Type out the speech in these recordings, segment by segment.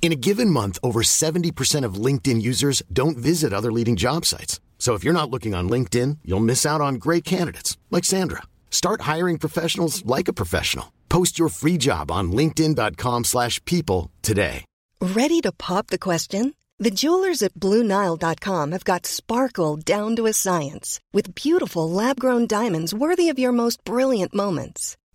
In a given month, over 70% of LinkedIn users don't visit other leading job sites. So if you're not looking on LinkedIn, you'll miss out on great candidates like Sandra. Start hiring professionals like a professional. Post your free job on linkedin.com/people today. Ready to pop the question? The jewelers at BlueNile.com have got sparkle down to a science with beautiful lab-grown diamonds worthy of your most brilliant moments.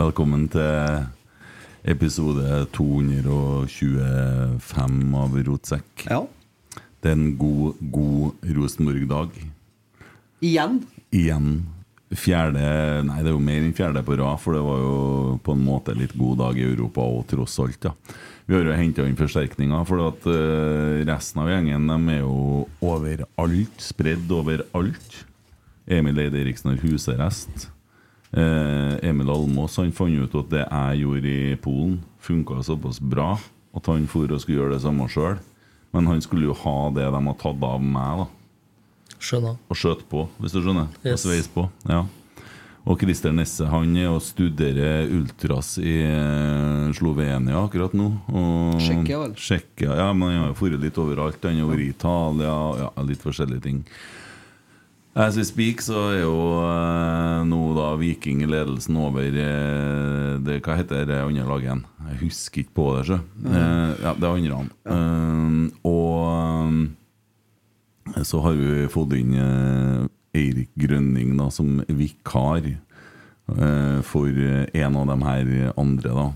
Velkommen til episode 225 av Rotsekk. Ja. Det er en god, god Rosenborg-dag. Igjen. Igjen. Fjerde Nei, det er jo mer enn fjerde på rad, for det var jo på en måte litt god dag i Europa og tross alt, ja. Vi har jo henta inn forsterkninger, for at eh, resten av gjengen de er jo overalt. Spredd overalt. Emil Eide Eriksen har husarrest. Eh, Emil Almås han fant ut at det jeg gjorde i Polen, funka såpass bra at han for og skulle gjøre det samme sjøl. Men han skulle jo ha det de har tatt av meg, da Skjønner. og skjøt på, hvis du skjønner. Og sveis på. Ja. Og Christer Nesse han er og studerer ultras i eh, Slovenia akkurat nå. Og Tsjekkia, vel? Tsjekkia, ja, men han har jo vært litt overalt. Han har vært i Italia, ja, litt forskjellige ting. As we speak, så er jo eh, nå da Viking i ledelsen over eh, det, Hva heter det andre laget igjen? Jeg husker ikke på det, sjø. Eh, ja, det er andre. Eh, og eh, så har vi fått inn eh, Eirik Grønning da, som vikar eh, for eh, en av de her andre. da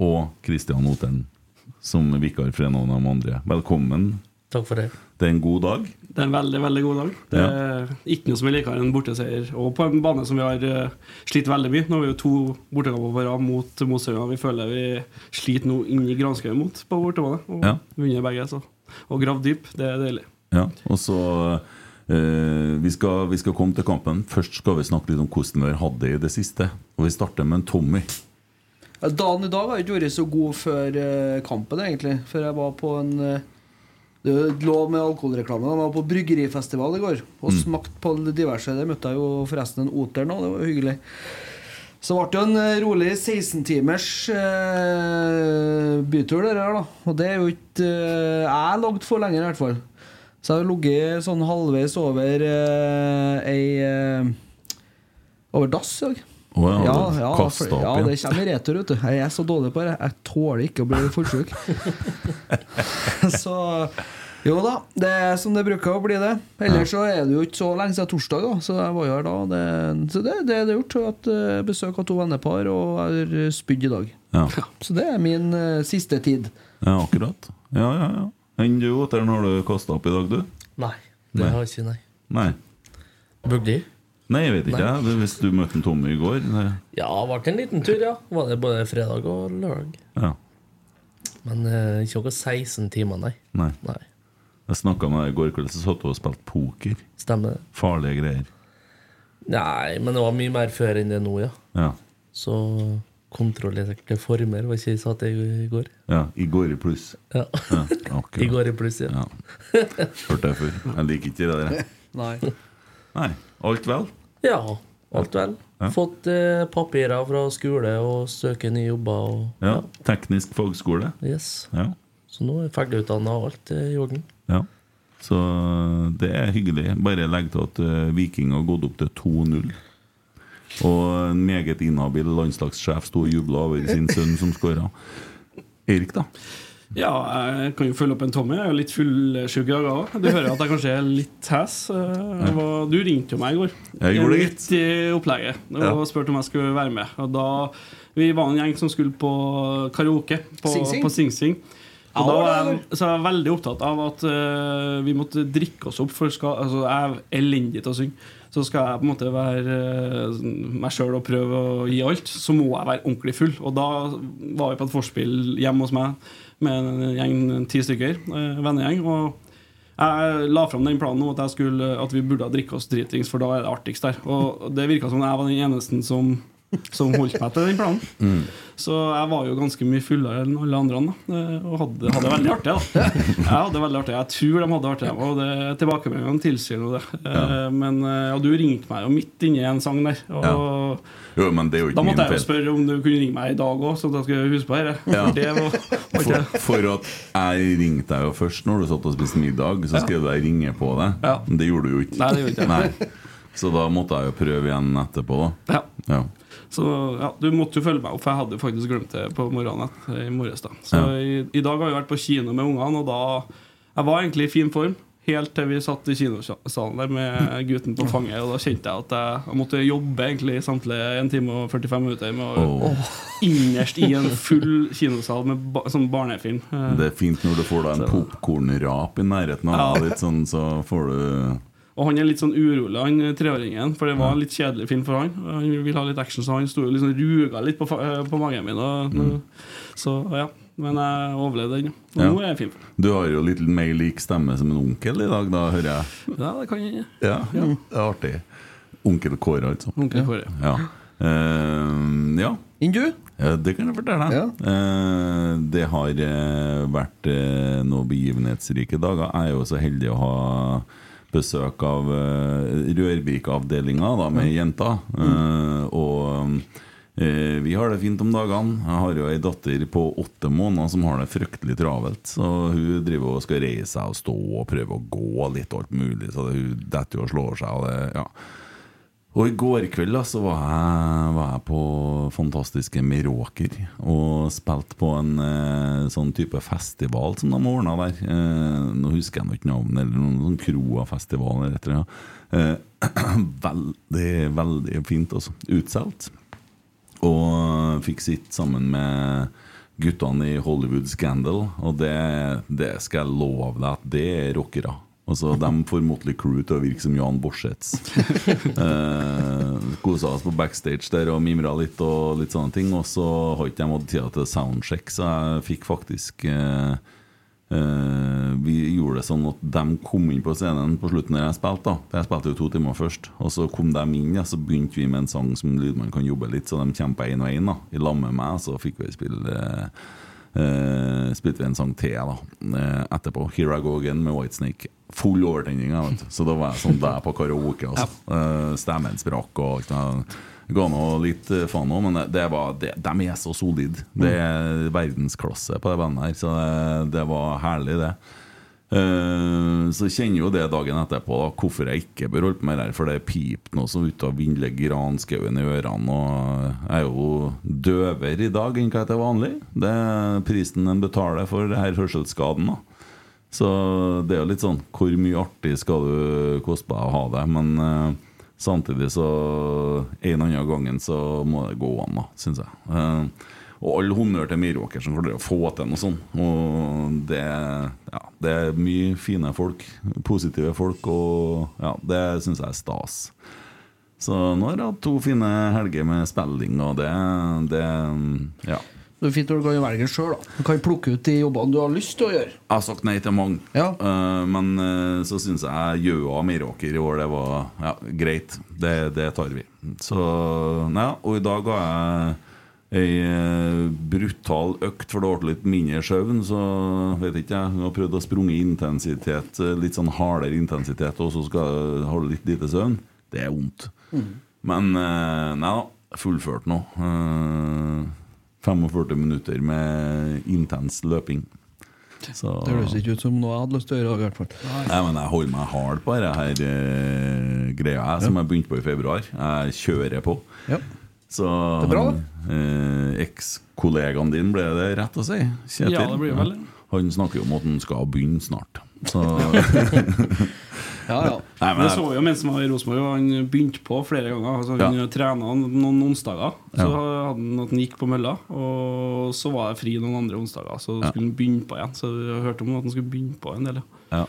Og Kristian Oten som vikar for en av de andre. Velkommen. Takk for det. Det er en god dag. Det er en veldig veldig god dag. Det er ikke noe som er likere enn borteseier. Og på en bane som vi har eh, slitt veldig mye. Nå har vi jo to bortekamper på rad mot Mosøya. Vi føler vi sliter nå inn i granskauen mot på bortebane. Og Ja. vunnet begge. Så. Og gravd dyp. Det er deilig. Ja, og så eh, vi, skal, vi skal komme til kampen. Først skal vi snakke litt om hvordan vi har hatt det i det siste. Og vi starter med en Tommy. Ja, Dagen i dag har ikke vært så god før eh, kampen, egentlig. Før jeg var på en eh, Det lå med alkoholreklame. Jeg var på bryggerifestival i går og smakte på diverse. Der møtte jeg jo forresten en oter nå. Det var hyggelig. Så ble det jo en eh, rolig 16-timers eh, bytur, det der, da. Og det er jo ikke eh, Jeg lagd for lenge, i hvert fall. Så jeg har ligget sånn halvveis over eh, ei eh, Over dass i dag. Å ja, Ja, ja, for, opp ja, det kommer i retur, vet du. Jeg er så dårlig på det. Jeg tåler ikke å bli fullsjuk. så jo da, det er som det bruker å bli det. Ellers så er det jo ikke så lenge siden torsdag, da. Så jeg var jo her da. Det, så det, det er det gjort. At eh, besøk av to vennepar, og jeg har spydd i dag. Ja, Så det er min uh, siste tid. ja akkurat. Ja, ja, ja. Enn du, Otter'n, har du kasta opp i dag, du? Nei, det Nei. har jeg ikke, nei. Nei. Burde? Nei, jeg vet ikke. Nei. Hvis du møtte en Tommy i går det, Ja, det ble en liten tur, ja. Var det både fredag og lørdag. Ja. Men eh, ikke noe 16 timer, nei. Nei. Nei, Jeg snakka med deg i går kveld, så satt du og spilte poker. Stemmer det? Farlige greier. Nei, men det var mye mer før enn det nå, ja. Ja. Så kontrollerte former, var ikke jeg sa det i går? ja. I går i pluss. Ja. Ja. I går i pluss, ja. Ja. Hørte jeg før. Jeg liker ikke det der. Nei. Nei. Alt vel? Ja, alt vel. Ja. Fått eh, papirer fra skole og søker nye jobber. Og, Ja. Teknisk fagskole? Yes. Ja. Så nå er jeg ferdigutdanna og alt er i orden. ja. Så det er hyggelig. Bare legg til at uh, Viking har gått opp til 2-0. Og en meget inhabil landslagssjef sto og jubla over sin sønn som skåra. Eirik, da? Ja, jeg kan jo følge opp en Tommy. Jeg er jo litt fullsjuk i dag òg. Du hører at jeg kanskje er litt hes. Eh, Du ringte jo meg i går. Jeg gjorde det, Litt i opplegget og Ja. spurte om jeg skulle være med. Og da Vi var en gjeng som skulle på karaoke på Sing Sing? på Sing Sing. Og da var jeg, så jeg var veldig opptatt av at uh, vi måtte drikke oss opp. For skal, altså, jeg er elendig til å synge. Så skal jeg på en måte være uh, meg sjøl og prøve å gi alt, så må jeg være ordentlig full. Og da var vi på et forspill hjemme hos meg med en gjeng, ti stykker, eh, vennegjeng. Og jeg la fram den planen om at, skulle, at vi burde drikke oss dritings, for da er det artigst der. Og det virka som jeg var den eneste som, som holdt meg til den planen. Så jeg var jo ganske mye fullere enn alle andre. Da, eh, og hadde, hadde veldig artig. da Jeg hadde det veldig artig Jeg tror de hadde det artig, og det tilbakemeldingene tilsier jo det. Ja. Men eh, ja, du ringte meg jo midt inni en sang der. Og Jo, men det er jo da måtte jeg jo spørre om du kunne ringe meg i dag òg, sånn at jeg skulle huske på dette. Ja. Det var, var For, for at jeg ringte deg jo først når du satt og spiste middag, så skrev jeg 'ringe på deg'. Ja. Men det gjorde du jo ikke. Nei, det gjorde ikke. Nei. Så da måtte jeg jo prøve igjen etterpå, da. ja. Så ja, du måtte jo følge meg opp, for jeg hadde jo faktisk glemt det på morgenen et- i morges. da Så Ja. i, i dag har vi vært på kino med ungene, og da Jeg var egentlig i fin form. Helt til vi satt i kinosalen der med gutten på fanget. Og da kjente jeg at jeg, jeg måtte jobbe egentlig samtlige 1 time og 45 minutter med å oh. innerst i en full kinosal med ba, sånn barnefilm. Eh, Det er fint når du får deg en popkornrap i nærheten av Ja. deg, litt sånn, så får du Og han er litt sånn urolig, han eh, treåringen, for det var en litt kjedelig film for han. Han vil ha litt action, så han sto jo liksom ruga litt på, eh, på magen min. Og, Så ja, men jeg overlevde den. Og Ja. nå er jeg fin. Du har jo litt mer lik stemme som en onkel i dag, da hører jeg. Ja, det kan jeg. Ja, det er artig. Onkel Kåre, altså. Onkel Kåre. Ja. Uh, ja. Enn du? Ja, det kan jeg fortelle deg. Eh, det har uh, vært noen begivenhetsrike dager. Jeg er jo så heldig å ha besøk av uh, Rørvik-avdelinga da, med jenter. Uh, og uh, vi har det fint om dagene. Jeg har jo ei datter på åtte måneder som har det fryktelig travelt. Så hun driver og skal reise seg og stå og prøve å gå litt og alt mulig. Så det, hun detter jo og slår seg. Og det, ja. Og i går kveld da, så var jeg, var jeg på fantastiske Meråker og spilte på en eh, sånn type festival som de ordna der. Eh, nå husker jeg ikke navnet, eller noen sånn Kroa-festival eller et eller annet. Eh, veldig, veldig fint, altså. Utsolgt. Og fikk sitte sammen med guttene i Hollywood Scandal, og det, det skal jeg love deg at det er rockere. Altså, De får Motley Crew til å virke som Jan Borsets. eh, Kosa oss på backstage der og mimra litt og litt sånne ting. Og så har ikke de hatt tida til soundcheck, så jeg fikk faktisk eh, eh, Vi gjorde det sånn at de kom inn på scenen på slutten når jeg spilte. da For Jeg spilte jo to timer først. Og så kom de inn, ja, så begynte vi med en sang som Lydmann kan jobbe litt, så de kjempa én og én. I lag med meg, så fikk vi spille eh, eh, Spilte vi en sang til da uh, etterpå. 'Here I Go Again' med Whitesnake. Full overtenning. Så da var jeg sånn der på karaoke. Altså. Uh, stemmen sprakk og alt. det. Ga nå litt faen òg, men det, det var, det, de er så solide. Det er verdensklasse på det bandet her, så det, det var herlig, det. Eh, så kjenner jo det dagen etterpå da, hvorfor jeg ikke bør holde på med det her. For det piper noe så ut av vindle granskauen i ørene. Og jeg er jo døvere i dag enn hva jeg er vanlig. Det er prisen en betaler for det her hørselsskaden. da Så det er jo litt sånn Hvor mye artig skal du koste på å ha det? Men uh, samtidig så En annen gangen så må det gå an, da, syns jeg. Eh, og all honnør til Meråker som klarer å få til noe sånt. Og det, ja, det er mye fine folk. Positive folk, og ja, det syns jeg er stas. Så nå har jeg hatt to fine helger med spilling, og det, det Ja. Det er fint når du kan velge sjøl. Du kan plukke ut de jobbene du har lyst til å gjøre. Jeg har sagt nei til mange, Ja. uh, men uh, så syns jeg Gjøa Meråker i år det var ja, greit. Det, det tar vi. Så ja, Og i dag har jeg ei eh, brutal økt, for det ble litt mindre søvn. Så vet ikke jeg. Hun har prøvd å sprunge intensitet, eh, litt sånn hardere intensitet, og så skal ha litt lite søvn. Det er vondt. Men eh, nei da. Fullført nå. Eh, 45 minutter med intens løping. Så Det høres ikke ut som noe jeg hadde lyst til å gjøre. i hvert fall Nei, men jeg holder meg hard på dette her greia jeg, som jeg begynte på i februar. Jeg kjører på. Ja. Så eh, Ekskollegaen din, ble det rett å si? Kjetil? Ja, det blir vel. Han snakker jo om at han skal begynne snart. Så Ja, ja. Nei, men Det så vi jo mens han var i Rosenborg, han begynte på flere ganger. Altså, han Ja. trena noen onsdager, så Ja. hadde han at han gikk på mølla. Og så var det fri noen andre onsdager, så Ja. skulle han begynne på igjen. Så jeg hørte om at han skulle begynne på en del. ja.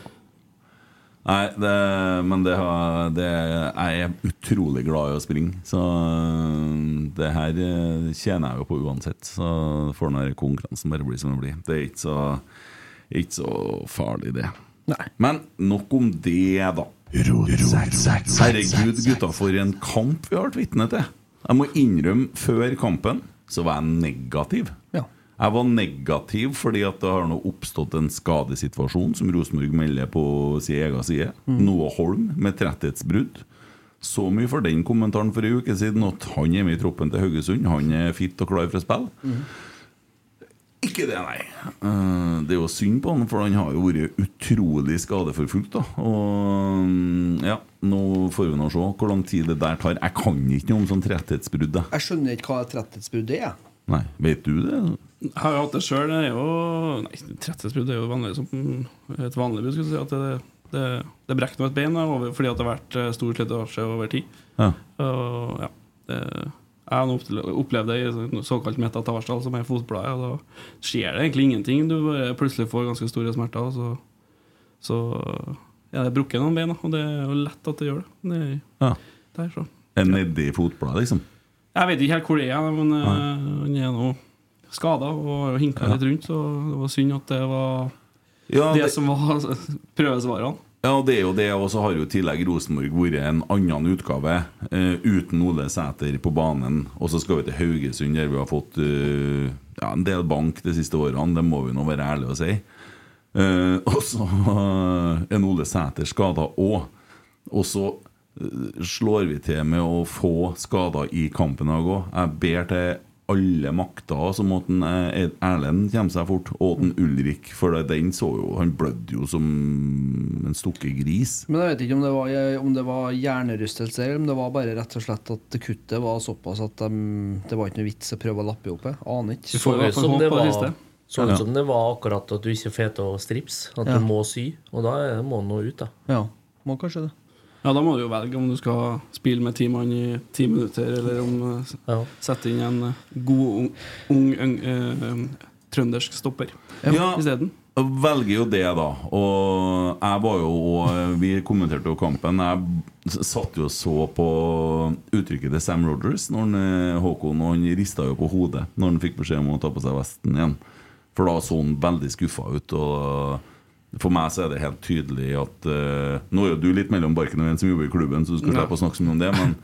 Ja. Nei, det, men det, har, det Jeg er utrolig glad i å springe, så øh, det her øh, tjener jeg jo på uansett. Så får den konkurransen bare bli som den blir. Det er ikke så, ikke så farlig, det. Nei. Men nok om det, da. Herregud, gutta, for en kamp vi har vært vitne til. Jeg må innrømme, før kampen så var jeg negativ. Ja. Jeg var negativ fordi at det har nå oppstått en skadesituasjon som Rosenborg melder på sin egen side. Noah Holm med tretthetsbrudd. Så mye for den kommentaren for en uke siden at han er med i troppen til Haugesund. Han er fit og klar for å spille. Ikke det, nei. Eh, Det er jo synd på han, for han har jo vært utrolig skadeforfulgt. da Og mm, ja, nå får vi nå se hvor lang tid det der tar. Jeg kan ikke noe om sånn tretthetsbrudd. jeg. Skjønner ikke hva et tretthetsbrudd er. Nei, vet du det? Jeg har jo hatt det sjøl. Det er jo Nei, tretthetsbrudd er jo vanlig som et vanlig brudd. Si, at det, det, det brekker nå et bein over, fordi at det har vært eh, stor slitasje over tid. Ja. Og, ja, det, jeg har opplevd det i sånn såkalt metatarsdal, som er fotbladet. Og da skjer det egentlig ingenting. Du plutselig får ganske store smerter. Og så, så ja, det er brukket noen bein, og det er jo lett at det gjør det. det er, Ja. der, så. Er nedi fotbladet, liksom? Jeg vet ikke helt hvor det er, men eh, han er nå skada og hinka litt rundt, så det var synd at det var Ja, det det, som var prøvesvarene. ja, det er jo det, og så har jo i tillegg Rosenborg vært en annen utgave uh, uten Ole Sæter på banen. Og så skal vi til Haugesund, der vi har fått uh, ja, en del bank de siste årene. Det må vi nå være ærlige og si. Uh, og så er Ole Sæter skada òg. Og så slår vi til med å få skader i kampen i dag òg. Jeg ber til alle makter som at eh, Erlend kommer seg fort, og at Ulrik For den så jo Han blødde jo som en stukket gris. Men jeg vet ikke om det var, om det var hjernerystelse, eller om det var bare rett og slett at det kuttet var såpass at de, det var ikke noe vits å prøve å lappe opp det. Aner ikke. Så ut som det var, siste. Ja. som det var akkurat at du ikke får til å strips. At Ja. du må sy. Og da må han nå ut, da. Ja, må kanskje det. Ja, Da må du jo velge om du skal spille med ti mann i ti minutter, eller om uh, Ja. sette inn en eh, god, ung, ung eh, trøndersk stopper Ja, isteden. Jeg velger jo det, da. Og jeg var jo og Vi kommenterte jo kampen. Jeg satt jo og så på uttrykket til Sam Rogers når han, Håkon Og han rista jo på hodet når han fikk beskjed om å ta på seg vesten igjen. For da så han veldig skuffa ut. Og for meg så er det helt tydelig at uh, Nå er jo du litt mellom barken og en som jobber i klubben, så du skal slippe å snakke så mye om det, men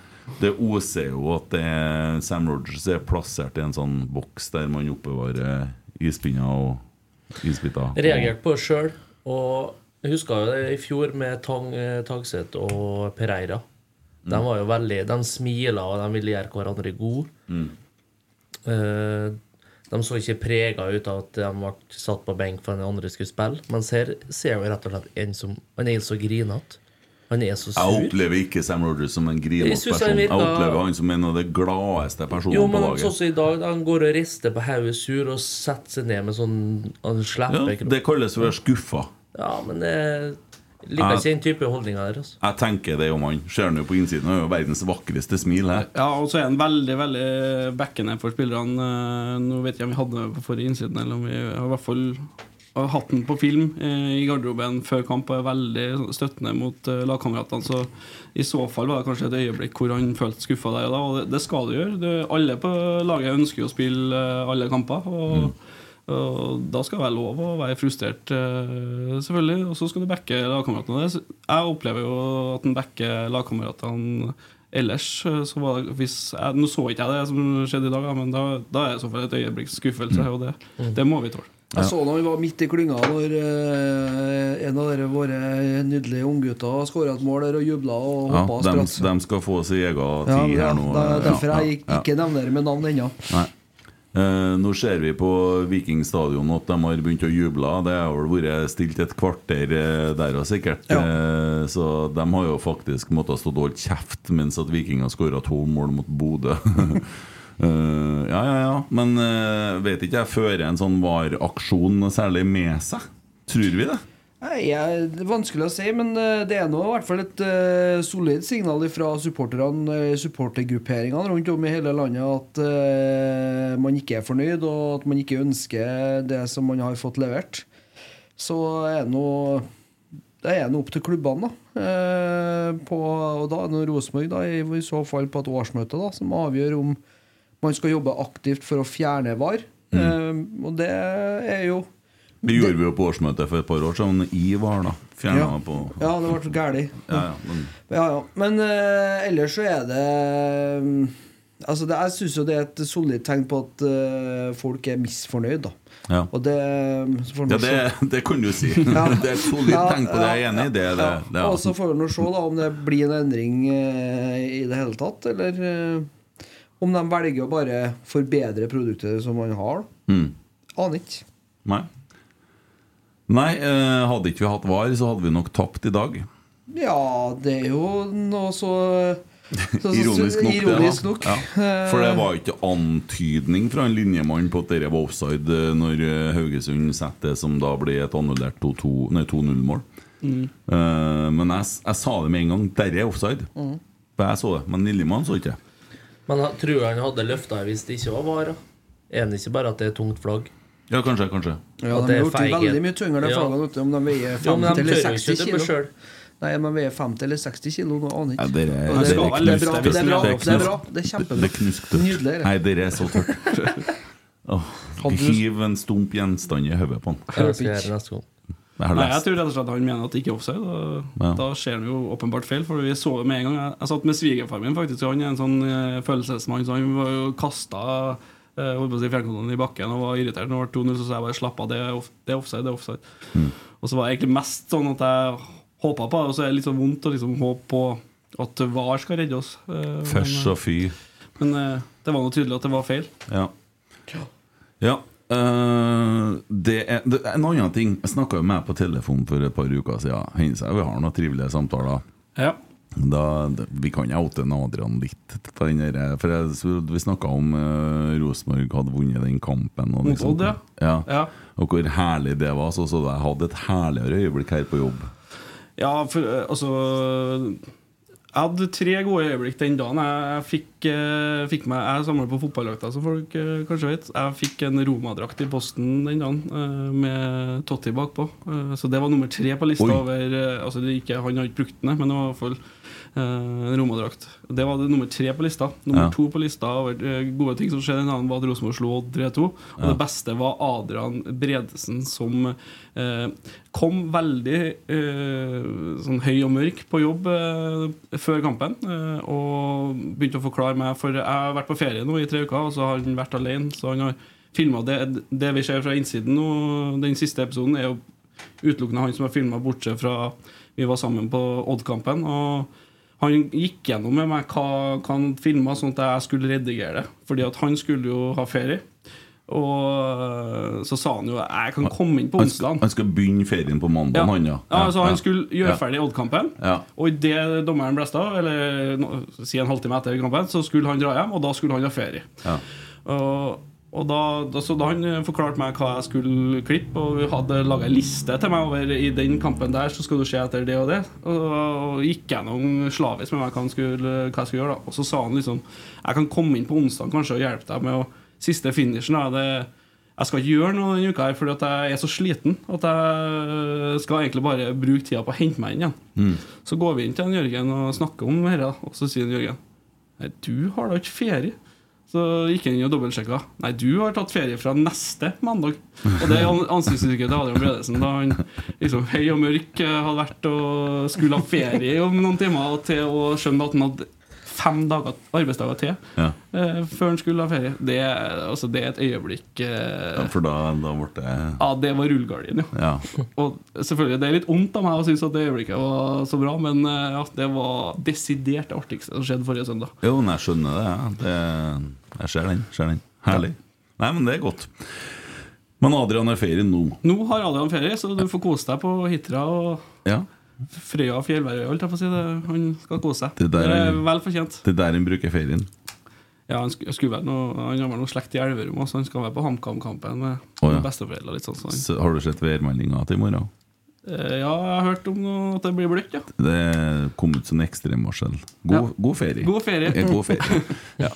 det oser jo at er, Sam Rogers er plassert i en sånn boks der man oppbevarer ispinner og isbiter. Reagerte på det sjøl. Og jeg huska jo det i fjor med Tang, Tagseth og Pereira. De var jo veldig De smila, og de ville gjøre hverandre gode. Eh, de så ikke prega ut av at de ble satt på benk for at den andre skulle spille. Mens her ser vi rett og slett en som Han er så grinete. Han er så Jeg sur. opplever ikke Sam Rogers som en Jeg grinete person. Jeg opplever han som en av de gladeste personene Jo, på men laget. sånn som i dag, han går og rister på hodet sur og setter seg ned med sånn Han slipper ikke det kalles å være skuffa. Ja, men det jeg liker ikke den type holdninger der. Altså. Jeg tenker det om han. Ser han jo på innsiden, er har jo verdens vakreste smil her. Ja, og så er han veldig veldig backende for spillerne. Eh, Nå vet jeg om vi hadde det på forrige innsiden, eller om vi har i hvert fall har hatt den på film eh, i garderoben før kamp og er veldig støttende mot eh, lagkameratene. Så i så fall var det kanskje et øyeblikk hvor han følte skuffa der og da, og det, skal du gjøre. Det, alle på laget ønsker jo å spille alle kamper. Og, og da skal det være lov å være frustrert, eh, selvfølgelig. Og så skal du backe lagkameratene. Jeg opplever jo at en backer lagkameratene ellers. eh, Så var det, hvis jeg, nå så ikke jeg det som skjedde i dag, men da, da er det i så fall et øyeblikks skuffelse, og det, det må vi tåle. Jeg så da vi var midt i klynga når eh, en av dere våre nydelige unggutter skåra et mål der og jubla og Ja, dem og spratt. de skal få sin egen Ja, tid ja, her nå. det er derfor Ja, jeg ikke ja, nevner det med navn ennå. Eh, nå ser vi på Viking stadion at de har begynt å juble. Det har vel vært stilt et kvarter eh, der òg, sikkert. Eh, så de har jo faktisk måttet stå og holde kjeft mens at Viking har skåra to mål mot Bodø. Eh, ja, ja, ja. Men eh, vet ikke jeg fører en sånn VAR-aksjon særlig med seg? Tror vi det? Nei, Det er vanskelig å si, men eh, det er nå i hvert fall et uh, solid signal fra supporterne, eh, supportergrupperingene rundt om i hele landet at uh, man ikke er fornøyd, og at man ikke ønsker det som man har fått levert. Så er nå det er nå opp til klubbene, da. Eh, på, og da er det Rosenborg da, i, så fall på et årsmøte da, som avgjør om man skal jobbe aktivt for å fjerne VAR. Eh, og det er jo Det gjorde vi jo på årsmøtet for et par år siden. I VAR, da. Fjerna Ja. på Ja, det ble så. Ja, ja, men Ja, ja. Men uh, ellers så er det um, Altså det, Jeg syns jo det er et solid tegn på at uh, folk er misfornøyd, da. Ja. Og det vi Ja, det, det kan du si. Ja. Det er et solid tegn på det. Jeg er enig i det. det, ja. det Og så får vi nå se da om det blir en endring uh, i det hele tatt, eller om de velger å bare forbedre produktet som man har. Mm. Aner ikke. Nei. Nei, eh, hadde ikke vi hatt VAR, så hadde vi nok tapt i dag. Ja, det er jo noe så, så, Ironisk nok. ironisk det, nok. Ja. For det var ikke antydning fra en linjemann på at dette var offside eh, når eh, Haugesund setter det som da blir et annullert 2-2 nei, 2-0-mål. Mm. Uh, men jeg, jeg sa det med en gang. Dette er offside. Mm. For jeg så det, men Lillemann så ikke. Men jeg tror han hadde løfta hvis det ikke var VAR. da. Er det ikke bare at det er tungt flagg? Ja, kanskje, kanskje. Ja, de har er gjort det veldig mye tyngre, de Ja. flaggene, om de veier 50 eller 60 kilo. Nei, de veier 50 eller 60 kilo, nå aner jeg ikke. det, er bra, det er bra, det er bra, det er bra. Det er kjempebra. Det. Nydelig. det. Nei, dere er så tørt. Hiv en stump gjenstand i hodet på han. Jeg Nei, jeg tror rett og slett han mener at det ikke er offside. Da, Ja. Da skjer han jo åpenbart feil, for vi så med en gang. Jeg, jeg satt med svigerfaren min, faktisk. og Han er en sånn eh, følelsesmann, så han var jo kasta holdt på å si fjernkontrollen i bakken og var irritert når det var 2-0. Så sa jeg bare slapp av, det er, off det er offside. det er offside Mm. Og så var det egentlig mest sånn at jeg håpa på det, og så er det litt sånn vondt å liksom håpe på at VAR skal redde oss. Først Føss men, og fy. men eh, det var nå tydelig at det var feil. Ja. ja. Uh, det er, det er en annen ting. Jeg snakka med på telefon for et par uker siden. Hender seg vi har noen trivelige samtaler. Ja. Da, vi kan oute Adrian litt på den der, For jeg, vi snakka om uh, Rosenborg hadde vunnet den kampen. Og liksom, Odd, ja. ja. Ja. Og hvor herlig det var. Så, så jeg hadde et herligere øyeblikk her på jobb. Ja, for eh, altså Jeg hadde tre gode øyeblikk den dagen. Jeg fikk, eh, fikk meg Jeg samler på fotballdrakter, som folk eh, kanskje vet. Jeg fikk en Roma-drakt i posten den dagen, eh, med Totti bakpå. Eh, så det var nummer tre på lista Oi. over eh, Altså det ikke, Han har ikke brukt den, men det var i hvert fall eh, en Roma-drakt. Det var det nummer tre på lista. Nummer Ja. to på lista over gode ting som skjedde den dagen, var at Rosenborg slo Odd 3-2. Og Ja. det beste var Adrian Bredesen, som kom veldig eh, sånn høy og mørk på jobb eh, før kampen. Eh, og begynte å forklare meg For jeg har vært på ferie nå i tre uker, og så har han vært alene. Så han har filma det. Det vi ser fra innsiden nå, den siste episoden, er jo utelukkende han som har filma, bortsett fra vi var sammen på Odd-kampen. Og han gikk gjennom med meg hva, hva han filma, sånn at jeg skulle redigere det. Fordi at han skulle jo ha ferie. Og så sa han jo jeg kan komme inn på onsdag. han skal begynne ferien på mandag, han, ja. Ja, altså Han skulle gjøre Ja. ferdig Odd-kampen. Ja. Og idet dommeren blåste av, eller no, si en halvtime etter kampen, så skulle han dra hjem, og da skulle han ha ferie. Ja. Og, og da, da, så da han forklarte meg hva jeg skulle klippe, og vi hadde laga ei liste til meg over i den kampen der, så skal du se etter det og det. Og, og gikk gjennom slavisk med meg hva, skulle, hva jeg skulle gjøre. da Og så sa han liksom Jeg kan komme inn på onsdag kanskje og hjelpe deg med å Siste finishen. Da, det, jeg skal ikke gjøre noe denne uka her fordi at jeg er så sliten at jeg skal egentlig bare bruke tida på å hente meg inn igjen. Mm. Så går vi inn til en Jørgen og snakker om dette, og så sier en Jørgen Nei, du har da ikke ferie. Så gikk jeg inn og dobbeltsjekka. Nei, du har tatt ferie fra neste mandag. Og det er an- ansiktsuttrykket til Adrian Bredesen da han liksom høy og mørk eh, hadde vært og skulle ha ferie om noen timer til å skjønne at han hadde fem dager, arbeidsdager til Ja. eh, før han skulle ha ferie. Det, altså, det er et øyeblikk eh, Ja, for da, da ble det Ja, det var rullegardin, jo. Ja. Og selvfølgelig, det er litt vondt av meg å synes at det øyeblikket var så bra, men eh, ja, det var desidert det artigste som skjedde forrige søndag. Jo, men jeg skjønner det. det jeg ser den. ser den Herlig. Nei, men det er godt. Men Adrian er ferie nå. Nå har Adrian ferie, så du får kose deg på Hitra og Ja. Frøya fjellværøy. holdt jeg på å si det. Han skal kose seg. Det Det, der er- er vel fortjent. Det er der han bruker ferien. Ja, han, sk skulle vel noe, han har vel noe slekt i Elverum, så han skal være på HamKam-kampen med oh, ja. besteforeldre. Sånn, så Så har du sett værmeldinga til i morgen? Eh, ja, jeg har hørt om noe, at det blir bløtt, ja. Det kom ut som ekstremvarsel. God, Ja. god ferie. God ferie. Ja, god ferie. Ja.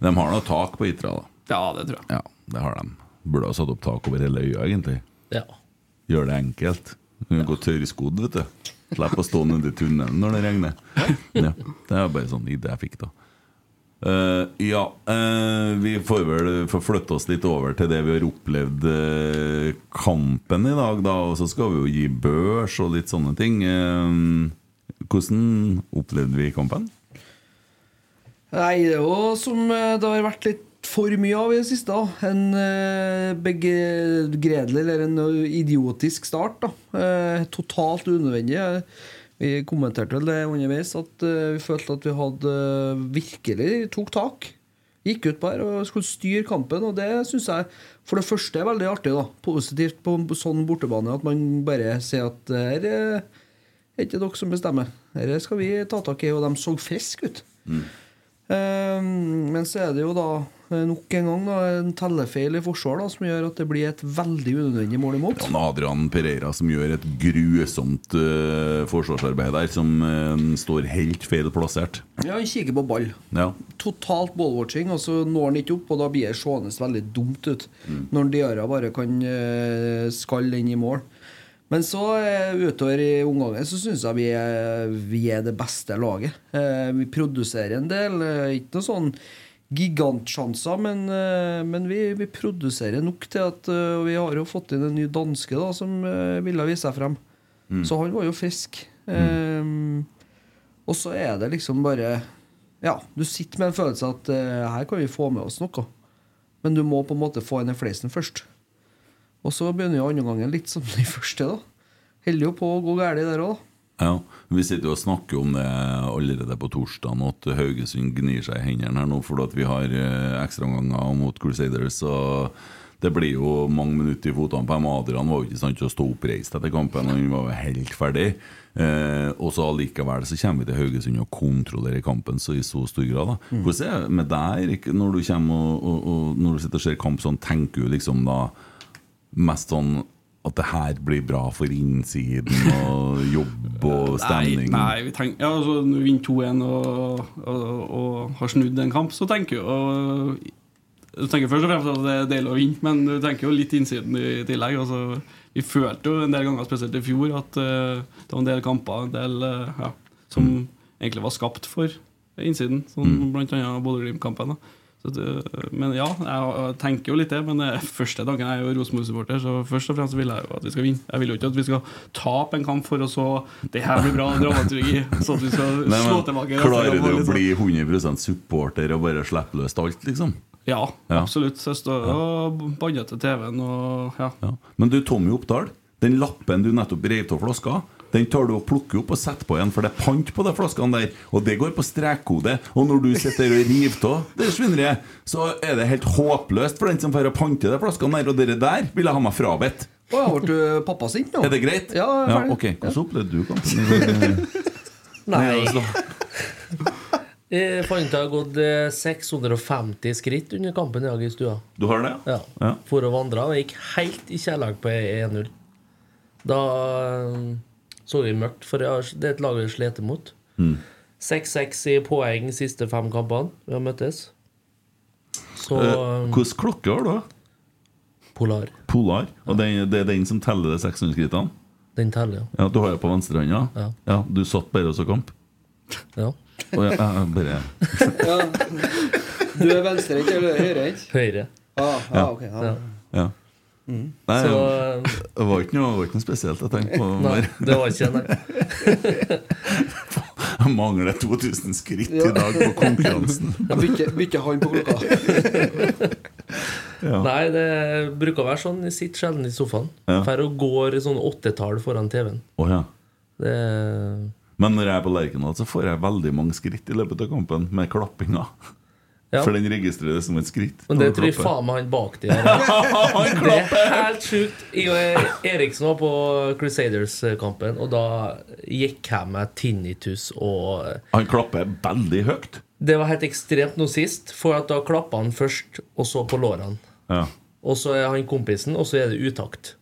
De har noe tak på Hitra, da. Ja, det tror jeg. Ja, det har de. Burde ha satt opp tak over hele øya, egentlig. Ja. Gjør det enkelt. Du kan gå tørrskodd, vet du. Slipp å stå nede i tunnelen når det regner. Ja, det er bare sånn idé jeg fikk, da. Uh, ja, uh, vi får vel få oss litt over til det vi har opplevd uh, kampen i dag, da. Og så skal vi jo gi børs og litt sånne ting. Hvordan opplevde vi kampen? Nei, det er jo som det har vært litt for mye av i det siste. da. En uh, begredelig eller en eh, idiotisk start. da. Eh, totalt unødvendig. Eh, Vi kommenterte vel det underveis at eh, vi følte at vi hadde eh, virkelig tok tak. Gikk ut på her og skulle styre kampen, og det syns jeg for det første er veldig artig. da. Positivt på sånn bortebane at man bare sier at det her eh, er ikke dere som bestemmer. Dette skal vi ta tak i, og de så friske ut. Eh, men så er det jo da eh, nok en gang da, en tellefeil i forsvar da, som gjør at det blir et veldig unødvendig mål imot. Ja, Adrian Pereira som gjør et grusomt uh, forsvarsarbeid der, som uh, står helt feil plassert. Ja, Han kikker på ball. Ja. Totalt ballwatching, og så når han ikke opp, og da blir det seende veldig dumt ut. Når Diarra bare kan uh, skalle inn i mål. Men så eh, utover i omgangen så syns jeg vi er, vi er det beste laget. Eh, vi produserer en del. eh, ikke noe sånn gigantsjanser, men, eh, men vi, vi produserer nok til at Og Vi har jo fått inn en ny danske da, som eh, ville vise seg frem. Så han var jo frisk. Eh, og så er det liksom bare Ja, du sitter med en følelse at uh, her kan vi få med oss noe. Men du må på en måte få inn den fleisen først. Og så begynner jo andre gangen litt som den første, da. Holder jo på å gå galt der òg, da. Ja, Vi sitter jo og snakker om det allerede på torsdag, at Haugesund gnir seg i hendene her nå fordi vi har eh, ekstraomganger mot Crusaders. Og det blir jo mange minutter i fotene på dem. Adrian var jo ikke sant til å stå oppreist etter kampen. Han var jo helt ferdig. Eh, og så allikevel så kommer vi til Haugesund og kontrollerer kampen så i så stor grad. da Hvordan er det med deg, Erik, når du og, og, og når du sitter og ser kamp sånn, tenker du liksom da mest sånn at det her blir bra for innsiden og jobb og stemning? Nei, nei vi tenker, ja, altså, vinner 2-1 og, og, og har snudd en kamp, så tenker jo Du tenker først og fremst at det er deilig å vinne, men du tenker jo litt innsiden i tillegg. Altså, vi følte jo en del ganger, spesielt i fjor, at uh, det var en del kamper en del, uh, ja, som egentlig var skapt for innsiden, som blant annet Bodø-Glimt-kampen. Det- Men ja, jeg tenker jo litt det. Men det første tanken er jo Rosenborg-supporter, så først og fremst vil jeg jo at vi skal vinne. Jeg vil jo ikke at vi skal tape en kamp for å så Det her blir bra dramaturgi, så at vi skal Nei, slå tilbake. klarer du å Liksom. bli 100 supporter og bare slippe løs alt, liksom? Ja, Ja. absolutt. Så jeg står og banner til TV-en og ja. Ja. Men du, Tommy Oppdal, den lappen du nettopp rev av flaska, den tar du og plukker opp og setter på igjen, for det er pant på de flaskene der. Og det går på strekkode. Og når du sitter og river av det svineriet, så er det helt håpløst for den som får pante de flaskene der. Og dere der vil jeg ha meg frabedt. Å, jeg ble du pappa sin nå? Er det greit? Ja, ja ok. Hvordan opplevde du kampen? Nei. Jeg fant jeg har gått eh, 650 skritt under kampen i dag i stua. Du har det? Ja. Ja. For å vandre. Og jeg gikk helt i kjærlighet på 1-0. Da så jeg mørkt, for det er et lag vi slet mot. Mm. 6-6 i poeng siste fem kampene vi har møttes. Så Eh, Hvilken klokke har du? da? Polar. Polar. Og den, det er den som teller de 600 skrittene? Den teller, Ja, Du har jo på venstrehånda? Ja. ja. Du satt bare og så kamp? ja. Og jeg, jeg bare Ja. Du er venstrehendt eller høyrehendt? Høyre. Ah, ah, ok, ja. Ja. Ja. Mm. Nei, Så det var ikke noe, var ikke noe spesielt jeg tenkte på. Nei, det var ikke det. jeg mangler 2000 skritt i dag på konkurransen. Jeg bytter, bytter han på klokka. Ja. Nei, det bruker å være sånn. Jeg sitter sjelden i sofaen. Ja. For og går i sånn åttetall foran TV-en. Oh, ja. Det Men når jeg er på Lerkendal, så får jeg veldig mange skritt i løpet av kampen med klappinga. Ja. For den registrerer det som et skritt. Men det tror jeg faen meg han bak der gjør. Det er helt sjukt. Eriksen var på Crusaders-kampen, og da gikk jeg med tinnitus og Han klapper veldig høyt. Det var helt ekstremt nå sist, for da klappa han først, og så på lårene. Ja. Og så er han kompisen, og så er det utakt.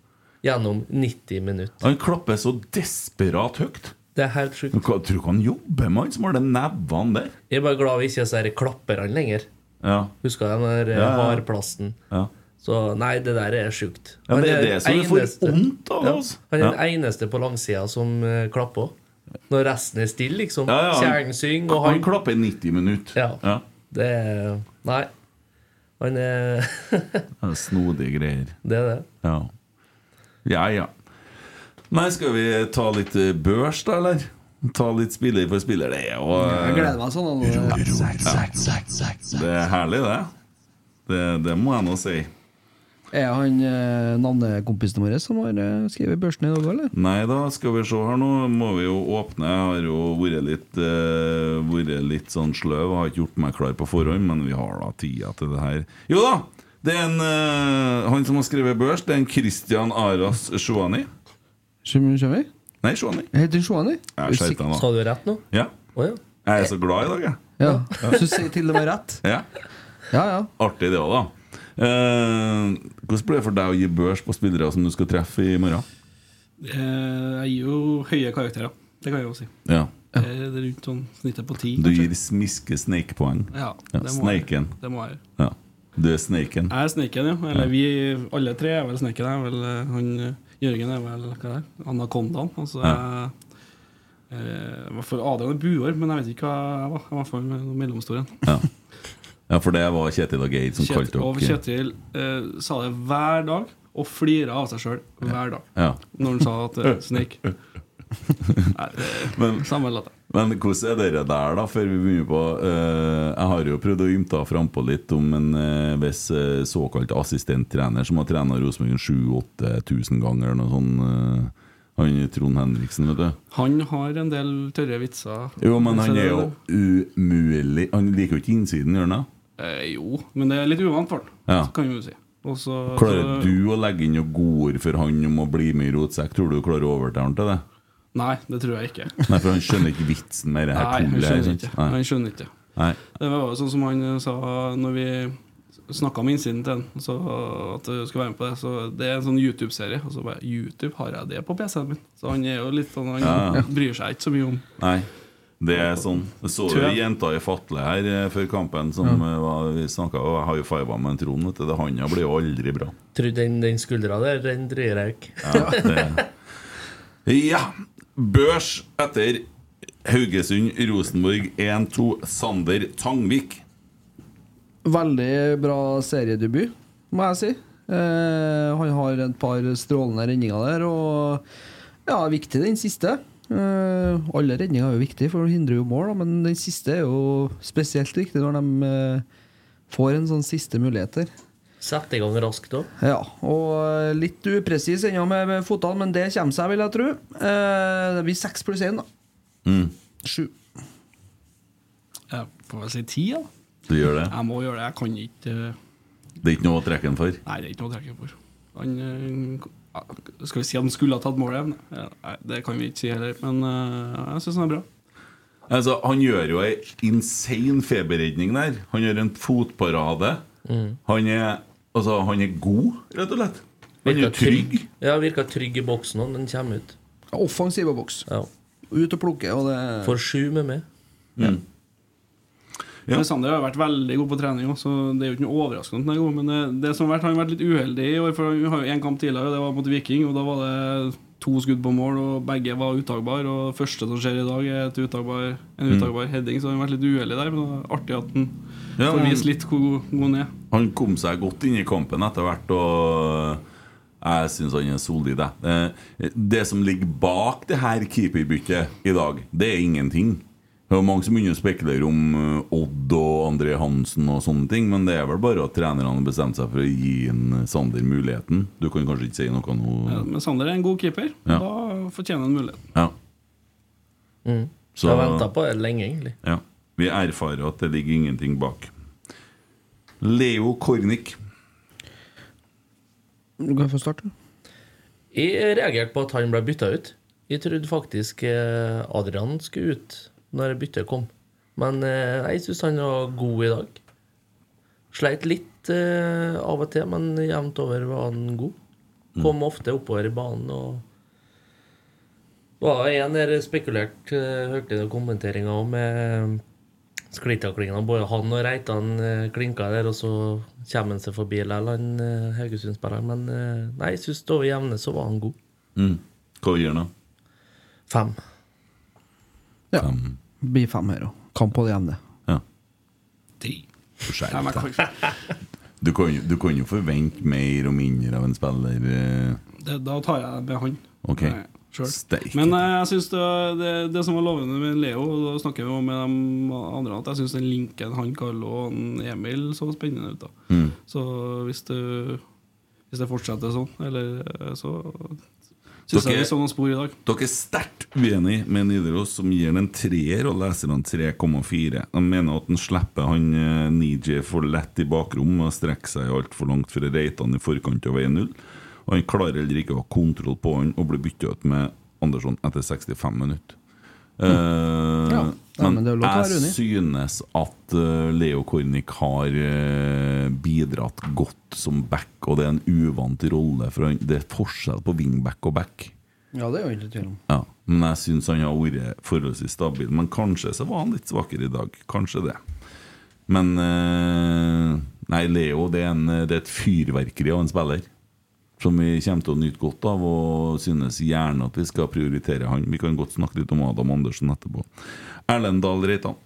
Gjennom 90 minutter. Han klapper så desperat høyt. Det er helt sjukt. Tror du ikke han jobber med han som har de nevene der? Jeg er bare glad vi ikke er disse klapperne lenger. Ja. Husker du den der Ja, ja. hardplasten? Ja. Så nei, det der er sjukt. Ja, men det er det som får eneste- vondt av, altså. Han er den eneste på langsida som uh, klapper. Når resten er stille, liksom. Ja, Kjernen synger, og Han han klapper i 90 minutter. Ja. Det er Nei. Han er er Snodige greier. Det er det. Ja. ja, ja. Nei, skal vi ta litt eh, børs, da, eller? Ta litt spiller for spiller. Det er jo eh, Jeg gleder meg sånn. Ja. Det er herlig, det. Det, det må jeg nå si. Er han eh, navnekompisen vår som har eh, skrevet børsen i dag, eller? Nei da, skal vi se her nå. Må vi jo åpne. Jeg har jo vært litt, eh, vært litt sånn sløv. Har ikke gjort meg klar på forhånd, men vi har da tida til det her. Jo da! Det er en, eh, Han som har skrevet børs, det er en Christian Aras Shuani. Skjønner vi? Nei, Shuani. Heter Shuani? Sa du rett nå? Ja. Oh, ja. Jeg er så glad i dag, jeg. Ja. Så sier til og med rett. Ja. Ja, ja. Artig det òg, da. Eh, hvordan blir det for deg å gi børs på spillere som du skal treffe i morgen? Eh, Jeg gir jo høye karakterer. Det kan jeg jo si. Ja. Eh, Det er rundt sånn snittet på ti. Du gir smiske sneikpoeng. Ja, Ja, det må jeg. Det må jeg. Ja. Du er sneiken. Jeg er sneiken, ja. Eller vi alle tre er vel sneiken. Jeg er vel eh, han Jørgen er vel hva er det? Anakondaen. Altså, Ja. jeg, var i hvert fall Adrian er buår, men jeg vet ikke hva jeg var. Jeg var i hvert fall mellomstor en. Ja. ja, for det var Kjetil og Geir som kalte Kjetil, og dere Kjetil eh, sa det hver dag, og flira av seg sjøl hver dag. Ja. Når han sa at uh, sneik. Nei, det Men- Samme latter. Men hvordan er dere der, da, før vi begynner på uh, Jeg har jo prøvd å ymte frampå litt om en uh, viss uh, såkalt assistenttrener som har trena Rosenborg 7000-8000 ganger, eller noe sånt. eh, han Trond Henriksen, vet du. Han har en del tørre vitser. Jo, men han er jo umulig Han liker jo ikke innsiden, gjør han det? Eh, jo, men det er litt uvant for han, Ja. kan vi jo si. Også, Klarer så- du å legge inn noen godord for han om å bli med i rotsekk? Tror du du klarer å overtale han til det? Nei, det tror jeg ikke. Nei, for han skjønner ikke vitsen med det her Nei, han tullet her. skjønner ikke. Nei. Han skjønner ikke. Nei. Det var jo sånn som han sa når vi snakka om innsiden til han, så at du skulle være med på det. Så Det er en sånn YouTube-serie. Og så bare YouTube, har jeg det på PC-en min? Så han er jo litt sånn Han Ja. bryr seg ikke så mye om Nei. Det er sånn. Jeg så jo jenta i Fatle her eh, før kampen som eh, var, vi snakket, og Jeg har jo fiva med en Trond. vet du. Det handa blir jo aldri bra. Tror den, den skuldra der, den dreier jeg ikke. Ja, det. ja. Børs etter Haugesund-Rosenborg 1-2. Sander Tangvik. Veldig bra seriedebut, må jeg si. Eh, han har et par strålende redninger der, og ja, viktig den siste. Eh, alle redninger er jo viktige, for de hindrer jo mål, da, men den siste er jo spesielt viktig når de eh, får en sånn siste mulighet der. Sett i gang raskt òg. Ja, og litt upresis ennå med, fotene, men det kommer seg, vil jeg tro. Eh, det blir seks pluss én, da. Mm. Sju. Jeg får vel si ti, da. Du gjør det? Jeg må gjøre det. Jeg kan ikke eh, Det er ikke noe å trekke den for? Nei, det er ikke noe å trekke den for. Han eh, Skal vi si at han skulle ha tatt målet? Nei, det kan vi ikke si heller. Men eh, jeg syns han er bra. Altså, Han gjør jo ei insane feberredning der. Han gjør en fotparade. Han, er, altså, han er god, rett og slett. Han er trygg. trygg. Ja, virker trygg i boksen når den kommer ut. Offensiv boks. Ja. Ut og plukke, og det Får sju med meg. Mm. Ja. Men Sander har vært veldig god på trening så det er jo ikke noe overraskende at han er god. Men det, det som har vært, han har vært litt uheldig i år, for han har jo én kamp tidligere, og det var mot Viking, og da var det to skudd på mål, og begge var uttagbare. Og første som skjer i dag, er et uttagbar, en uttagbar heading, så han har vært litt uheldig der. Men det er artig at han Ja, får vise litt hvor god han er. Han kom seg godt inn i kampen etter hvert, og jeg syns han er solid. Eh, Det som ligger bak det her keeperbyttet i dag, det er ingenting. Det er mange som begynner å spekulere om eh, Odd og André Hansen og sånne ting, men det er vel bare at trenerne har bestemt seg for å gi en Sander muligheten. Du kan kanskje ikke si noe nå? Ja, men Sander er en god keeper. Ja. Da fortjener han muligheten. Ja. Mm. Så- Jeg har venta på det lenge, egentlig. Ja. Vi erfarer at det ligger ingenting bak. Leo Kornic. Du kan få starte. Jeg reagerte på at han ble bytta ut. Jeg trodde faktisk eh, Adrian skulle ut når byttet kom. Men eh, jeg syns han var god i dag. Sleit litt eh, av og til, men jevnt over var han god. Kom ofte oppover i banen og var en der spekulert, eh, hørte jeg kommenteringa om, med sklitaklinga. Både han og Reitan klinka der, og så kommer han seg forbi likevel, han Haugesund-spilleren. Men nei, jeg syns over jevne så var han god. Mm. Hva gir han, da? Fem. Ja. Blir fem euro. Kamp på det jevne. Ja. Ti. Skjerp deg. Du kan, jo, du kan jo forvente mer og mindre av en spiller. eh, det, Da tar jeg med han. Ok. Nei, selv. Steik. Men eh, jeg synes det, det, det som var lovende med Leo, og da snakker vi jo med de andre, at jeg syns den linken han Carlo og han Emil så spennende ut. da Mm. Så hvis det, hvis det fortsetter sånn, eller eh, så syns Dere- jeg vi så noen spor i dag. Dere er sterkt uenig med Nidaros, som gir den en treer og leser den 3,4. De mener at han slipper han eh, Nije for lett i bakrom og strekker seg altfor langt reite han i forkant av 1-0. Og han klarer heller ikke å ha kontroll på han og blir bytta ut med Andersson etter 65 minutter. Eh, Ja. Ja, men være jeg synes at uh, Leo Kornic har uh, bidratt godt som back, og det er en uvant rolle. For han, det er forskjell på wingback og back. Ja, det er jo ikke tvil om. Ja, men jeg syns han har vært forholdsvis stabil. Men kanskje så var han litt svakere i dag. Kanskje det. Men uh, Nei, Leo det er, en, det er et fyrverkeri av en spiller. Som vi kommer til å nyte godt av, og synes gjerne at vi skal prioritere han. Vi kan godt snakke litt om Adam Andersen etterpå. Erlend Dahl Reitan.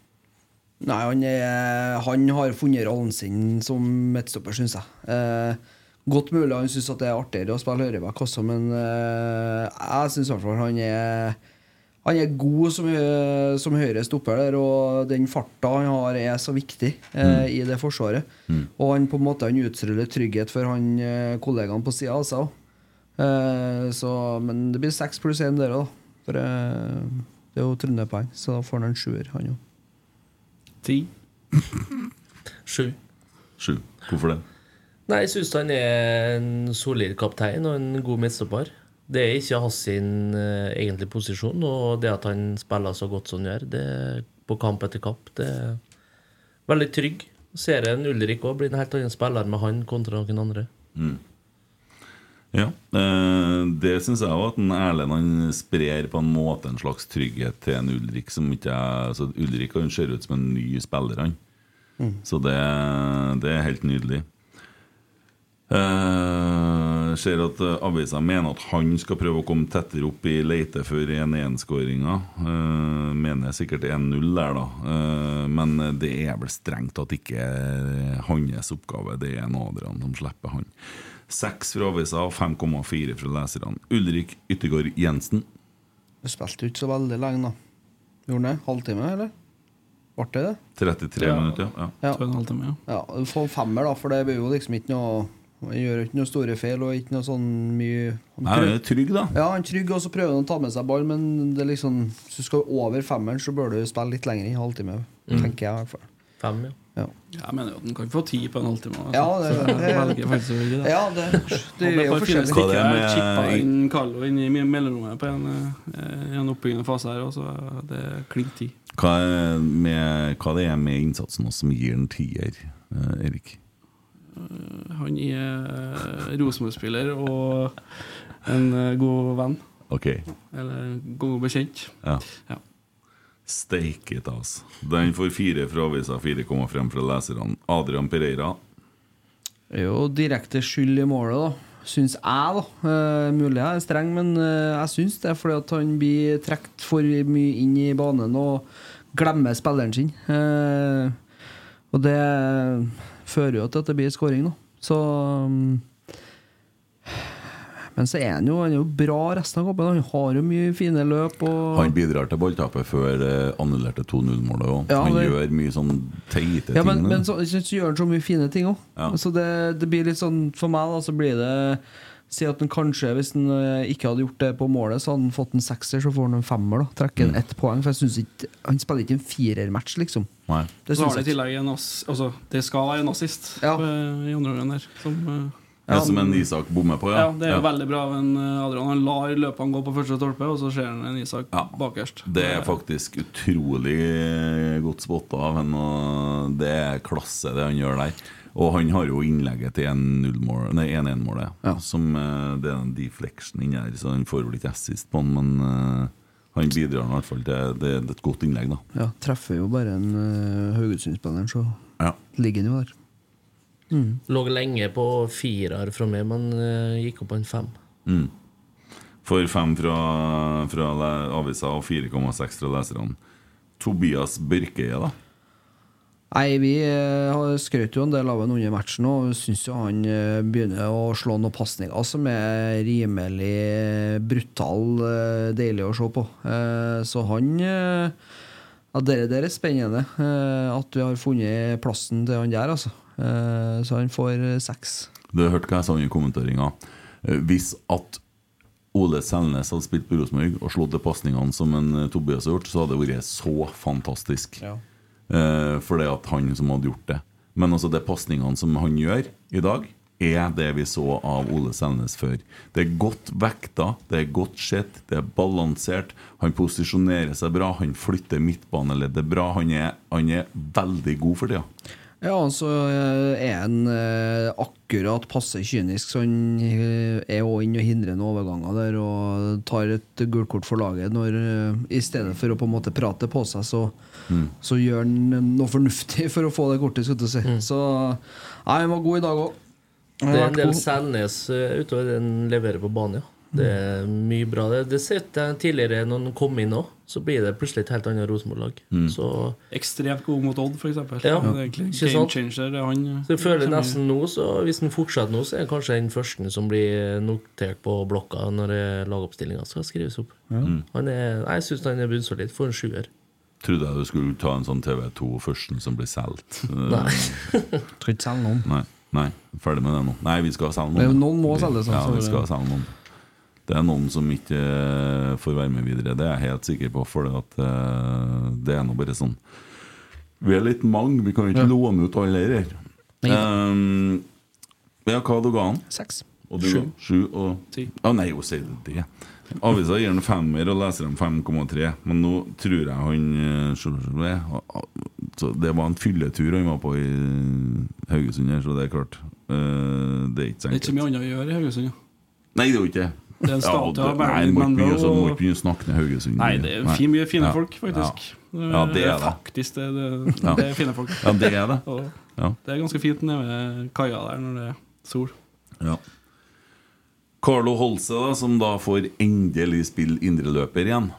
Nei, han, er, han har funnet rollen sin som midtstopper, syns jeg. Eh, godt mulig han syns det er artigere å spille høyreback også, men eh, jeg syns i hvert fall han er han er god som, som høyre stopper der, og den farta han har, er så viktig eh, i det forsvaret. Og han på en måte han utstråler trygghet for han kollegaen kollegaene på sida seg. Eh, så- men det blir seks pluss én der òg, da. For eh, det er jo trønderpoeng, så da får han en sjuer, han òg. Ti. Sju. Sju. Hvorfor det? Nei, jeg syns han er en solid kaptein og en god midtstopper. Det er ikke hans sin eh, egentlige posisjon, og det at han spiller så godt som han gjør, det på kamp etter kamp, det er veldig trygg. Ser en Ulrik òg blir en helt annen spiller med han kontra noen andre. Ja, eh, det syns jeg òg. At en Erlend han sprer på en måte en slags trygghet til en Ulrik som ikke er altså Ulrik han ser ut som en ny spiller, han. Så det, det er helt nydelig. Eh, ser at eh, avisa mener at han skal prøve å komme tettere opp i leite før 1-1-skåringa. Uh, mener sikkert 1-0 der, da. Eh, men det er vel strengt tatt ikke hans oppgave. Det er en Adrian som slipper han. Seks fra avisa og 5,4 fra leserne. Ulrik Yttergård Jensen. Du spilte ikke så veldig lenge, da. Gjorde han det? Halvtime, eller? Ble det det? 33 Ja. minutter, ja. Ja. ja. Du får femmer, da, for det blir jo liksom ikke noe Han gjør ikke noe store feil og ikke noe sånn mye han Nei, han er trygg, da. Ja, han er trygg, og så prøver han å ta med seg ball, men det er liksom hvis du skal over femmeren, så bør du spille litt lenger i en halvtime. Tenker jeg i hvert fall. Fem, ja. Ja, Jeg mener jo at den kan få ti på en halvtime. Altså. Ja, det- det- det. ja det, det er jo forskjellig. Hva det er med- chippa inn Carlo inn i mellomrommet på en, eh, en oppbyggende fase her, og så er det klink ti. Hva, er med, hva det er med innsatsen også som gir en tier, eh, Erik? Han er eh, Rosenborg-spiller og en eh, god venn. Ok, Eller god bekjent. ja. Ja. Steike ta, altså. Den får fire fra avisa, 4,5 fra leserne. Adrian Pereira. Er jo direkte skyld i målet, da. Syns jeg, da. Uh, mulig jeg er streng, men uh, jeg syns det. er Fordi at han blir trukket for mye inn i banen og glemmer spilleren sin. Uh, og det fører jo til at det blir skåring, da. Så mm, Men så er han jo, han er jo bra resten av kampen. Han har jo mye fine løp. Han bidrar til balltapet før det annullerte 2-0-målet òg. Ja, han det- gjør mye sånn teite Ja, men, ting. men nå. så, så gjør han så mye fine ting òg. Ja. Så det, det blir litt sånn For meg da, så blir det Si at han kanskje, hvis han eh, ikke hadde gjort det på målet, så hadde han fått en sekser, så får han en femmer. da Trekker Mm. ett poeng. For jeg synes ikke Han spiller ikke en firermatch, liksom. Nei. Det Så har det i tillegg en ass, altså, Det skal være en assist Ja. eh, i andre omgang der. Som, ja, er som en Isak bommer på, ja, ja. det er jo veldig bra av en eh, Adrian. Han lar løpene gå på første stolpe, og så ser han en Isak Ja. bakerst. Det er faktisk utrolig godt spotta av henne, og det er klasse, det han gjør der. Og han har jo innlegget til 1-0-mål- nei, 1-1-målet, Ja. som eh, det er en deflection inni her, så han får vel ikke assist på han, men eh, han bidrar i hvert fall til det, det er et godt innlegg, da. Ja, treffer jo bare en uh, Haugesund-spilleren, så Ja. ligger han jo der. Lå lenge på firer fra meg, men uh, gikk opp på en fem. Mm. For fem fra, fra avisa og 4,6 fra leserne. Tobias Børkeie, da? Nei, vi eh, skrøt jo en del av ham under matchen, og syns jo han eh, begynner å slå noen pasninger som er rimelig brutal, eh, deilig å se på. Eh, Så han Ja, det, det er spennende at vi har funnet plassen til han der, altså. Så han får seks. Du har hørt hva jeg sa i kommenteringa. Hvis at Ole Selnes hadde spilt på Rosenborg og slått de pasningene som en Tobias har gjort, så hadde det vært så fantastisk. Ja. Eh, for det at han som hadde gjort det. Men altså de pasningene som han gjør i dag, er det vi så av Ole Selnes før. Det er godt vekta, det er godt sett, det er balansert. Han posisjonerer seg bra, han flytter midtbaneleddet bra. Han er, han er veldig god for tida. Ja, så altså er han eh, akkurat passe kynisk, så han eh, er òg inne og hindrer noen overganger der og tar et gult kort for laget når I stedet for å på en måte prate på seg, så, så gjør han noe fornuftig for å få det kortet, skulle du si. Så nei, han var god i dag òg. Det er en del Selnes eh, utover den leverer på banen, ja. Det er mye bra. Det, det sett jeg tidligere når han kom inn òg, så blir det plutselig et helt annet Rosenborg-lag. Så, Ekstremt god mot Odd, f.eks. Ja, game changer. Er han, så jeg føler er- nesten nå, så hvis han fortsetter nå, så er han kanskje den første som blir notert på blokka når eh, lagoppstillinga skal skrives opp. Han er, jeg syns han er bunnsolid for en sjuer. Trodde jeg du skulle ta en sånn TV2 førsten som blir solgt. Eh, Nei. Skal ikke selge noen. Nei, nei, ferdig med det nå. Nei, vi skal selge Men noen. noen må selges, Ja, altså. vi skal selge noen. Det er noen som ikke eh, får være med videre, det er jeg helt sikker på. For at, eh, det er nå bare sånn Vi er litt mange, vi kan jo ikke låne ut alle her. Um, ja, hva du ga han? Seks. Og du? Sju. Sju og Ti. Ja, nei, hun sier det det. Avisa gir han femmer og leser han 5,3. Men nå tror jeg han eh, så- det- var en fylletur han var på i Haugesund her, så det er klart. eh, Det er ikke så Det er ikke mye annet å gjøre i Haugesund. Nei, det er jo ikke det. Det er en statue av det- Nei, du må ikke begynne å- snakke ned Haugesund. Nei, det er fin, mye fine folk, faktisk. Ja, det er det. Faktisk det, det, Ja. det er fine folk. Ja, det er det. Ja. det er ganske fint nede ved kaia der når det er sol. Ja. Carlo Holse, da, som da får endelig spille indreløper igjen.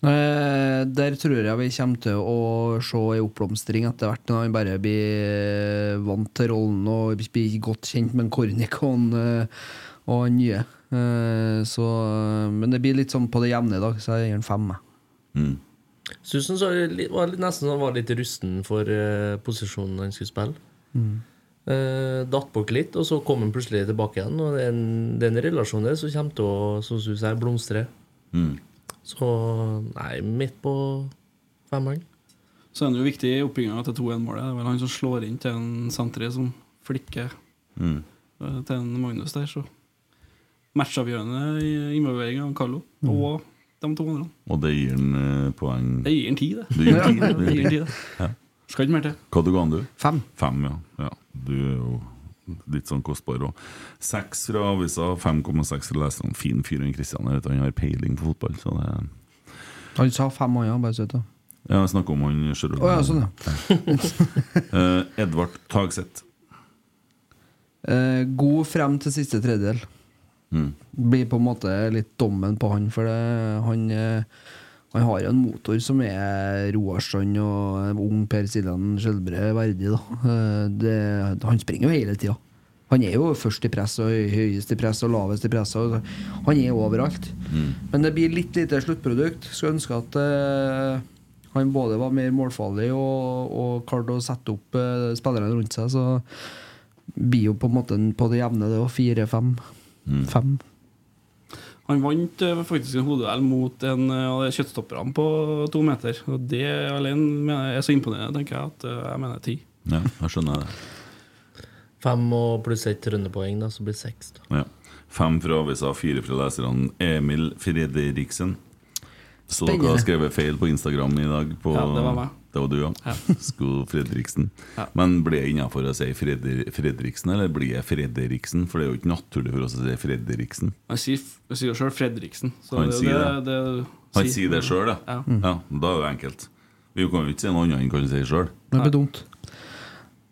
Eh, der tror jeg vi kommer til å se ei oppblomstring etter hvert, når han bare blir vant til rollen og blir godt kjent med Kornik og en, eh, og han nye. Eh, så, men det blir litt sånn på det jevne i dag, så jeg gir han fem. Mm. Susan var nesten han var litt rusten for eh, posisjonen han skulle spille. Eh, datt bort litt, og så kom han plutselig tilbake igjen. Og den, den en, det er en relasjon der som kommer til å som du sier, blomstre. Mm. Så nei, midt på femmeren. Så er det jo viktig i oppbygginga til 2-1-målet. Det er vel han som slår inn til en sentrer som flikker Mm. uh, til en Magnus der, så Matchavgjørende i involvering av Carlo og de to andre. Og det gir han eh, poeng. Det gir han tid, det. Det gir en tid, det det gir han tid, det. Skal ikke mer til. Hva du ga han, du? Fem. Fem, ja. ja. Du er jo litt sånn kostbar òg. Seks fra avisa, 5,6 fra leserne. Fin fyr, han Kristian. Han har peiling på fotball. Så det Han sa fem år, ja, bare vet du. Ja, jeg snakker om han sjøl. Å ja, sånn, ja. Eh, Edvard Tagseth. Eh, god frem til siste tredjedel. Mm. Blir på en måte litt dommen på han, for det, han, eh, han har jo en motor som er Roarstrand og ung Per Siljan Skjelbre verdig. Da. Eh, det, han springer jo hele tida. Han er jo først i press og høyest i press og lavest i press. Og han er overalt. Men det blir litt lite sluttprodukt. Skulle ønske at uh, han både var mer målfarlig og, og klarte å sette opp uh, spillerne rundt seg. Så blir jo på en måte på det jevne, det òg. Fire-fem. Fem. Han vant eh, faktisk en hodeduell mot en eh, av kjøttstopperne på to meter. Og det alene jeg er så imponerende, tenker jeg, at eh, jeg mener ti. Ja, jeg skjønner det. Fem og pluss ett rundepoeng, da, så blir det seks. da. Ja. Fem fra avisa, fire fra leserne. Emil Fredriksen. Så dere har skrevet feil på Instagram i dag. På, Ja, det var meg. Det var du, ja. Sko Fredriksen. Ja. Men blir jeg innafor å si Freder Fredriksen, eller blir jeg Fredriksen? For det er jo ikke naturlig for oss å si Fredriksen. Han sier, sier selv Fredriksen. Så Han sier det, det. det, Han sier det sjøl, ja. Mm. ja. Da er det enkelt. Vi kan jo ikke si noe annet enn han sier sjøl. Det blir dumt.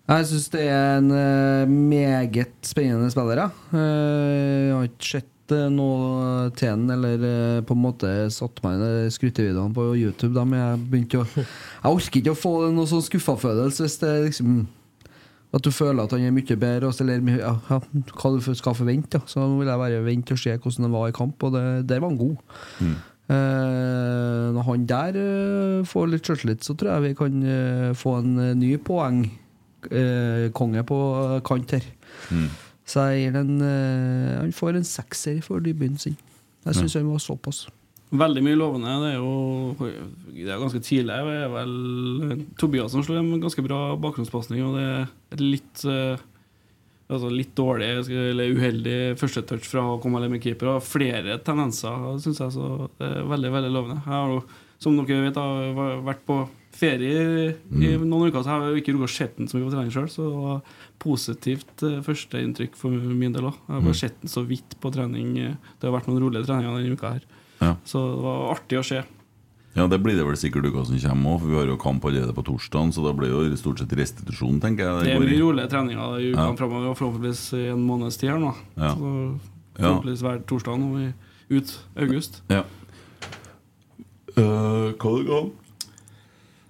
Jeg syns det er en eh, meget spennende spiller. Ja. Eh, jeg har ikke sett uh, noe til den, eller eh, på en måte satt meg i skrytevideoene på YouTube. Da, men jeg begynte å Jeg orker ikke å få noe sånn skuffa-følelse hvis det liksom At du føler at han er mye bedre, og så- eller ja, ja, hva du skal forvente. Ja. Så nå vil jeg bare vente og se hvordan han var i kamp, og det, der var han god. Eh, når han der eh, får litt sjøltillit, så tror jeg vi kan eh, få en eh, ny poeng. Eh, konge på eh, kant her. Så jeg gir den uh, Han får en sekser for debuten sin. Jeg syns han var såpass. Veldig mye lovende. Det er jo det er ganske tidlig. Det er vel Tobias som slår en ganske bra bakgrunnspasning, og det er litt uh, Altså litt dårlig eller uheldig første touch fra å komme med keeper. Og flere tendenser, syns jeg. Så det er veldig veldig lovende. Jeg har jo, som dere vet, har vært på ferie i noen uker, så har jeg ikke rukket å se den så mye på trening sjøl. Så det var positivt eh, førsteinntrykk for min del òg. Jeg har bare sett den så vidt på trening. Det har vært noen rolige treninger denne uka her. Ja. Så det var artig å se. Ja, det blir det vel sikkert uka som kommer òg, for vi har jo kamp allerede på torsdag, så da blir det jo stort sett restitusjon, tenker jeg. Det er går mye rolige treninger i ukene Ja. framover, og forhåpentligvis i en måneds tid her nå. Ja. Så forhåpentligvis hver torsdag nå ut august. Ja. Uh, hva det ga?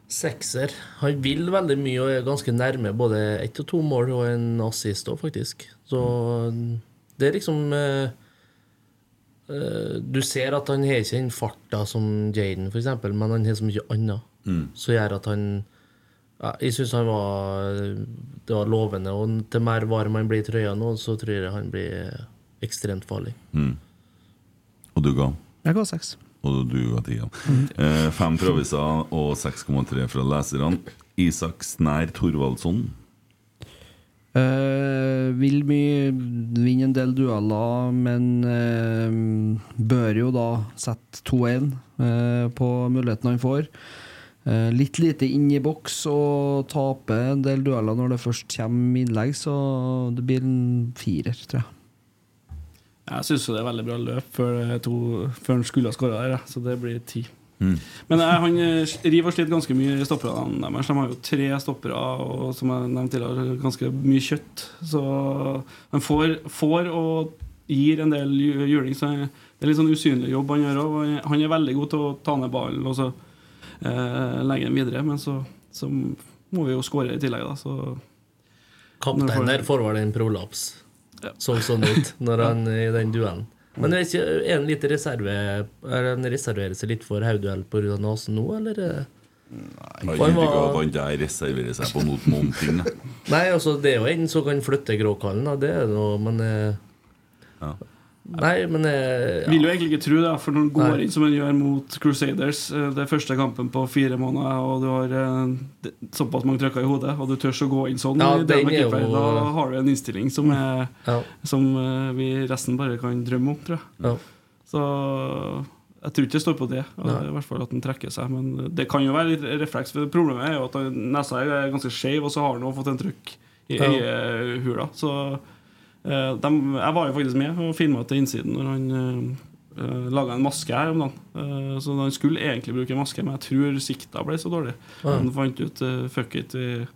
Sekser. Han vil veldig mye og er ganske nærme både ett og to mål og en assist òg, faktisk. Så det er liksom eh, eh, Du ser at han har ikke den farta som Jaden, f.eks., men han har så mye annet som gjør at han ja, Jeg syns han var Det var lovende. Og til mer varm han blir i trøya nå, så tror jeg han blir ekstremt farlig. Og du ga? Jeg ga seks. Og du ga tida. Mm. Eh, fem fra avisa og 6,3 fra leserne. Isak Snær Thorvaldsson. Uh, vil mye vinne en del dueller, men uh, bør jo da sette 2-1 uh, på muligheten han får. Eh, litt lite inn i boks og tape en del dueller når det først kommer innlegg, så det blir en firer, tror jeg. Jeg syns det er veldig bra løp før, to, før han skulle ha skåra der, så det blir ti. Men jeg, han eh, river og sliter ganske mye i stopperne deres. De har jo tre stoppere og som jeg nevnte tidligere, ganske mye kjøtt. Så han får, får og gir en del juling. Så det er litt sånn usynlig jobb han gjør òg. Han er veldig god til å ta ned ballen og så eh, legge den videre, men så, så må vi jo skåre i tillegg, da. Så Kaptein der får vel en prolaps. Så sånn ut når han i den duellen. Men er ikke er han litt reserve Er han reserverer seg litt for hodeduell pga. nesen nå, eller? Jeg ikke at han der reserverer seg på noe, noen ting. Nei, altså, det er jo en som kan flytte gråkallen, da. Det er noe, men eh, Ja. Nei, men eh, Vil jo egentlig ikke tro det, for når han går Nei. inn som han gjør mot Crusaders, eh, det er første kampen på fire måneder, og du har eh, såpass mange trøkker i hodet, og du tør å gå inn sånn, Ja, i det med er jo- da har du en innstilling som, er, Ja, som vi resten bare kan drømme om, tror jeg. ja. Så jeg tror ikke det står på det, i hvert fall at han trekker seg. Men det kan jo være litt refleks. For Problemet er jo at nesa er ganske skeiv, og så har også fått en trykk i Ja. øyehula. Så eh, dem- jeg var jo faktisk med og filma til innsiden når han uh, laga en maske her om dagen. Uh, så han skulle egentlig bruke maske, men jeg tror sikta ble så dårlig. Ja. Han fant ut uh, fuck it, vi,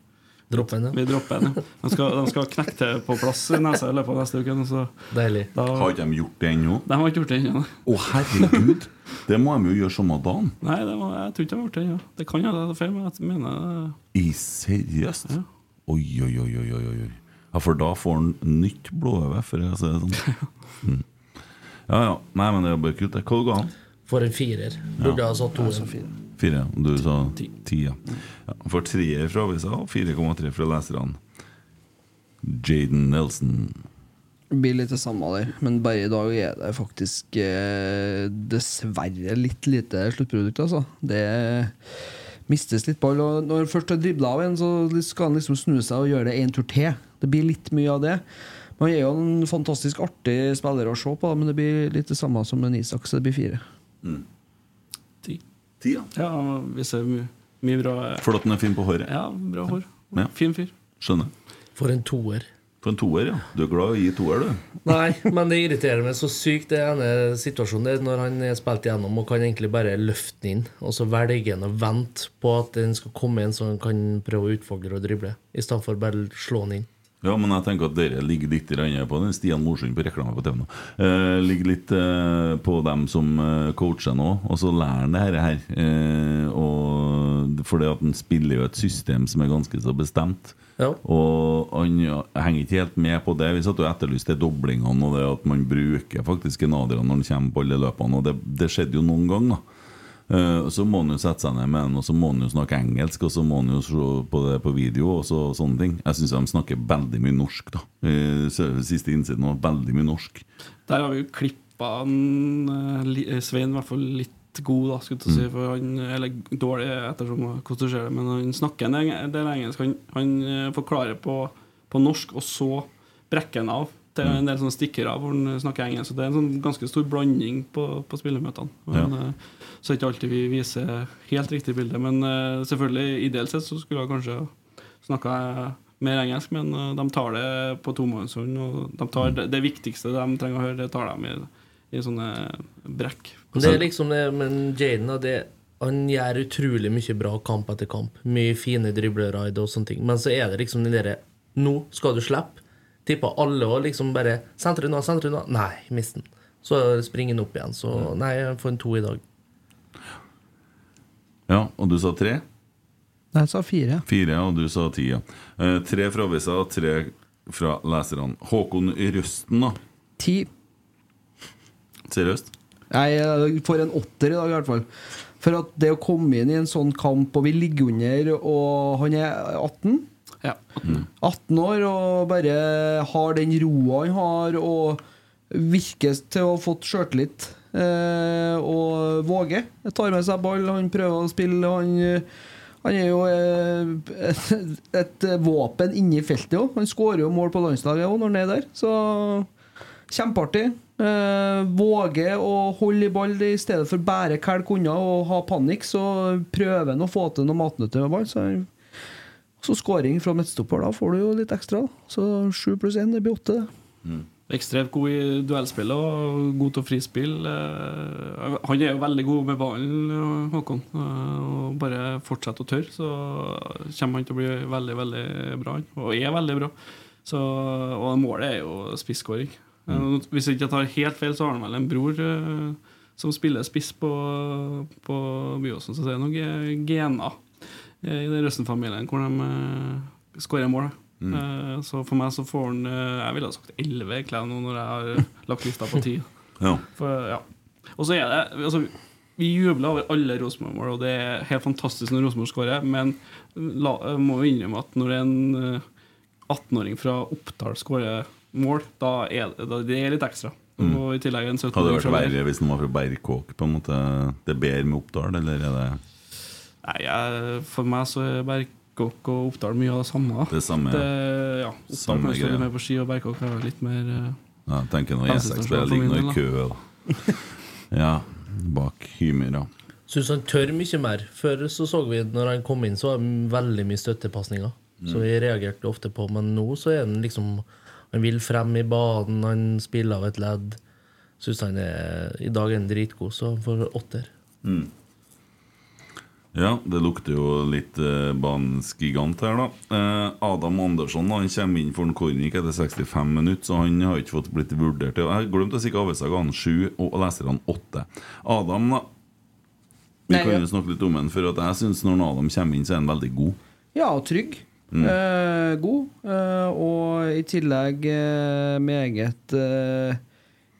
Dropp Ja. vi dropper den. ja. De skal, de skal knekke til på plass i nesa i løpet av neste uke. Så Deilig. da, Har ikke de gjort det ennå? de har ikke gjort det ennå. Å, herregud! Det må de jo gjøre samme dagen. Nei, det var, jeg tror ikke de har gjort det ennå. Det kan hende det er feil, men jeg mener det- I seriøst? Ja. Oi, oi, oi, oi, oi. Ja, for da får han nytt blodøye, for å si det sånn. Mm. Ja, ja. Nei, men det er bare kult. Hva ga han? For en firer. Burde ha satt to. Fire? Og du sa Ti. ti? Ja. ja. For treer fra avisa og 4,3 fra leserne. Jaden Nelson. Det blir litt det samme der, men bare i dag er det faktisk eh, dessverre litt lite sluttprodukt, altså. Det mistes litt ball. Og når han først har dribla av en, så skal han liksom snu seg og gjøre det en tur til. Det blir litt mye av det. Men han er jo en fantastisk artig spiller å se på, men det blir litt det samme som en Isak, så det blir fire. Ti. Ti, ja. Ja, vi ser mye, mye bra For at den er fin på håret. Ja, bra hår. Ja. Fin fyr. Skjønner. For en toer. For en toer, ja. Du er glad i å gi toer, du. Nei, men det irriterer meg så sykt det ene situasjonen der når han er spilt igjennom og kan egentlig bare løfte den inn, og så velger han å vente på at den skal komme inn så han kan prøve å utfordre og drible, i stedet for bare slå den inn. Ja, men jeg tenker at dere ligger litt på den Stian Morsund på reklame på TV nå. Eh, ligger litt eh, på dem som eh, coacher nå, og så lærer han det her. her. Eh, og fordi at han spiller jo et system som er ganske så bestemt. Ja. Og han ja, henger ikke helt med på det. Vi satt jo og etterlyste doblingene og det at man bruker faktisk en når han kommer på alle løpene. Og det, det skjedde jo noen gang, Eh, så må han jo sette seg ned med den, og så må han jo snakke engelsk, og så må han jo se på det på video og så, sånne ting. Jeg syns de snakker veldig mye norsk, da. Siste innsiden var veldig mye norsk. Der har vi jo klippa eh, eh, Svein i hvert fall litt god, da, skulle jeg si. For han, eller dårlig, ettersom hvordan du ser det, men han snakker en del engelsk. Han, han forklarer på, på norsk, og så brekker han av. Det er en del sånne stikkere hvor han snakker engelsk. Så det er en sånn ganske stor blanding på, på spillemøtene. Men, ja. Så er det ikke alltid vi viser helt riktig bilde. Men eh, selvfølgelig, ideelt sett så skulle jeg kanskje snakka mer engelsk, men eh, de tar det på tomannshånd. Og de tar det, det viktigste de trenger å høre, det tar de i, i sånne brekk. Det er liksom det, men Jaden det, han gjør utrolig mye bra kamp etter kamp. Mye fine dribleraid og sånne ting. Men så er det liksom den derre Nå skal du slippe. Tippa alle og liksom bare Sentre unna, sentre unna. Nei, mist den. Så springer den opp igjen. Så nei, jeg får en to i dag. Ja, og du sa tre? Nei, jeg sa fire. Fire, og du sa ti, ja. Eh, tre fra avisa, tre fra leserne. Håkon Røsten, da. Ti. Seriøst? Nei, jeg får en åtter i dag, i hvert fall. For at det å komme inn i en sånn kamp, og vi ligger under, og han er 18 Ja. 18 år og bare har den roa han har, og virker til å ha fått sjøltillit. Eh, og våger. Tar med seg ball, han prøver å spille. Han, han er jo eh, et, et våpen inni feltet òg. Han skårer jo mål på landslaget òg når han er der. Så kjempeartig. Eh, våger å holde i ball i stedet for bare kælke unna og ha panikk. Så prøver han å få til noe matnyttig med ball. Så så skåring fra midtstopper, da får du jo litt ekstra. Så sju pluss én, det blir åtte. Mm. Ekstremt god i duellspill og god til frispill. Eh, Han er jo veldig god med ballen, eh, Håkon. Eh, Og bare fortsetter å tørre, så kommer han til å bli veldig, veldig bra. Og er veldig bra. Så, og målet er jo spisskåring. Mm. Hvis jeg ikke tar helt feil, så har han vel en bror eh, som spiller spiss på, på Byåsen, så det er noen ge- gener eh, i den Røsten-familien hvor de uh, skårer mål. Eh, Så for meg så får han uh, Jeg ville ha sagt 11 klær nå når jeg har eh, lagt lista på 10. Ja. Ja. Og så er det altså, Vi jubler over alle Rosenborg-mål, og det er helt fantastisk når Rosenborg skårer, men la, må jo innrømme at når en eh, 18-åring fra Oppdal skårer mål, da er det, da, det er litt ekstra. Og i tillegg en 17 Hadde det vært verre hvis den var fra Berkåk? På en måte Det er bedre med Oppdal, eller er det Nei, jeg, For meg så er Berkåk og Oppdal mye av det samme. det samme? Det, ja. ja, Oppdal Samme kan stå greia. litt mer på ski, og Berkåk er litt mer eh, Ja, jeg tenker når Helsestasjon E6 spiller for ligger noe i kø, da. Ja, bak Hymyra. Syns han tør mye mer. Før så så vi når han kom inn, så var det veldig mye støttepasninger. Så vi reagerte ofte på Men nå så er han liksom Han vil frem i banen, han spiller av et ledd. Syns han er I dag er han dritgod, så han får åtter. Ja, det lukter jo litt eh, banens gigant her, da. Eh, Adam Andersson da, han kommer inn for en Kornik etter 65 minutter, så han har ikke fått blitt vurdert. Jeg glemte å si hva avisa ga han sju, og leserne åtte. Adam, da. Vi Nei, kan ja. jo snakke litt om han, for at jeg syns når Adam kommer inn, så er han veldig god. Ja, og trygg. Eh, god. Eh, og i tillegg eh, meget eh,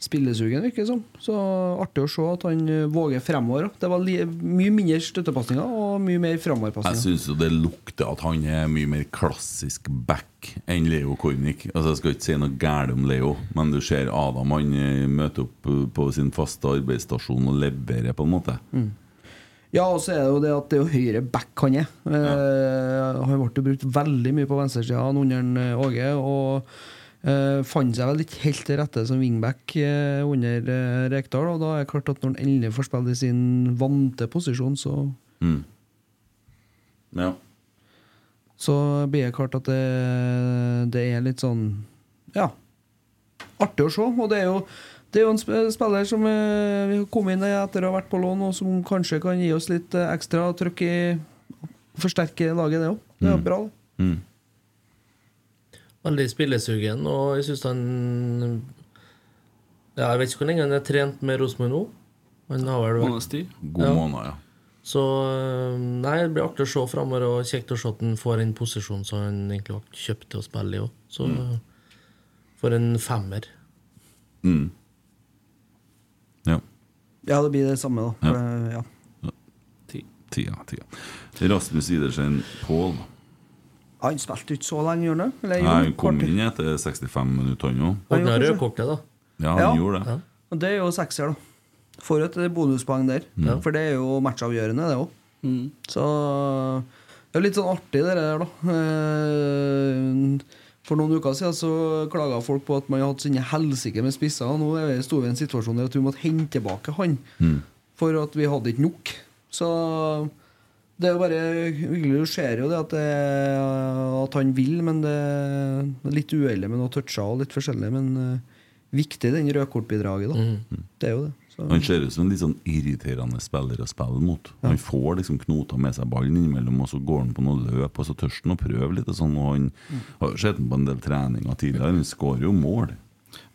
spillesugen, virker det som. Så artig å se at han eh, våger fremover. Det var mye mindre støttepasninger og mye mer Jeg fremoverpasninger. syns jo det lukter at han er mye mer klassisk back enn Leo Kornic. Altså Jeg skal ikke si noe galt om Leo, men du ser Adam han eh, møter opp eh, på sin faste arbeidsstasjon og leverer, på en måte. Ja, og så er det jo det at det er jo høyre back han er. Eh, han ble brukt veldig mye på venstresida under Åge, og eh, fant seg vel ikke helt til rette som wingback uh, under uh, Rekdal. Og da er det klart at når han endelig får spille i sin vante posisjon, så, Mm. Ja. så blir det klart at det, det er litt sånn Ja. Artig å se. Og det er jo det er jo en spiller som vi kom inn i etter å ha vært på lån, og som kanskje kan gi oss litt ekstra trøkk i Forsterke laget, det òg. Det er jo bra. det. Mm. Veldig spillesugen, og jeg syns han ja, Jeg vet ikke hvor lenge han har trent med Rosenborg nå. Han har vel vært. God Ja. måned, ja. Så øh, Nei, det blir artig å se framover, og kjekt å se at han får en posisjon som han egentlig var kjøpt til å spille i òg. Så for en femmer. Mm. Ja. Ja, det blir det samme, da. Ja. det- ja. Tida, tida. Rasmus Idersen Pål. Han spilte ikke så lenge, gjorde han det? Nei, Han kom kvarter. inn etter 65 minutter, han òg. Han har rødkortet, da. Ja, han Ja. gjorde det. Og det er jo sekser, da. Får et bonuspoeng der. Ja. For det er jo matchavgjørende, det òg. Så det er litt sånn artig, det der, da. Eh, For noen uker siden så klaga folk på at man hadde sine helsike med spisser. og Nå vi- sto vi i en situasjon der at vi måtte hente tilbake han. Mm. For at vi hadde ikke nok. Så det er jo bare hyggelig. Du ser jo det at, det, at han vil, men det er litt uheldig med noen toucher og litt forskjellig. Men uh, viktig, den rødkortbidraget, da. Det er jo det. Så. Han ser ut som en litt sånn irriterende spiller å spille mot. Han får liksom knota med seg ballen innimellom, og så går han på noe løp, og så tør han å prøve litt. Og sånn, og han har jo sett han på en del treninger tidligere. Han skårer jo mål.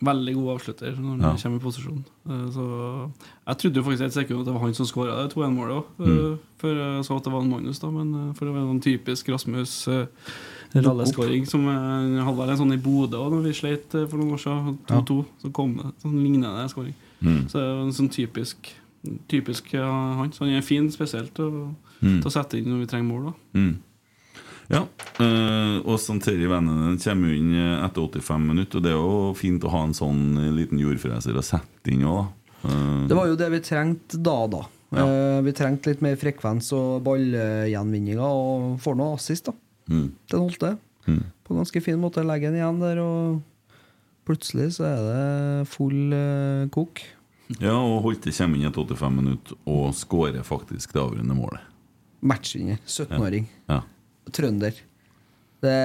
Veldig god avslutter når han Ja. kommer i posisjon. Eh, Så Jeg trodde jo faktisk et sekund at det var han som skåra det 2-1-målet òg, Mm. før jeg så at det var en Magnus. da Men eh, For det var en sånn typisk Rasmus uh, ralleskåring som hadde vel en sånn i Bodø òg, når vi sleit eh, for noen år siden. 2-2. Så kom det sånn lignende skåring. Mm. Så det er en sånn typisk Typisk ja, han. Så han er fin spesielt å, Mm. til å sette inn når vi trenger mål. da Mm. Ja. eh, og Santeri Vennenen kommer jo inn eh, etter 85 minutter, og det er jo fint å ha en sånn eh, liten jordfreser å sette inn òg. Det var jo det vi trengte da, da. Ja. Vi trengte litt mer frekvens og ballgjenvinninger, og får noe assist, da. mm. Den holdt det. Mm. På en ganske fin måte. Legge den igjen der, og plutselig så er det full kok. Ja, og Holte kommer inn etter 85 minutter og skårer faktisk det avgjørende målet. Matchvinner. 17-åring. Ja. Trønder. Det,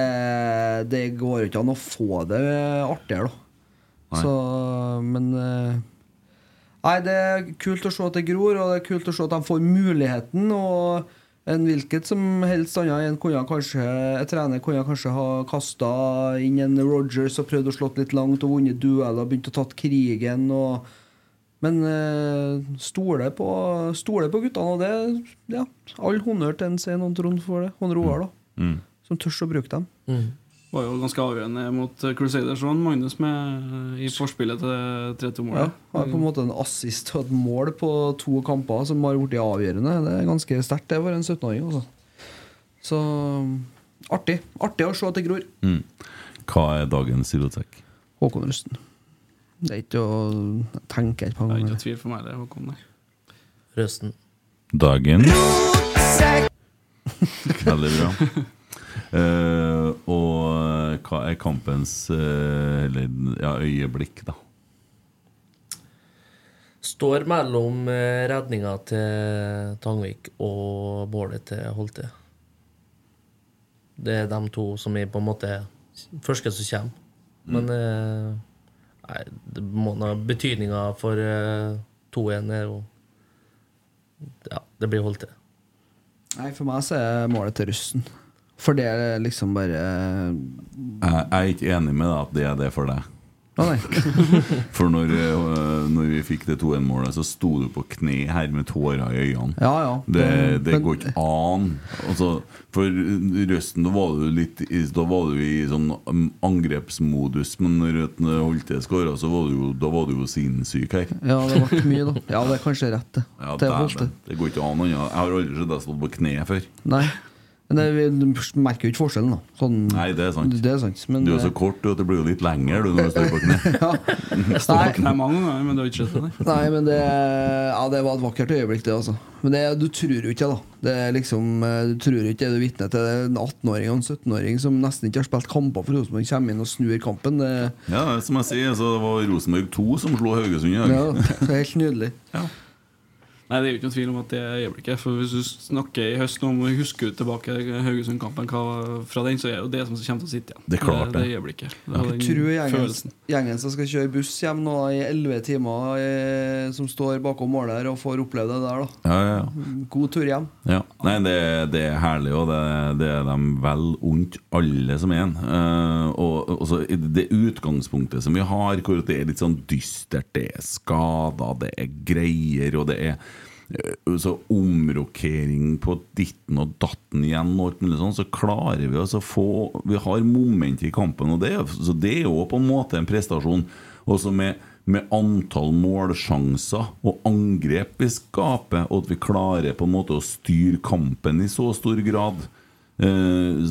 det går jo ikke an å få det artigere, da. Så, men eh, Nei, det er kult å se at det gror, og det er kult å se at de får muligheten. Og en hvilket som helst annen en kunne kanskje En trener kunne kanskje ha kasta inn en Rogers og prøvd å slått litt langt og vunnet dueller og begynt å tatt krigen. Og, men stole stoler på, stole på guttene, og det ja, All honnør til en Svein og Trond for det. Og Roar, da. Mm. Som tør å bruke dem. Var jo ganske avgjørende mot Crusaders og Magnus med i forspillet til 3-2-målet. har på en måte en assist og et mål på to kamper som har blitt avgjørende. Det er ganske sterkt det for en 17-åring. Altså. Så artig. Artig å se at det gror. Mm. Hva er dagens rotsekk? Håkon Rusten. Det er ikke å tenke på. Det er ikke å noe tvil for meg, det. Håkon, nei. Røsten. Dagen Veldig bra. Uh, og hva er kampens eller, ja, øyeblikk, da? Står mellom eh, redninga til Tangvik og bålet til Holte. Det er de to som er på en måte første som kommer. Men eh, nei, det må nå betydninga for uh, 2-1 er jo Ja, det blir holdt til. Nei, For meg så er målet til russen. For det er liksom bare Jeg, jeg er ikke enig med deg at det er det for deg. Nei. For når, eh, når vi fikk det 2-1-målet, så sto du på kne her med tårer i øynene. Ja, ja. Det, det går ikke an. Altså, for Røsten, da var du litt Da var du i sånn um, angrepsmodus, men når Røtten Holte skåra, så var du jo, da var du jo sinnssyk her. Ja, det ble mye, da. Ja, det er kanskje rett, det. Ja, det, det går ikke an. Jeg har aldri sett deg stå på kne før. Nei. Men det, vi du merker jo ikke forskjellen, da. Sånn, Nei, det er sant. Det er sant. Men, Du er så eh, kort du, at det blir jo litt lenger du, når du står på kne. Nei. Nei, mange ganger, men det har ikke skjedd det. nei. Nei, men det, ja, det var et vakkert øyeblikk, det. altså Men det, du tror jo ikke da Det er liksom, eh, Du tror ikke det du er vitne til. Det er En 18-åring og en 17-åring som nesten ikke har spilt kamper for Rosenborg, kommer inn og snur kampen. Det, Ja, som jeg sier, så det var Rosenborg 2 som slo Haugesund i dag. ja, det er helt nydelig. Nei, Det er jo ikke noen tvil om at det er øyeblikket. For Hvis du snakker i høst om å huske tilbake Haugesund-kampen fra den, så er det jo det som kommer til å sitte igjen. Det er klart det. det. det øyeblikket. Ja. Og Jeg tror gjengen, gjengen som skal kjøre buss hjem nå i 11 timer, eh, som står bakom målet her og får oppleve det der, da. Ja, ja, ja. God tur hjem. Ja, nei, det, det er herlig, og det, det er dem vel ondt, alle som er en. Uh, og og så det utgangspunktet som vi har, hvor det er litt sånn dystert, det er skader, det er greier, og det er eh, så omrokering på ditten og datten igjen, og alt mulig sånn, så klarer vi oss å få Vi har moment i kampen, og det, så det er jo på en måte en prestasjon. Også med, med antall målsjanser og angrep vi skaper, og at vi klarer på en måte å styre kampen i så stor grad. Eh,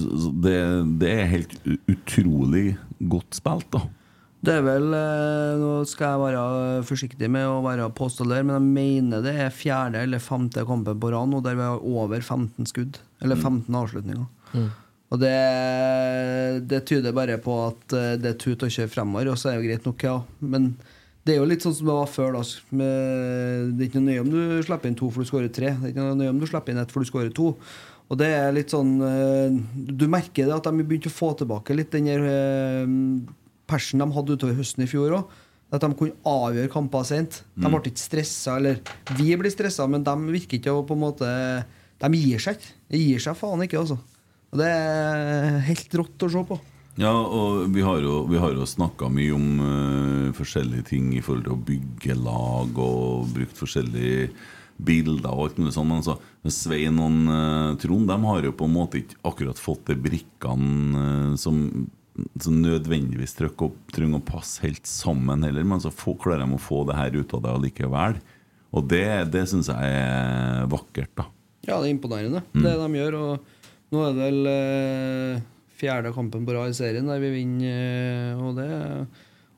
Det, det er helt utrolig godt spilt, da. Det er vel eh, Nå skal jeg være forsiktig med å være påstå der, men jeg mener det er fjerde eller femte kampen på rad nå der vi har over 15 skudd. Eller 15 avslutninger. Og det, det tyder bare på at eh, det er tut og kjør fremover, og så er det jo greit nok, ja. Men det er jo litt sånn som det var før. da med, Det er ikke noe nøye om du slipper inn to for du skårer tre. Det er ikke noe nøye om du slipper inn ett for du skårer to. Og det er litt sånn eh, Du merker det at de har begynt å få tilbake litt den der persen de hadde utover høsten i fjor òg. At de kunne avgjøre kamper sent. De ble ikke stressa. Eller vi blir stressa, men de virker ikke å på en måte De gir seg ikke. De gir seg faen ikke, altså. Og det er helt rått å se på. Ja, og vi har jo, vi har jo snakka mye om uh, forskjellige ting i forhold til å bygge lag og brukt forskjellige bilder og alt mulig sånt. Men så, Svein og uh, Trond de har jo på en måte ikke akkurat fått de brikkene uh, som, som nødvendigvis trenger å, passe helt sammen heller, men så få, klarer de å få det her ut av deg allikevel. Og det, det syns jeg er vakkert, da. Ja, det er imponerende, Mm. det de gjør. Og nå er det vel eh, fjerde kampen på rad i serien der vi vinner. eh, og, det,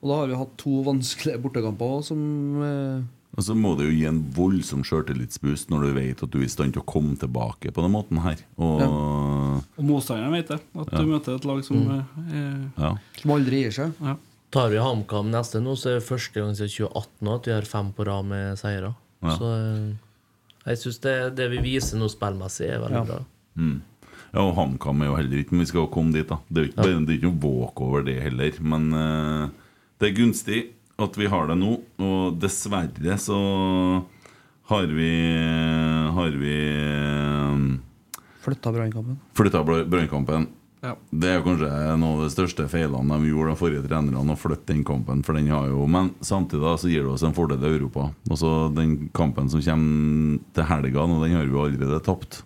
og da har vi hatt to vanskelige bortekamper også, som eh, Og så må det jo gi en voldsom sjøltillitsboost når du vet at du er i stand til å komme tilbake på den måten her. Og Og motstanderen vet det. At Ja. du møter et lag som mm. er ja. som aldri gir seg. ja. Tar vi HamKam neste nå, så er det første gang siden 2018 at vi har fem på rad med seire. Ja. Så eh, jeg syns det, det vi viser nå spillmessig, er veldig Ja. bra. Mm. Ja, og HamKam er jo heller ikke Men vi skal jo komme dit, da. Det er jo ikke, ja. det er ikke noe walkover, det heller. Men uh, det er gunstig at vi har det nå. Og dessverre så har vi Har vi Flytta brannkampen. flytta brannkampen. Ja. Det er kanskje en av de største feilene de gjorde, de forrige trenerne, å flytte den kampen. For den har jo, Men samtidig så gir det oss en fordel i Europa. Også Den kampen som kommer til helga, nå, den har vi allerede tapt.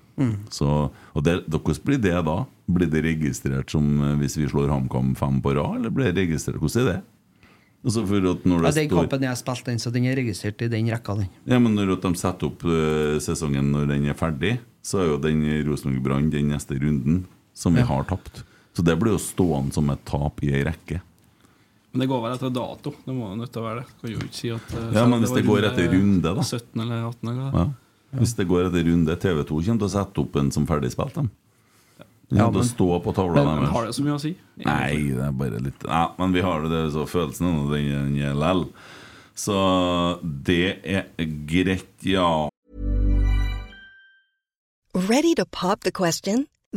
Så, og det, Hvordan blir det da? Blir det registrert som eh, hvis vi slår HamKam fem på rad, eller blir det registrert? Hvordan er det? Altså for at når Ja, den kampen jeg spilte, den, så den er registrert i den rekka, den. ja, men Når de setter opp eh, sesongen når den er ferdig, så er jo den Rosenborg Brann den neste runden som vi har tapt. Så det blir jo stående som et tap i ei rekke. Men det går vel etter dato. Det må jo nødt til å være det. Kan jo ikke si at eh, Ja, men hvis det, det går etter runde, da. 17 eller 18 eller Ja. Hvis det går etter runde, TV2 kommer til å sette opp en som ferdigspilt. dem. Ja, det står stå på tavla Men har deres. det så mye å si? Nei, det er bare litt Nei, men vi har det, så følelsen nå, den er lell. Så det er greit, ja. Ready to pop the question?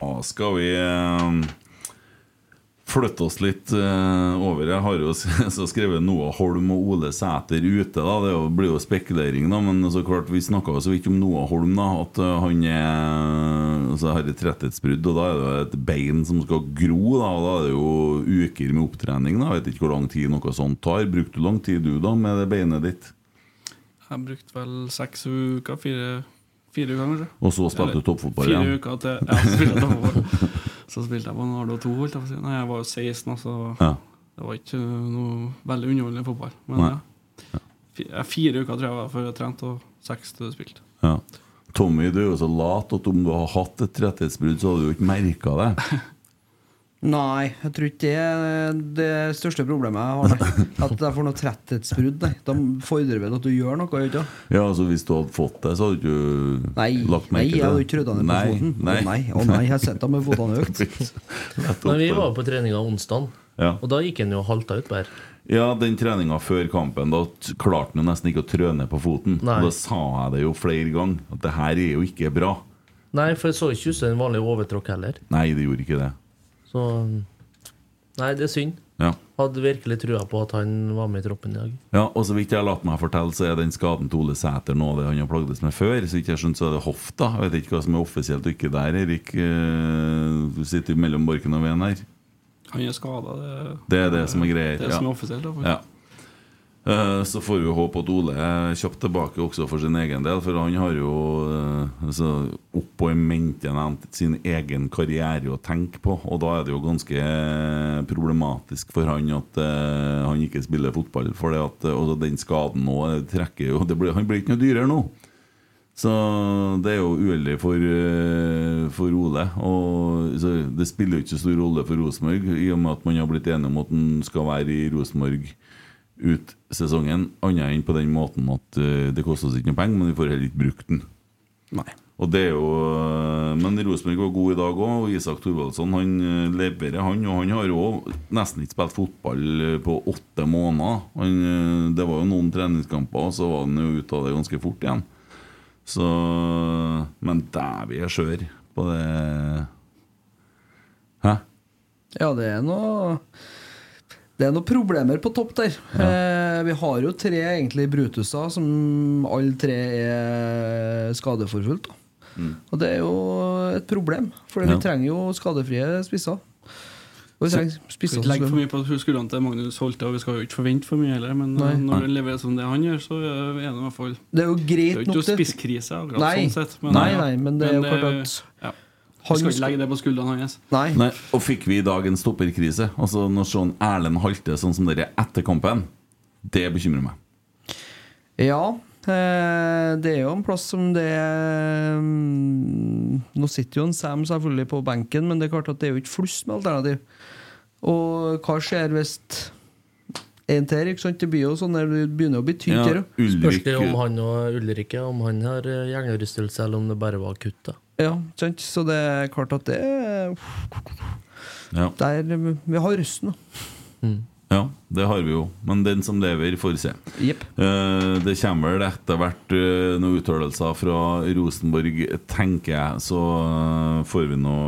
Da skal vi eh, flytte oss litt eh, over. Jeg har jo skrevet Noah Holm og Ole Sæter ute. da Det blir jo spekulering, da. Men så klart vi snakka så vidt om Noah Holm. da At eh, han er altså, har et rettighetsbrudd, og da er det et bein som skal gro. da Og da er det jo uker med opptrening. da Jeg vet ikke hvor lang tid noe sånt tar. Brukte du lang tid du da med det beinet ditt? Jeg brukte vel seks uker, fire, fire uker kanskje. Og så spilte du toppfotball igjen? Fire uker til Ja, så spilte jeg toppfotball. Så spilte jeg på Nardo 2, holdt jeg på å si. Nei, jeg var jo 16, altså. Ja. Det var ikke noe veldig underholdende fotball. Men ja. Ja, Fire uker tror jeg var før jeg trente, og seks til jeg spilte. Ja. Tommy, du er jo så lat at om du har hatt et rettighetsbrudd, så hadde du jo ikke merka det. Nei, jeg tror ikke det er det største problemet jeg har. Nei. At jeg får noe tretthetsbrudd. Da fordrer vel at du gjør noe, ikke? Ja, altså Hvis du hadde fått det, så hadde du ikke Nei, lagt nei, jeg hadde til ikke trødd ned på Nei, foten. Nei. Å nei, å nei, jeg sitter med fotene økt. Men vi var på treninga onsdag, Ja. og da gikk han jo halta ut bare. Ja, den treninga før kampen, da klarte han nesten ikke å trø ned på foten. Nei. Og Da sa jeg det jo flere ganger, at det her er jo ikke bra. Nei, for jeg så ikke ut som en vanlig overtråkk heller. Nei, det gjorde ikke det. Så Nei, det er synd. Ja. Hadde virkelig trua på at han var med i troppen i dag. Ja, og så vidt jeg har latt meg fortelle, så er den skaden til Ole Sæter nå det han har plagdes med før. Så vidt jeg skjønner, så er det hofta. Jeg vet ikke hva som er offisielt og ikke der, Erik. Eh, Du sitter jo mellom barken og veden her. Han er skada, det, Det er det som er greier. det ja. som er offisielt. da. Ja. Eh, Så får vi håpe at Ole er kjapt tilbake også for sin egen del, for han har jo eh, altså, oppå i mente sin egen karriere å tenke på, og da er det jo ganske problematisk for han at uh, han ikke spiller fotball. For at uh, den skaden nå eh, trekker jo blir, Han blir ikke noe dyrere nå. Så det er jo uheldig for, eh, for Ole. Og det spiller jo ikke så stor rolle for Rosenborg, i og med at man har blitt enige om at han skal være i Rosenborg ut sesongen. Annet enn på den måten at uh, det koster oss ikke noe penger, men vi får heller ikke brukt den. Nei. Og det er jo uh, Men Rosenborg var god i dag òg, og Isak Thorvaldsson han uh, leverer, han. Og han har jo nesten ikke spilt fotball på åtte måneder. Han, det var jo noen treningskamper, og så var han jo ute av det ganske fort igjen. Så Men dæven, jeg er skjør på det Hæ? Ja, det er noe Det er noen problemer på topp der. Eh, vi har jo tre egentlig Brutuser, som alle tre er skadeforfulgt. Mm. Og det er jo et problem, for Ja. vi trenger jo skadefrie spisser. Og vi trenger Skal spisser ikke legge for mye på skuldrene til Magnus Holte, og vi skal jo ikke forvente for mye heller, men Nei. når det leverer som det han gjør, så er det i hvert fall Det er jo Det greit er jo ikke nok, noe spisskrise, akkurat Nei. sånn sett. Nei, nei, men det er jo klart at ja. Han skal ikke legge det på skuldrene hans. Nei. Nei, og fikk vi i dag en stopperkrise? Altså Når sånn Erlend Halte sånn som dere etter kampen, det bekymrer meg. Ja, eh, det er jo en plass som det mm, Nå sitter jo en Sam selvfølgelig på benken, men det er klart at det er jo ikke flust med alternativ. Og hva skjer hvis en til, ikke sant? Det blir jo sånn der, det begynner å bli tynt Ja, her. jo. Spørs det om han og Ulrikke Om han har eh, hjernerystelse, eller om det bare var kutt. da Ja, sant? Så det er klart at det er ja. der Vi har røsten, da. Ja, det har vi jo. Men den som lever, får se. Yep. Eh, det kommer vel etter hvert eh, noen uttalelser fra Rosenborg, tenker jeg. Så eh, får vi nå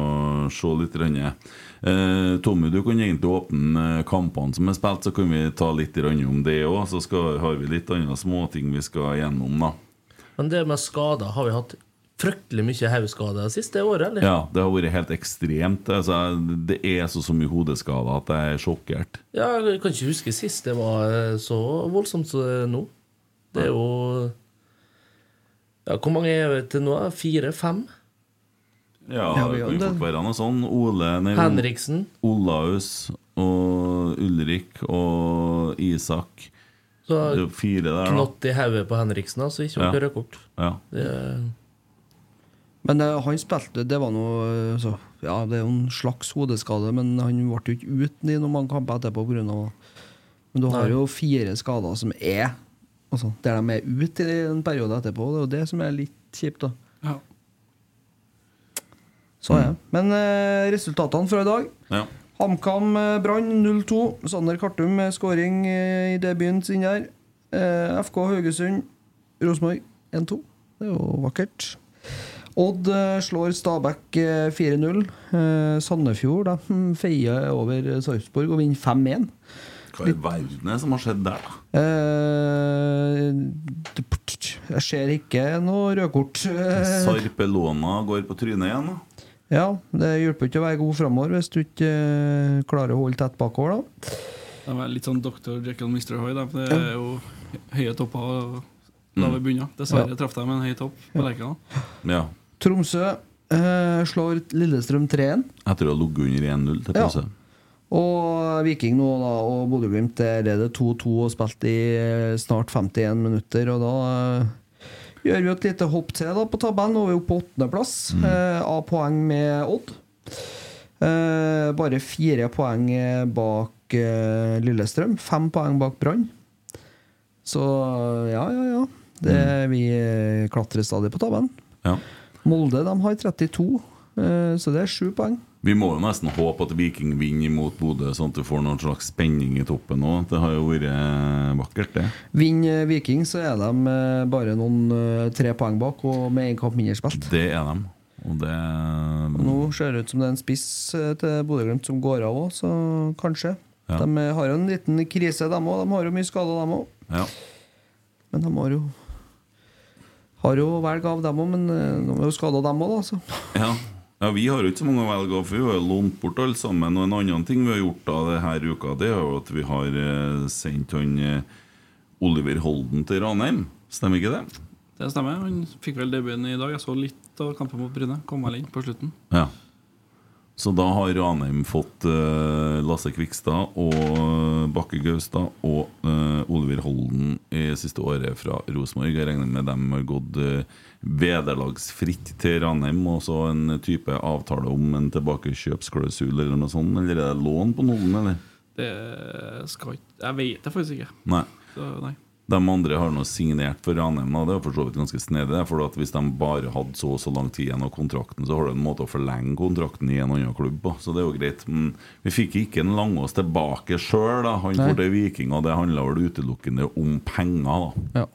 se litt. grann. Eh, Tommy, du kan egentlig åpne kampene som er spilt, så kan vi ta litt om det òg. Så skal, har vi litt andre småting vi skal gjennom, da. Men det med skader, har vi hatt fryktelig mye hodeskader det siste året, eller? Ja, det har vært helt ekstremt. Altså, det er så, så mye hodeskader at jeg er sjokkert. Ja, jeg kan ikke huske sist det var eh, så voldsomt som nå. Det er jo Ja, hvor mange er vi til nå? Fire-fem? Ja, Ja, det vi kan det. fort være noe sånn. Ole nei, Henriksen. Olaus og Ulrik og Isak. Så Det er jo fire der, da. knott i hodet på Henriksen, altså så ikke Ja. rødt kort. Ja. Det er- Men eh, han spilte Det var noe eh, så, Ja, det er jo en slags hodeskade, men han ble jo ikke uten i noen mange kamper etterpå pga. Men du har Nei. jo fire skader som er Altså, der de er ute i en periode etterpå. Det er jo det som er litt kjipt, da. Ja. Så det. Men eh, resultatene fra i dag ja. HamKam Brann 0-2. Sander Kartum med skåring i debuten sin der. Eh, FK Haugesund Rosenborg 1-2. Det er jo vakkert. Odd eh, slår Stabæk eh, 4-0. Eh, Sandefjord da, hm, feier over Sarpsborg og vinner 5-1. Hva i verden er det som har skjedd der, da? Eh, jeg ser ikke noe rødkort. Eh, Sarpelona går på trynet igjen, da. ja, det hjelper ikke å være god framover hvis du ikke eh, klarer å holde tett bakover. da De er litt sånn Dr. Jekyll og Mr. Hoy. de. Det er jo høye topper og lave bunner. Dessverre traff de en høy topp på Lerkendal. Ja. Tromsø eh, slår Lillestrøm 3-1. Etter å ha ligget under 1-0 til Ja. pause. Og Viking nå da, og Bodø-Glimt er det 2-2 og spilt i eh, snart 51 minutter. Og da eh, gjør vi et lite hopp til da på tabellen. Nå er vi oppe på åttendeplass. Eh, av poeng med Odd. Eh, bare fire poeng eh, bak eh, Lillestrøm. Fem poeng bak Brann. Så ja, ja, ja. Det, Vi eh, klatrer stadig på tabellen. Ja. Molde de har 32, eh, så det er sju poeng. Vi må jo nesten håpe at Viking vinner mot Bodø, sånn at du får noen slags spenning i toppen òg. Det har jo vært eh, vakkert, det. Vinner Viking, så er de eh, bare noen eh, tre poeng bak og med én kamp mindre spilt. Det er de. Og det Og Nå ser det ut som det er en spiss eh, til Bodø-Glimt som går av òg, så kanskje. Ja. De eh, har jo en liten krise, de òg. De har jo mye skader, de òg. Ja. Men de har jo Har jo velg av dem òg, men eh, de er jo skada, dem òg, da. Så. Ja. ja, vi har jo ikke så mange å velge av, for vi har jo lånt bort alle sammen. Og en annen ting vi har gjort da denne uka, det er jo at vi har eh, sendt han eh, Oliver Holden til Ranheim. Stemmer ikke det? Det stemmer. Han fikk vel debuten i dag. Jeg så litt av kampen mot Bryne. Kom vel inn på slutten. Ja. Så da har Ranheim fått uh, Lasse Kvikstad og Bakke Gaustad og uh, Oliver Holden i siste året fra Rosenborg. Jeg regner med dem har gått uh, vederlagsfritt til Ranheim, og så en type avtale om en tilbakekjøpsklausul eller noe sånt. Eller er det lån på noen, eller? Det skal ikke Jeg vet det faktisk ikke. Nei. Så, nei. De andre har nå signert for Ranheim. Det er for så vidt ganske snedig. For at Hvis de bare hadde så og så lang tid igjen av kontrakten, så har du en måte å forlenge kontrakten i en annen klubb på. Så det er jo greit. Men vi fikk ikke en Langås tilbake sjøl. Han til Viking, og det handla vel utelukkende om penger. da Ja.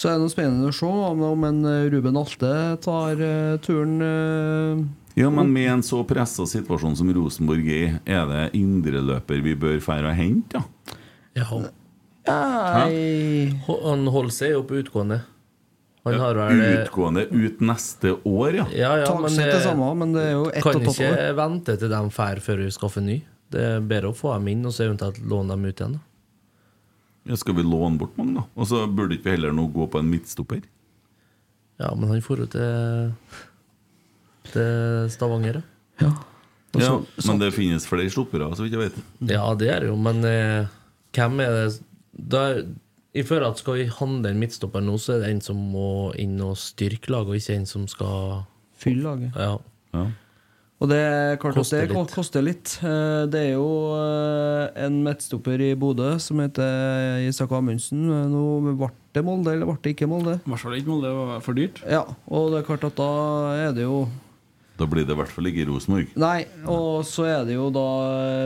Så er det spennende å se om, om en eh, Ruben Alte tar eh, turen eh, Ja, Men med en så pressa situasjon som Rosenborg er, er det indreløper vi bør dra og hente? da? Ja. Nei Han holder seg jo på utgående. Han har vel eh, Utgående ut neste år, ja. Ja, ja, men det eh, samme, men det er jo ett og kan et halvt ikke vente til de drar før vi skaffer ny. Det er bedre å få dem inn og så eventuelt låne dem ut igjen. da. ja. Skal vi låne bort mange, da? Og så burde ikke vi heller nå gå på en midtstopper? Ja, men han får jo til til Stavanger, ja. Ja, men det finnes flere stoppere, så vidt jeg vet. Ja, det er det jo, men eh, hvem er det da, Jeg føler at skal vi handle en midtstopper nå, så er det en som må inn og styrke laget, og ikke en som skal Fylle laget. Ja. Ja. Og det er klart Koster at det litt. koster litt. Eh, Det er jo eh, en midtstopper i Bodø som heter Isak Amundsen. Eh, Nå ble det Molde, eller ble det ikke Molde? I hvert fall ikke Molde. Det var for dyrt. Ja, og det er klart at da er det jo Da blir det i hvert fall ikke Rosenborg. Nei, og så er det jo da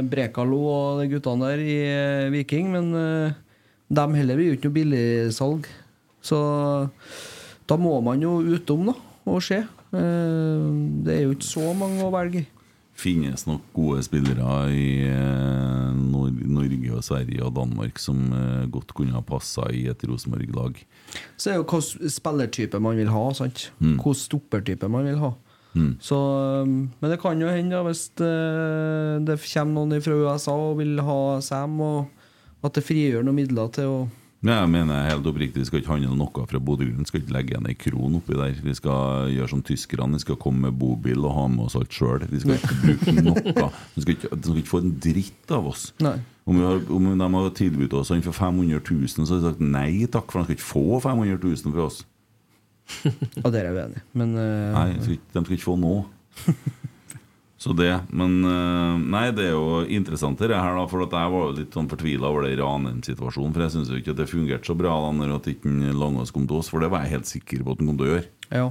Brekalo og de guttene der i Viking, men dem heller blir jo ikke noe billigsalg. Så da må man jo utom, da, og se. Eh, Det er jo ikke så mange å velge i. Finnes nok gode spillere i eh, Nor Norge og Sverige og Danmark som eh, godt kunne ha passa i et Rosenborg-lag. Så er jo hvilken spillertype man vil ha. sant? Mm. Hvilken stoppertype man vil ha. Mm. Så, men det kan jo hende da, hvis det, det kommer noen fra USA og vil ha Sam, og at det frigjør noen midler til å Ja, jeg mener helt oppriktig, Vi skal ikke handle noe fra Bodø-Glimt. Skal ikke legge igjen ei kron oppi der. Vi skal gjøre som tyskerne. Vi skal komme med bobil og ha med oss alt sjøl. Vi skal ikke bruke noe. De skal ikke, de skal ikke få en dritt av oss. Nei. Om, vi har, om de har tilbudt oss han for 500 000, så har de sagt nei takk, for de skal ikke få 500 000 fra oss. Ja, der er jeg uenig. Men uh, Nei, de skal ikke, de skal ikke få noe. Så det, Men eh, nei, det er jo interessant det her, da, for at jeg var jo litt sånn fortvila over det Ranheim-situasjonen. For jeg syns ikke at det fungerte så bra da når at ikke Langås kom til oss, for det var jeg helt sikker på at han kom til å gjøre. ja.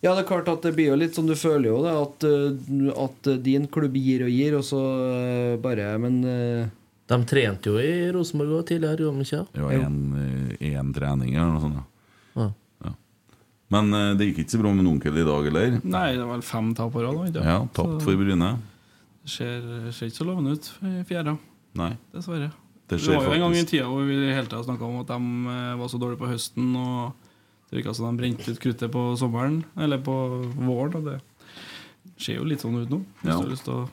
ja, det er klart at det blir jo litt sånn du føler jo det, at, eh, at din klubb gir og gir, og så eh, bare Men eh, De trente jo i Rosenborg tidligere, gjorde de ikke? Det var én trening eller noe sånt. Ja. Men eh, det gikk ikke så bra med onkel i dag, eller? Nei, det var fem tap på rad. Ja, tapt for Bryne. Det ser, ser ikke så lovende ut i fjerde, Nei. dessverre. Det Det, var jo en gang i tida hvor vi hele tida snakka om at de eh, var så dårlige på høsten, og det virka som de brente ut kruttet på sommeren, eller på våren. Og det ser jo litt sånn ut nå. Hvis Ja. du har lyst til å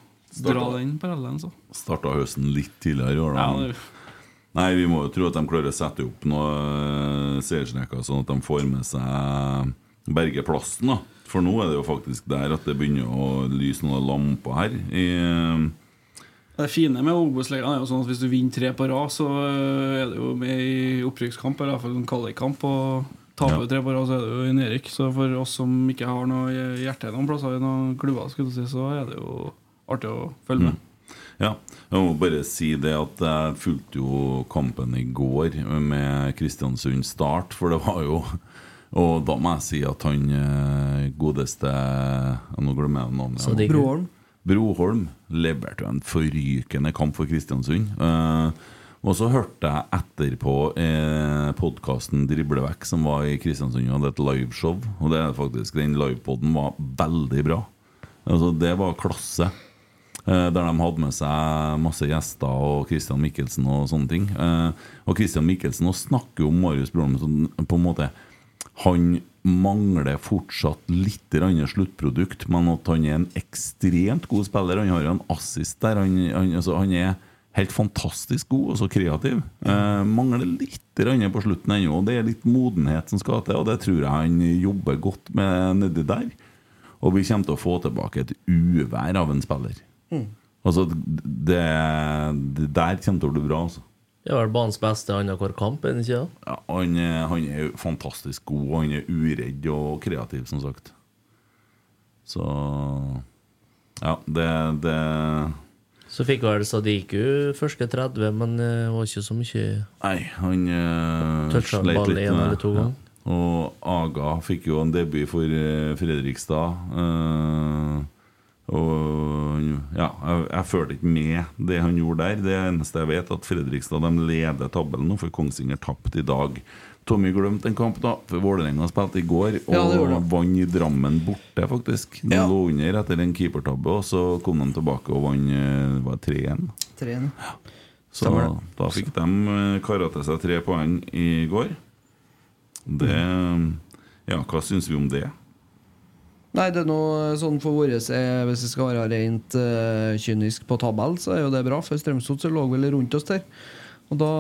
dra den parallellen, så. Starta høsten litt tidligere i år. Da. Ja, det, Nei, vi må jo tro at de klarer å sette opp noen seiersrekker, sånn at de får med seg berge plassen. da For nå er det jo faktisk der at det begynner å lyse noen lamper her. I, det fine med Obos-ligaen er jo sånn at hvis du vinner tre på rad, så eh, er det jo med i opprykkskamp, eller i hvert fall en kvalikkamp. Og taper Ja. tre på rad, så er det jo i nedrykk. Så for oss som ikke har noe hjerte noen plasser i noen klubber, skulle du si, så er det jo artig å følge med. Ja, jeg må bare si det at jeg fulgte jo kampen i går med Kristiansund Start, for det var jo Og da må jeg si at han eh, godeste Nå glemmer jeg navnet. Broholm Broholm leverte jo en forrykende kamp for Kristiansund. Eh, og så hørte jeg etterpå eh, podkasten Driblevekk, som var i Kristiansund, og hadde et liveshow. Og det er faktisk, den livepoden var veldig bra. Altså, det var klasse. Eh, der de hadde med seg masse gjester og Christian Mikkelsen og sånne ting. Eh, og Christian Mikkelsen også snakker om Marius Broholm på en måte Han mangler fortsatt litt sluttprodukt, men at han er en ekstremt god spiller. Han har jo en assist der. Han, han, altså, han er helt fantastisk god og så kreativ. Eh, mangler litt på slutten ennå. Det er litt modenhet som skal til, og det tror jeg han jobber godt med nedi der. Og vi kommer til å få tilbake et uvær av en spiller. Altså, det, det der kommer til å bli bra. altså Det er vel banens beste annenhver kamp, er det ikke? ja, han, er- han er fantastisk god, og han er uredd og kreativ, som sagt. Så Ja, det, det Så fikk vel Sadiku første 30, men eh, det var ikke så mye Nei, han uh, sleit en med en eller to ganger. Og Aga fikk jo en debut for eh, Fredrikstad. eh, og ja, jeg, jeg følte ikke med det han gjorde der. Det eneste jeg vet, at Fredrikstad de leder tabellen nå, for Kongsvinger tapte i dag. Tommy glemte en kamp, da, for Vålerenga spilte i går og Ja, vant i Drammen borte, faktisk. De Ja. lå under etter en keepertabbe, og så kom de tilbake og vant eh, var det 3-1. Treen. Så da fikk de eh, kara til seg tre poeng i går. Det Ja, hva syns vi om det? Nei, det er noe sånn for våre eh, Hvis det skal være rent uh, kynisk på tabell, så er jo det bra. For Strømsgodset lå vel rundt oss der. Og da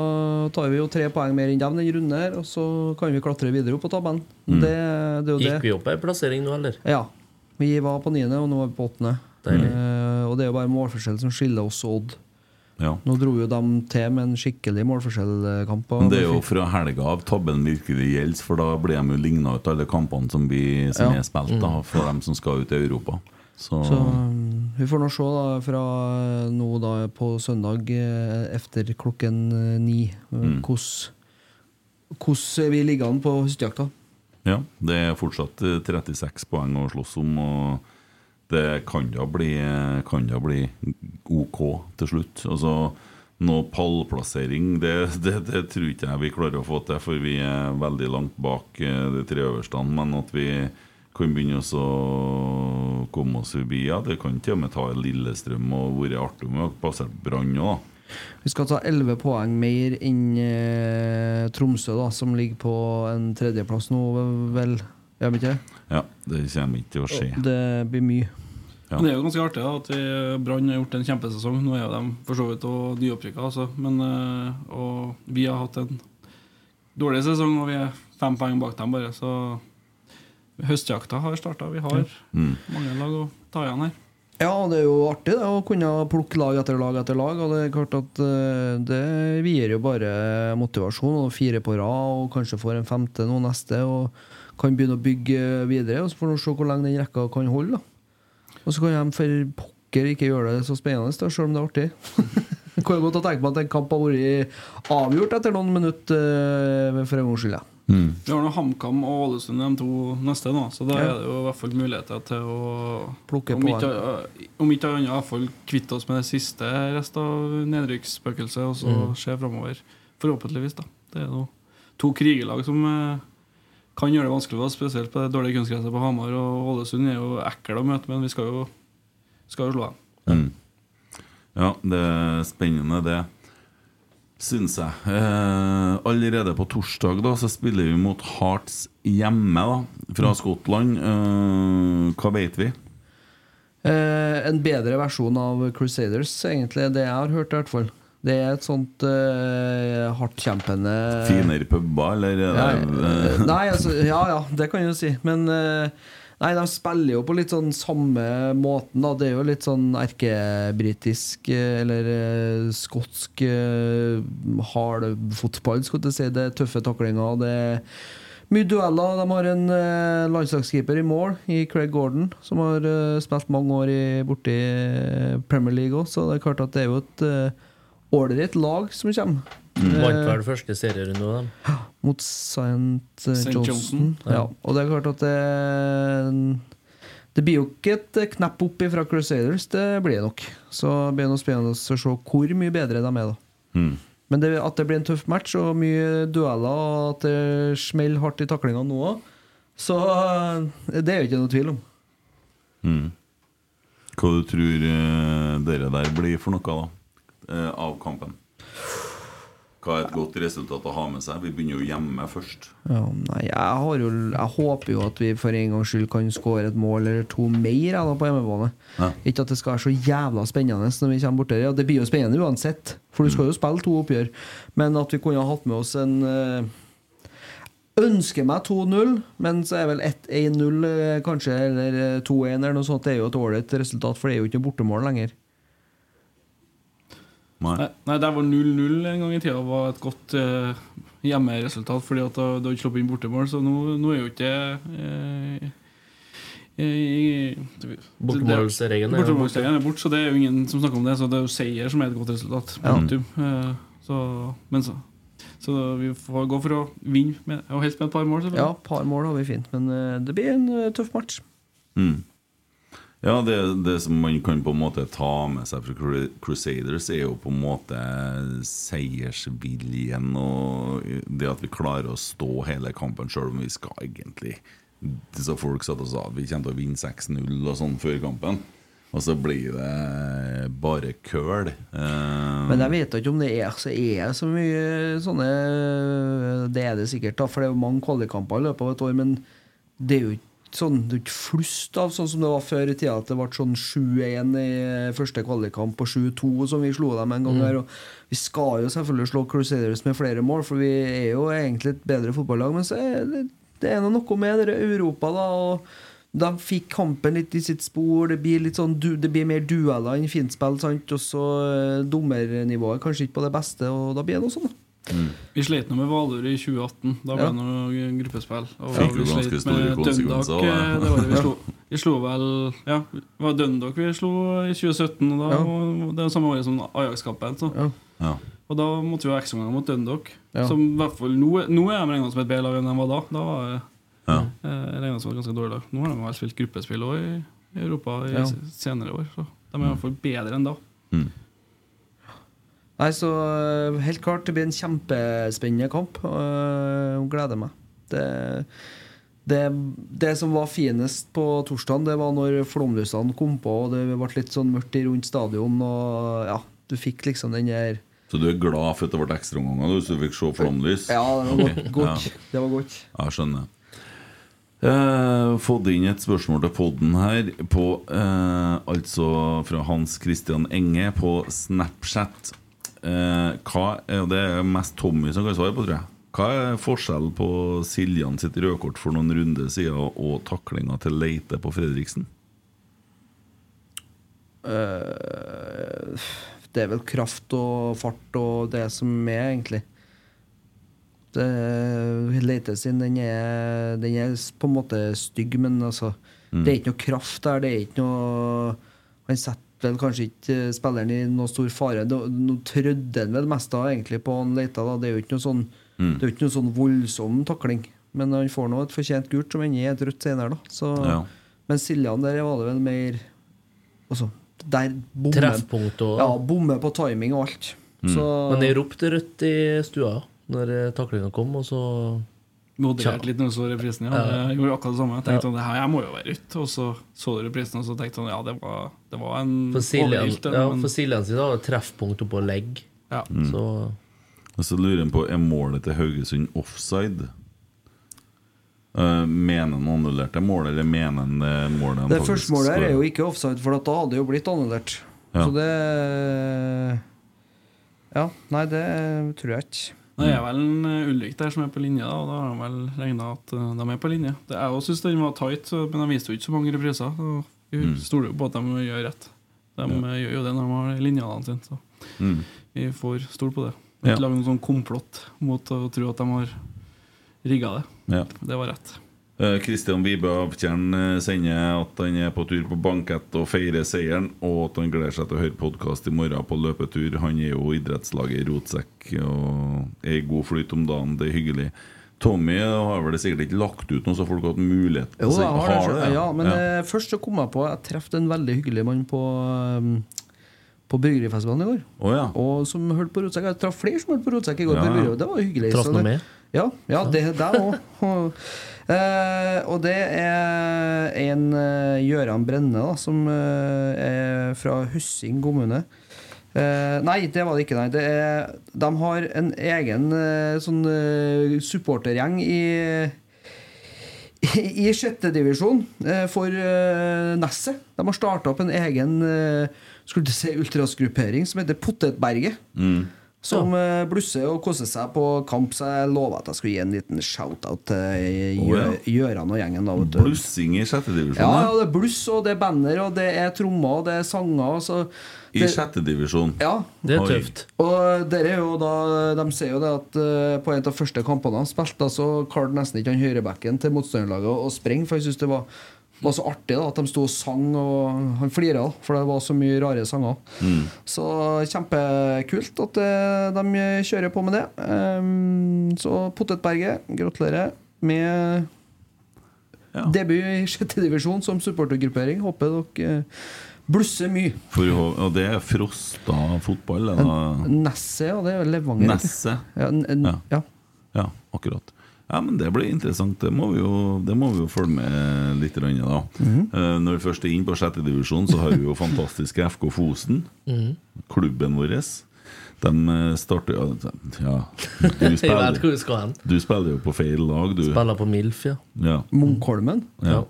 tar vi jo tre poeng mer enn dem den runden her, og så kan vi klatre videre opp på tabellen. Det, det er jo det. Gikk vi opp ei plassering nå, eller? Ja. Vi var på niende, og nå er vi på åttende. Eh, og det er jo bare målforskjell som skiller oss og Odd. Ja. Nå dro jo de til med en skikkelig målforskjellkamp. Men det er jo fra helga av tabben virkelig gjelder, for da blir de jo ligna ut alle kampene som, vi, som Ja. er spilt da, for dem som skal ut i Europa. Så, Så um, vi får nå se da fra eh, nå da på søndag etter efter klokken eh, ni hvordan Mm. hvordan hvordan vi ligger an på høstjakta. ja, det er fortsatt eh, 36 poeng å slåss om. Og det kan da bli, kan da bli OK til slutt. Altså, noe pallplassering, det, det, det tror ikke jeg vi klarer å få til, for vi er veldig langt bak eh, de tre øverste. Men at vi kan begynne å komme oss forbi Ja, det kan til og med ta Lillestrøm og vært artig om vi har passert Brann òg. Vi skal ta 11 poeng mer enn eh, Tromsø, da, som ligger på en tredjeplass nå, vel? Gjør vi ikke det? Ja, det kommer ikke til å skje. Det blir mye. Ja. Men Det er jo ganske artig da, at Brann har gjort en kjempesesong. Nå er jo de for så vidt og nyopprykka, altså. Men, eh, og vi har hatt en dårlig sesong, og vi er fem poeng bak dem bare. Så høstjakta har starta. Vi har Mm. mange lag å ta igjen her. Ja, det er jo artig det, å kunne plukke lag etter lag etter lag. Og det er klart at eh, det gir jo bare motivasjon. Og fire på rad, og kanskje får en femte nå neste. Og kan begynne å bygge videre. Og så får vi se hvor lenge den rekka kan holde. da Og så kan de for pokker ikke gjøre det så spennende, da, selv om det er artig. Jeg kan godt tenke meg at en kamp har vært avgjort etter noen minutter eh, for en gangs skyld. Mm. Vi har nå HamKam og Ålesund de to neste nå, så da Ja. er det jo i hvert fall muligheter til å Plukke om på ikke, om ikke annet i hvert fall kvitte oss med det siste rest av nedrykksspøkelset, og så Mm. se framover. Forhåpentligvis, da. Det er jo to krigelag som eh, kan gjøre det vanskelig for oss, spesielt på det dårlige kunstgresset på Hamar. Og Ålesund er jo ekle å møte, men vi skal jo, skal jo slå dem. Mm. Ja, det er spennende, det. Syns jeg. Eh, allerede på torsdag da så spiller vi mot Hearts hjemme, da, fra Skottland. Eh, hva vet vi? Eh, en bedre versjon av Crusaders, egentlig. Det jeg har hørt, i hvert fall. Det er et sånt uh, hardtkjempende Finere puber, eller? er det- eh, nei, altså, ja ja, det kan du si. Men uh, Nei, de spiller jo på litt sånn samme måten, da. Det er jo litt sånn erkebritisk eh, eller eh, skotsk eh, hard fotball, skulle jeg si. Det er tøffe taklinger. Det er mye dueller. De har en eh, landslagskeeper i mål, i Craig Gordon, som har eh, spilt mange år i, borti eh, Premier League òg, så det er klart at det er jo et eh, ålreit lag som kommer. Vant Eh, vel første serierunde av dem. mot St. St. Johnson. Johnson, Ja. Og det er klart at det Det blir jo ikke et knepp opp fra Crusaders, det blir det nok. Så blir det spennende å se hvor mye bedre de er, da. Mm. Men det, at det blir en tøff match og mye dueller, og at det smeller hardt i taklinga nå òg, så eh, det er jo ikke noe tvil om. Mm. Hva du tror eh, dere der blir for noe, da? Eh, av kampen? Hva er et godt resultat å ha med seg? Vi begynner jo hjemme først. Ja, nei, jeg, har jo, jeg håper jo at vi for en gangs skyld kan skåre et mål eller to mer da, på hjemmebane. Ja. Ikke at det skal være så jævla spennende når vi kommer bort der. Ja, det blir jo spennende uansett, for du skal jo spille to oppgjør. Men at vi kunne ha hatt med oss en eh, Ønsker meg 2-0, men så er vel 1-1-0 eh, kanskje, eller eh, 2-1 eller noe sånt. Det er jo et ålreit resultat, for det er jo ikke bortemål lenger. Nei. Nei, der var 0-0 en gang i tida var et godt eh, hjemmeresultat, fordi at da- du har ikke sluppet inn bortemål, så nå, nå er jo ikke eh, eh, Bortemålsregelen er borte. Er borte, så det er jo ingen som snakker om det. Så det er jo seier som er et godt resultat. Ja. Eh, så, men så, så vi får gå for å vinne, med, og helst med et par mål. Ja, par mål har vi fint, men eh, det blir en tøff match. Mm. Ja, det, det som man kan på en måte ta med seg fra Crusaders, er jo på en måte seiersviljen og det at vi klarer å stå hele kampen, sjøl om vi skal egentlig Så folk satt og sa at vi kommer til å vinne 6-0 og sånn før kampen. Og så blir det bare køl. Uh, Men jeg vet ikke om det er så, er det så mye sånne Det er det sikkert, da, for det er jo mange kvalikkamper i løpet av et år. Men det er jo ikke sånn Det er ikke flust av sånn som det var før i tida, at det ble sånn 7-1 i første kvalikkamp og 7-2 som vi slo dem en gang her. Og vi skal jo selvfølgelig slå Crusaders med flere mål, for vi er jo egentlig et bedre fotballag. Men så er det, det er noe med det Europa, da. og de fikk kampen litt i sitt spor. Det blir litt sånn Det blir mer dueller enn fintspill. sant? Og så eh, dommernivået kanskje ikke på det beste, og da blir det noe sånn. da. Vi slet nå med Valør i 2018. Da ble Ja. det noe gruppespill. Og Fikk jo vi ganske slet store med konsekvenser, Dundalk, da. eh, det vi slo. Vi slo vel Ja, det var Dundalk vi slo i 2017, og da, Ja. og det er samme året som Ajax-kampen. Ja. ja. Og da måtte vi ha ekstraomganger mot Dundalk. Ja. Som i hvert fall nå, er- nå er de regna som et bedre lag enn de var da. Da var det Ja. eh, regna som et ganske dårlig lag. Nå har de vel spilt gruppespill òg i, i Europa i Ja. senere år. Så de er i hvert fall bedre enn da. Nei, så øh, helt klart, det blir en kjempespennende kamp. og øh, gleder meg. Det, det, det som var finest på torsdagen, det var når flomlysene kom på, og det ble litt sånn mørkt rundt stadion, og ja, du fikk liksom den der Så du er glad for at det ble ekstraomganger, så du fikk se flomlys? Ja, det var godt. Ok, godt. ja. Det var godt. Ja, skjønner. Eh, fått inn et spørsmål til podden her på eh, Altså fra Hans Christian Enge på Snapchat. Eh, hva er Det er mest Tommy som kan svare på, tror jeg. Hva er forskjellen på Siljan sitt rødkort for noen runder siden og taklinga til Leite på Fredriksen? Øh, det er vel kraft og fart og det som er, egentlig. Det, Leite sin, den er, den er på en måte stygg, men altså Det er ikke noe kraft der. Det er ikke noe Han setter vel kanskje ikke eh, spilleren i noe stor fare. Nå nå trødde han vel mest av egentlig på han Leita. Da. Det er jo ikke noe sånn Det er jo ikke noe sånn voldsom takling. Men han får nå et fortjent gult som ender i et rødt senere, da. Så, Ja. Men Siljan der var det vel mer også, der bommer Treffpunkt og Ja, bommer på timing og alt. Så Men jeg ropte rødt i stua når taklinga kom, og så Moderert litt når du så reprisen. Ja. Jeg gjorde akkurat det samme. Jeg tenkte Ja. sånn, det her jeg må jo være ute. Og så så du reprisen, og så tenkte sånn, ja, det var, det var en For overilt, ja, for Siljan sin det treffpunkt oppå legg. ja. Så Og så lurer han på Er målet til Haugesund offside. Uh, mener han annullerte målet, eller mener han det målet han det første målet her er jo ikke offside, for da hadde det jo blitt annullert. Ja. Så det Ja, nei, det tror jeg ikke. Det er vel en uh, Ulrik der som er på linje, da, og da har de vel regna at uh, de er på linje. Det Jeg også syns den var tight, men de viste jo ikke så mange repriser. Vi Mm. stoler jo på at de gjør rett. De ja. gjør jo det når de har linjene sine, så Mm. vi får stole på det. Ja. Ikke lage noen sånn komplott mot å tro at de har rigga det. Ja. Det var rett. Eh, Kristian Vibe Avtjern eh, sender at han er på tur på bankett og feirer seieren, og at han gleder seg til å høre podkast i morgen på løpetur. Han er jo idrettslaget i Rotsekk og er i god flyt om dagen. Det er hyggelig. Tommy har vel sikkert ikke lagt ut noe, så folk har hatt mulighet Jo, jeg har det. det, ja, men ja. først så kom jeg på Jeg traff en veldig hyggelig mann på um, På Bryggerifestivalen i går. Oh, ja. Og som hørte på Rotsekk. Jeg traff flere som hørte på Rotsekk i går. Ja, ja. Det var hyggelig. Traff noe med? Ja, ja det der òg. Eh, og det er en uh, Brenne, da, som uh, er fra Hussing kommune. Nei, det var det ikke. nei det er, De har en egen sånn supportergjeng i i sjette divisjon eh, for eh, Nesset. De har starta opp en egen eh, si ultrasgruppering som heter Potetberget. Mm. Som ja. blusser og koser seg på kamp, så jeg lova at jeg skulle gi en liten shout-out til ja. Gjøran og gjengen. da. Blussing i sjette divisjon? Ja, ja, det er bluss, og det er banner, og det er trommer, og det er sanger. Så I det, sjette divisjon? ja. det er Oi. tøft. Og dere er jo da De sier jo det at eh, på en av første kampene han spilte, så klarte nesten ikke han høyrebacken til motstanderlaget å sprenge, for jeg synes det var var så artig da at de sto og sang, og han flira, for det var så mye rare sanger. Så kjempekult at eh, de kjører på med det. Ehm, så Potetberget, gratulerer med Ja. debut i sjette divisjon som supportergruppering. Håper dere eh, blusser mye. For, og det er Frosta fotball? eller? Nesset, ja. Det er Levanger. Nesset? Ja, n n Ja. ja. Ja, akkurat. Ja, men Det blir interessant. Det må vi jo, det må vi jo følge med litt. grann, Da. uh, når vi først er inne på sjette divisjon, så har vi jo fantastiske FK Fosen. Klubben vår. De eh, starter ja, ja, du, Jeg vet spiller, hvor vi skal hen. du spiller jo på feil lag, du. Spiller på Milf, ja. Ja, Munkholmen. ja.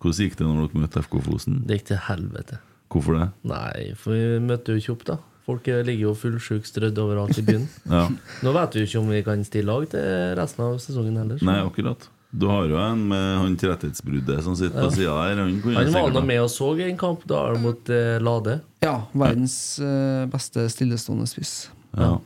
Hvordan gikk det når dere møtte FK Fosen? Det gikk til helvete. Hvorfor det? Nei, for vi møtte jo ikke opp, da. Folk ligger jo fullsjukt strødd overalt i byen. Ja. Nå vet vi jo ikke om vi kan stille lag til resten av sesongen heller. så- Nei, akkurat. Du har jo en med han tretthetsbruddet som sitter på sida her. Han, Han var nå med og så en kamp da mot eh, Lade. Ja, verdens eh, beste stillestående spiss. Ja.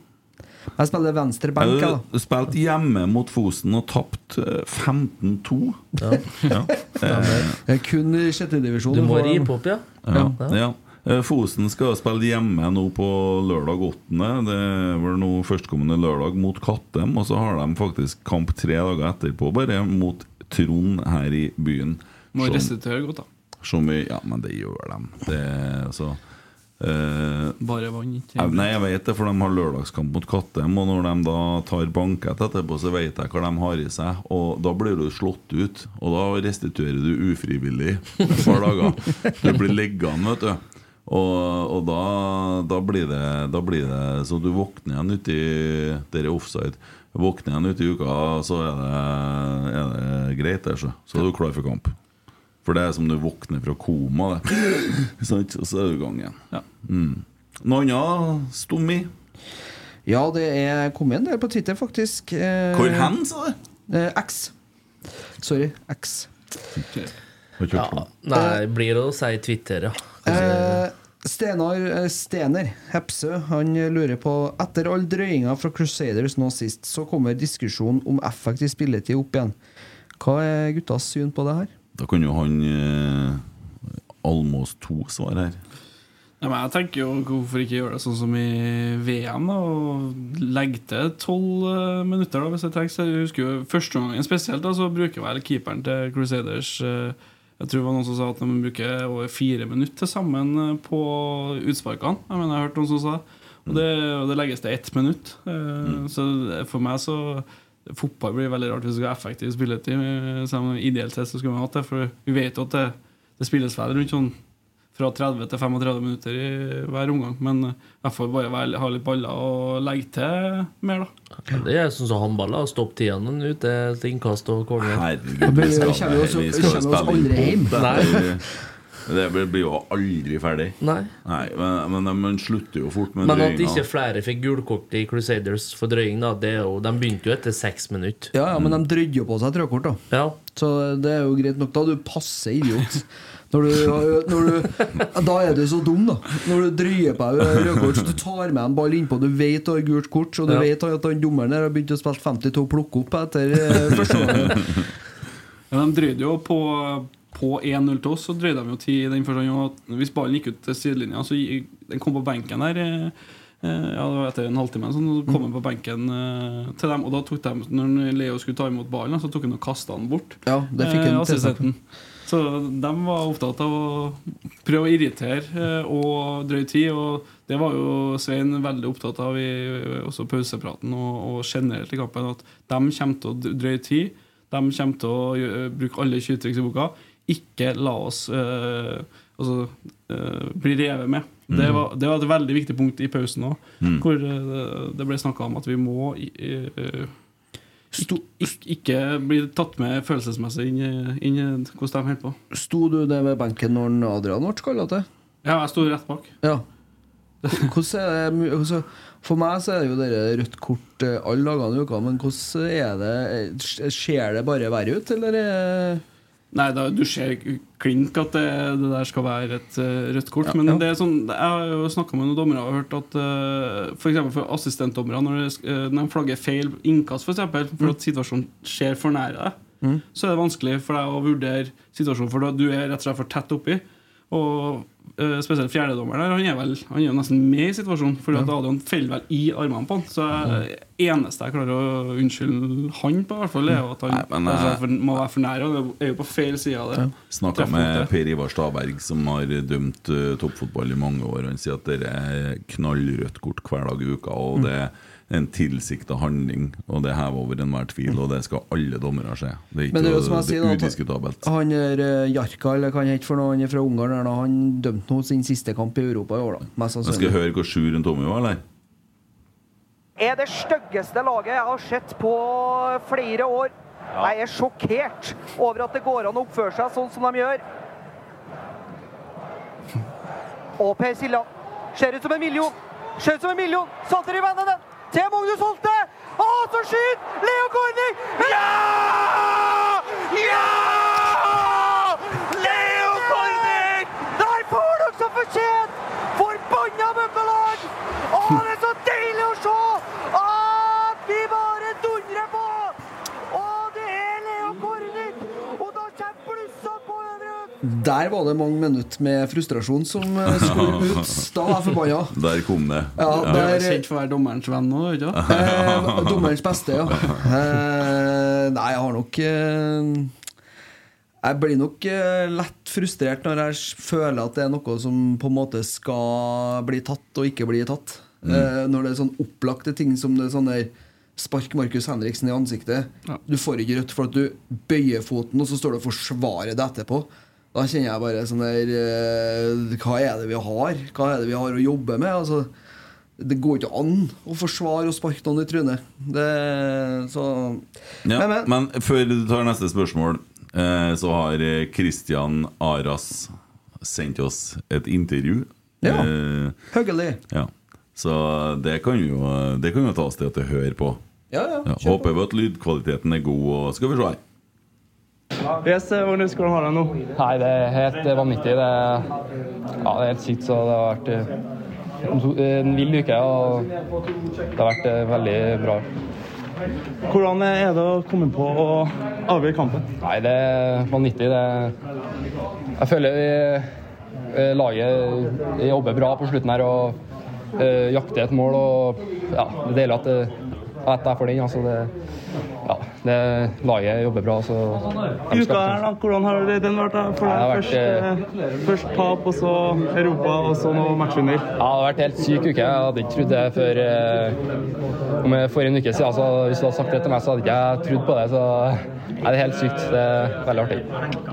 Jeg spiller venstre benk, jeg, da. Du spilte hjemme mot Fosen og tapt eh, 15-2. Ja. Ja. Jeg er kun i sjettedivisjon. Du må for- rive opp, ja. Ja. ja. Eh, Fosen skal spille hjemme nå på lørdag 8. Det er vel nå førstkommende lørdag mot Kattem. Og så har de faktisk kamp tre dager etterpå, bare mot Trond her i byen. Må restituere godt, da. Som vi Ja, men det gjør de. Det altså eh, Bare vann, ikke jeg, Nei, jeg vet det, for de har lørdagskamp mot Kattem. Og når de da tar bankett etterpå, så vet jeg hva de har i seg. Og da blir du slått ut. Og da restituerer du ufrivillig et par dager. Du blir liggende, vet du. Og, og da, da, blir det, da blir det Så du våkner igjen uti Der er offside. Våkner igjen uti uka, så er det, er det greit, der, så. Så er du klar for kamp. For det er som du våkner fra koma, det. Sant? Og så er du i gang igjen. Ja. Mm. Noe annet stommi? Ja, det er kommet en del på Twitter, faktisk. Eh, Hvor hen, sa du? Eh, X. Sorry. X. Hørt Ja, nei, blir det å si Twitter, ja. Eh, Stenar eh, Stener Hepsø Han lurer på Etter all drøyinga fra Crusaders nå sist, så kommer diskusjonen om effektiv spilletid opp igjen. Hva er guttas syn på det her? Da kan jo han eh, Almås 2 svare her. Ja, men jeg tenker jo Hvorfor ikke gjøre det sånn som i VM? da Og legge til tolv eh, minutter da hvis det trengs. Jeg husker jo første gangen spesielt, da så bruker vel keeperen til Crusaders eh, Jeg tror det var noen som sa at de bruker over fire minutter til sammen eh, på utsparkene. Jeg mener, jeg har hørt noen som sa Og det, og det legges til ett minutt. Eh, Så for meg så Fotball blir veldig rart hvis du skal ha effektiv spilletid. eh, Selv om ideelt sett så skulle vi hatt det, for vi vet jo at det, det spilles vel rundt sånn fra 30 til 35 minutter i hver omgang. Men jeg får bare være, ha litt baller og legge til mer, da. Det er sånn som håndballer. Stopp tiden ute til innkast og corner. Herregud, vi skal, kommer jo så- vi skal oss spille inn aldri hjem. Nei. Det blir- jo aldri ferdig. Nei. Nei, men, men man slutter jo fort med Men at ikke flere fikk gulkort i Crusaders for drøying, da, det er jo, de begynte jo etter seks minutter. Ja, ja, men de drødde jo på seg et rødkort, da. Ja. Så det er jo greit nok. Da du passer idiot. Når du, når du, da er du så dum, da. Når du drøyer på deg rødkort, så du tar med en ball innpå, du vet du har gult kort, og du Ja. vet at han dommeren der har begynt å spille 52 og plukke opp etter eh, første gang. Ja, de drøyde jo på, på 1-0 til oss, så drøyde de jo tid i den første gangen. hvis ballen gikk ut til sidelinja, så den kom på benken der eh, ja, det var etter en halvtime, så kom han på benken eh, til dem. Og da tok de, når Leo skulle ta imot ballen, så tok han og kasta den bort. Ja, det fikk eh, han assistenten. Så de var opptatt av å prøve å irritere eh, og drøy tid. Og det var jo Svein veldig opptatt av i også pausepraten og, og generelt i kampen. At de kommer til å drøye tid. De kommer til å gjø- bruke alle tjuvtriks i boka. Ikke la oss eh, altså, eh, bli revet med. Det, var, det var et veldig viktig punkt i pausen òg, Mm. hvor eh, det ble snakka om at vi må eh, ikke, ikke, ikke bli tatt med følelsesmessig inn, inn hvordan de holder på. Sto du der ved benken når Adrian ble kalla til? Ja, jeg sto rett bak. Ja. Hvordan er det For meg så er det jo dere rødt kort eh, alle dagene i uka, men hvordan er det Ser det bare verre ut, eller? Nei, da, du ser klink at det, det der skal være et uh, rødt kort. Ja, men ja. det er sånn, jeg har jo snakka med noen dommere og hørt at uh, f.eks. for, for assistentdommere, når, det, eh, når de flagger feil innkast, for, eksempel, for at situasjonen skjer for nære deg, Mm. så er det vanskelig for deg å vurdere situasjonen, for du er rett og slett for tett oppi. Og Uh, spesielt fjerdedommeren han er, vel, han er jo nesten med i situasjonen, for at Adrian faller vel i armene på han. Så jeg, eneste jeg klarer å unnskylde han på, hvert fall, er at han Nei, men, eh, for, må være for nær. Og er jo på feil side av det. Snakka med. Per Ivar Staberg, som har dømt uh, toppfotball i mange år. Han sier at det er knallrødt kort hver dag i uka, og Mm. det er en tilsikta handling. Og det hever over enhver tvil, og det skal alle dommere se. Det er ikke Men det er jo det udiskutabelt. Han er eh, Jarka, eller hva han heter for noe, han er fra Ungarn. nå. Han dømte nå sin siste kamp i Europa i år, da. Mest Jeg skal sannsynlig. høre hvor sur en Tommy var, eller? er det styggeste laget jeg har sett på flere år. Jeg er sjokkert over at det går an å oppføre seg sånn som de gjør. Og Per Siljan ser ut som en million. Ser ut som en million. Satter i vennene til Magnus Holte. Og så skyt! Leo Korvik! Ja! Ja! Leo Korvik! Der får dere som fortjent! Forbanna Møkkaland! Å, det er så deilig å se! At vi bare dundrer på! Og det er Leo Korvik! Og da kommer blussa på Øvre Der var det mange minutter med frustrasjon som eh, skulle ut. Da var jeg forbanna. Der kom det. Ja, Du er kjent for å være dommerens venn nå, ikke sant? eh, dommerens beste, ja. Eh, nei, jeg har nok eh, Jeg blir nok eh, lett frustrert når jeg føler at det er noe som på en måte skal bli tatt og ikke bli tatt. Eh, når det er sånn opplagte ting som det er sånn der Spark Markus Henriksen i ansiktet. Du får ikke rødt for at du bøyer foten, og så står du og forsvarer det etterpå. Da kjenner jeg bare sånn der eh, Hva er det vi har? Hva er det vi har å jobbe med? Altså, det går ikke an å forsvare og sparke noen i trynet. Det, så Ja, Men, men. men før du tar neste spørsmål, eh, så har eh, Christian Aras sendt oss et intervju. Ja. Eh, Hyggelig. ja. Så det kan jo Det kan jo tas til at du hører på. Ja, ja. Håper vi at lydkvaliteten er god, og skal vi se her. Yes, hvordan har du det nå? Nei, det er helt vanvittig. Det er, ja, det er helt sykt. Så det har vært eh, en, to- vill uke, og det har vært eh, veldig bra. Hvordan er det å komme på å avgjøre kampen? Nei, det er vanvittig. Det, jeg føler vi, eh, laget jobber bra på slutten her og eh, jakter et mål. Og ja, det er deilig at at jeg får den. Altså det, ja, det, laget jobber bra. Så Uka her, da, hvordan har den vært da? for deg? vært, Først, eh, først tap, og så Europa, og så nå matchvinner. Ja, det har vært helt syk uke. Jeg hadde ikke trodd det før eh, om jeg- for en uke siden. Altså, hvis du hadde sagt det til meg, så hadde ikke jeg trodd på det. Så nei, det er helt sykt. Det er veldig artig.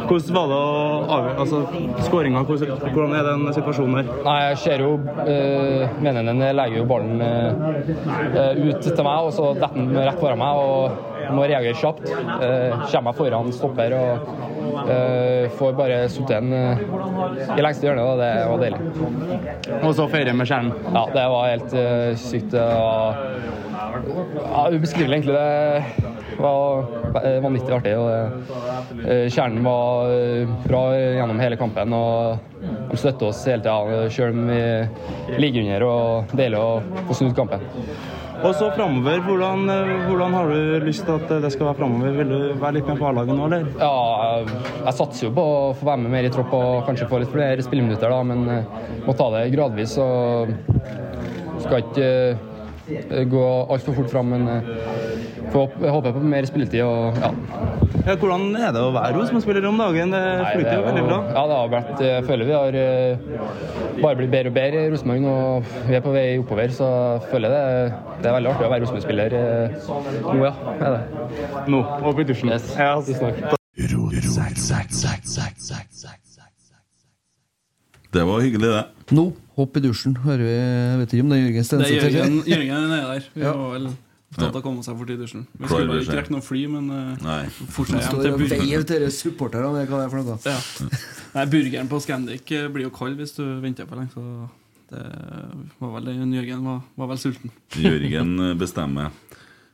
Hvordan var det å avgjøre altså, skåringa? Hvordan, er den situasjonen der? Nei, jeg ser jo uh, Menenen legger jo ballen eh, ut til meg, og så detter den rett foran meg. og må reagere kjapt. Eh, kommer jeg foran stopper og eh, får bare sittet den eh, i lengste hjørne. Da. Det var deilig. Og så feire med kjernen Ja, det var helt eh, sykt. Var ja, ubeskrivelig, egentlig. Det var vanvittig artig. Og eh, kjernen var bra gjennom hele kampen. Og de støtter oss hele tida, selv om vi ligger under. og Deilig å få snudd kampen. Og så framover, hvordan, eh, hvordan har du lyst til at det skal være framover? Vil du være litt med på A-laget nå, eller? Ja, jeg, jeg satser jo på å få være med mer i tropp og kanskje få litt flere spilleminutter, da, men eh, må ta det gradvis. og skal ikke eh, gå altfor fort fram, men jeg håper på mer spilletid. og ja. Ja, hvordan er det å være hos spiller om dagen? Det flyter jo er veldig bra. Ja, det har vært, jeg føler vi har eh, bare blitt bedre og bedre i Rosenborg Og Vi er på vei oppover, så jeg føler det, det er veldig artig å være Rosenborg-spiller eh, nå, ja. Er det. Nå, opp i dusjen. Yes. Ja, Tusen takk. Det var hyggelig, det. Nå, hopp i dusjen. Hører vi, vet ikke om det er Jørgen Det er Stenseth Jørgen. Jørgen er nede der. Vi Ja. var vel opptatt av å komme seg fort i dusjen. Vi Klar skulle ikke rekke noe fly, men uh, fortsatt hjem til burgeren. veier til supporterne. det Hva det er for noe? Ja. Nei, burgeren på Scandic eh, blir jo kald hvis du venter for lenge, så det var vel. Jørgen var, var vel sulten. Jørgen bestemmer.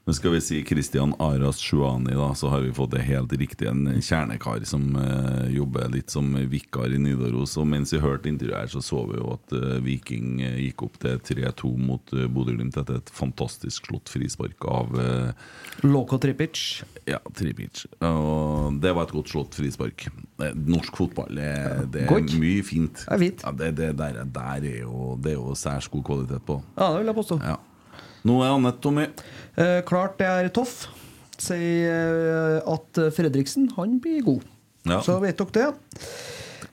Men skal vi si Christian Aras Shuani, da, så har vi fått det helt riktig. En kjernekar som eh, jobber litt som vikar i Nidaros. Og mens vi hørte intervjuet her, så så vi jo at eh, Viking eh, gikk opp til 3-2 mot uh, Bodø-Glimt etter et fantastisk slått frispark av eh, Loko Tripic. ja, Tripic. Og det var et godt slått frispark. Eh, Norsk fotball det, det er Godt. mye fint. Det er fint. Ja, det, det der, der er jo, det er jo særs god kvalitet på. Ja, det vil jeg påstå. Ja. Nå er Anette Tommy. Eh, klart det er Toff. Sier eh, at Fredriksen, han blir god. Ja. Så vet dere det.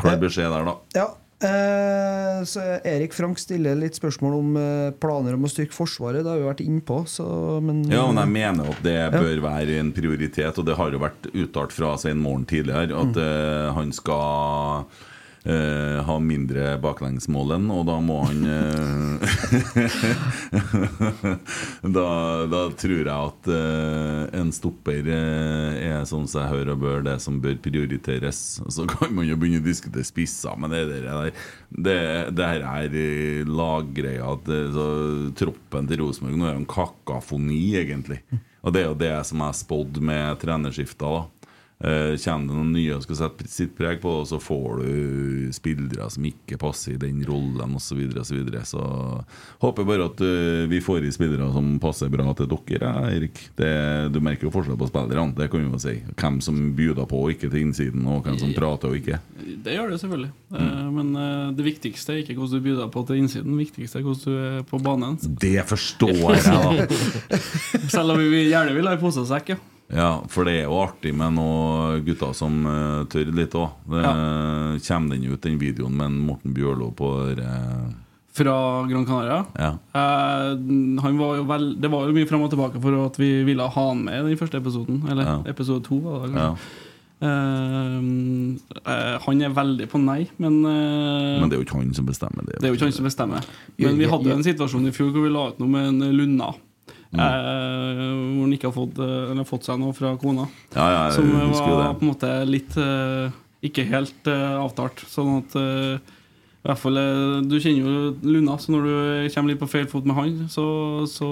Klar beskjed der, da. Ja. Eh, så Erik Frank stiller litt spørsmål om planer om å styrke Forsvaret. Det har vi vært innpå. Så, men, Ja, men jeg mener at det bør være en prioritet, og det har jo vært uttalt fra Svein Målen tidligere, at mm. han skal eh, ha mindre baklengsmål enn, og da må han eh, da, da tror jeg at eh, en stopper er sånn som jeg hører og bør, det som bør prioriteres. Så kan man jo begynne å diskutere spisser, men det, der, det, det her er laggreia. Troppen til Rosenborg nå er jo en kakafoni, egentlig. Og det er jo det som er spådd med trenerskifta. da Kommer det noen nye og skal sette sitt preg på det, og så får du spillere som ikke passer i den rollen osv. Så, videre, og så, videre. så håper bare at eh, vi får i spillere som passer bra til dere, Erik. Det, du merker jo forskjell på spillerne, det kan vi jo si. Hvem som bjuder på og ikke til innsiden, og hvem som prater og ikke. Det gjør det selvfølgelig. Eh, Men eh, det viktigste er ikke hvordan du byr på til innsiden, det viktigste er hvordan du er på banen. Det forstår jeg, da! Selv om vi gjerne vil ha i pose og sekk, ja. Ja, for det er jo artig med noen gutter som uh, tør litt òg. Kommer den ut, den videoen med Morten Bjørlo på uh, Fra Gran Canaria. Ja. Uh, han var jo vel, det var jo mye fram og tilbake for at vi ville ha han med i den første episoden. Eller Ja. episode to. Var det, Ja. kanskje. Uh, eh, han er veldig på nei, men uh, Men det er jo ikke han som bestemmer det. det er jo ikke han som bestemmer. Men vi hadde jo en situasjon i fjor hvor vi la ut noe med en Lunna. Mm. Eh, hvor han ikke har fått, eh, eller har fått seg noe fra kona. Ja, ja, som var det. på en måte litt eh, Ikke helt eh, avtalt. Sånn at eh, i hvert fall, eh, Du kjenner jo Luna, så når du kommer litt på feil fot med han, så Så,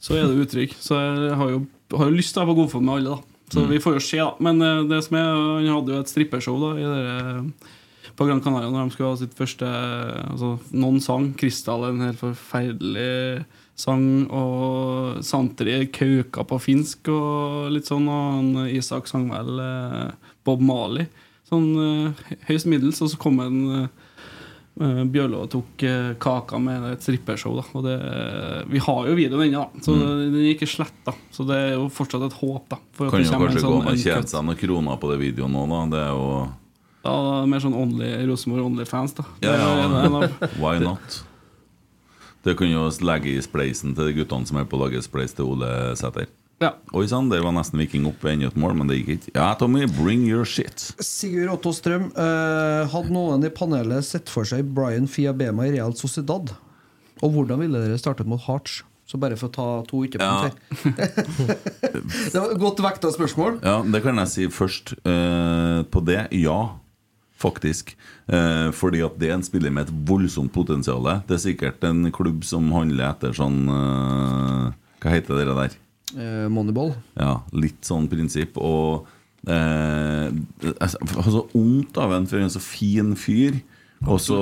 så er det utrygg. Så jeg har jo, har jo lyst til å være på godfot med alle, da. Så Mm. vi får jo se, da. Men eh, det som er, han hadde jo et strippeshow da i dere, på Gran Canaria når de skulle ha sitt første altså, Noen sang 'Krystall', en helt forferdelig sang, og Santri kauka på finsk og litt sånn, og han Isak sang vel eh, Bob Mali Sånn eh, høyst middels, og så kom en eh, eh, Bjørlo og tok eh, kaka med et strippershow. Da. Og det, vi har jo videoen ennå, så Mm. den er ikke sletta. Så det er jo fortsatt et håp. da Kan jo kanskje kanskje gå sånn an å tjene seg noen kroner på det videoen nå, da. Det er jo Ja, mer sånn only, Rosenborg Only-fans, da. Ja, ja. Why not? Det kan jo legge i spleisen til de guttene som er på å lage spleis til Ole Sæter. Ja. Oi sann, der var nesten Viking oppe ennå et mål, men det gikk ikke. Ja, Tommy, bring your shit. Sigurd Otto Strøm, eh, hadde noen i panelet sett for seg Brian Fiabema i Real Sociedad? Og hvordan ville dere startet mot Hearts? Så bare for å ta to ytterpunkt Ja. det var godt vekta spørsmål. Ja, det kan jeg si først. Eh, på det, ja. Faktisk. Eh, fordi at det er en spiller med et voldsomt potensial. Det er sikkert en klubb som handler etter sånn eh, Hva heter det der? Eh, Moneyball. Ja, litt sånn prinsipp. Og eh, altså, ondt av en for en så fin fyr. Og så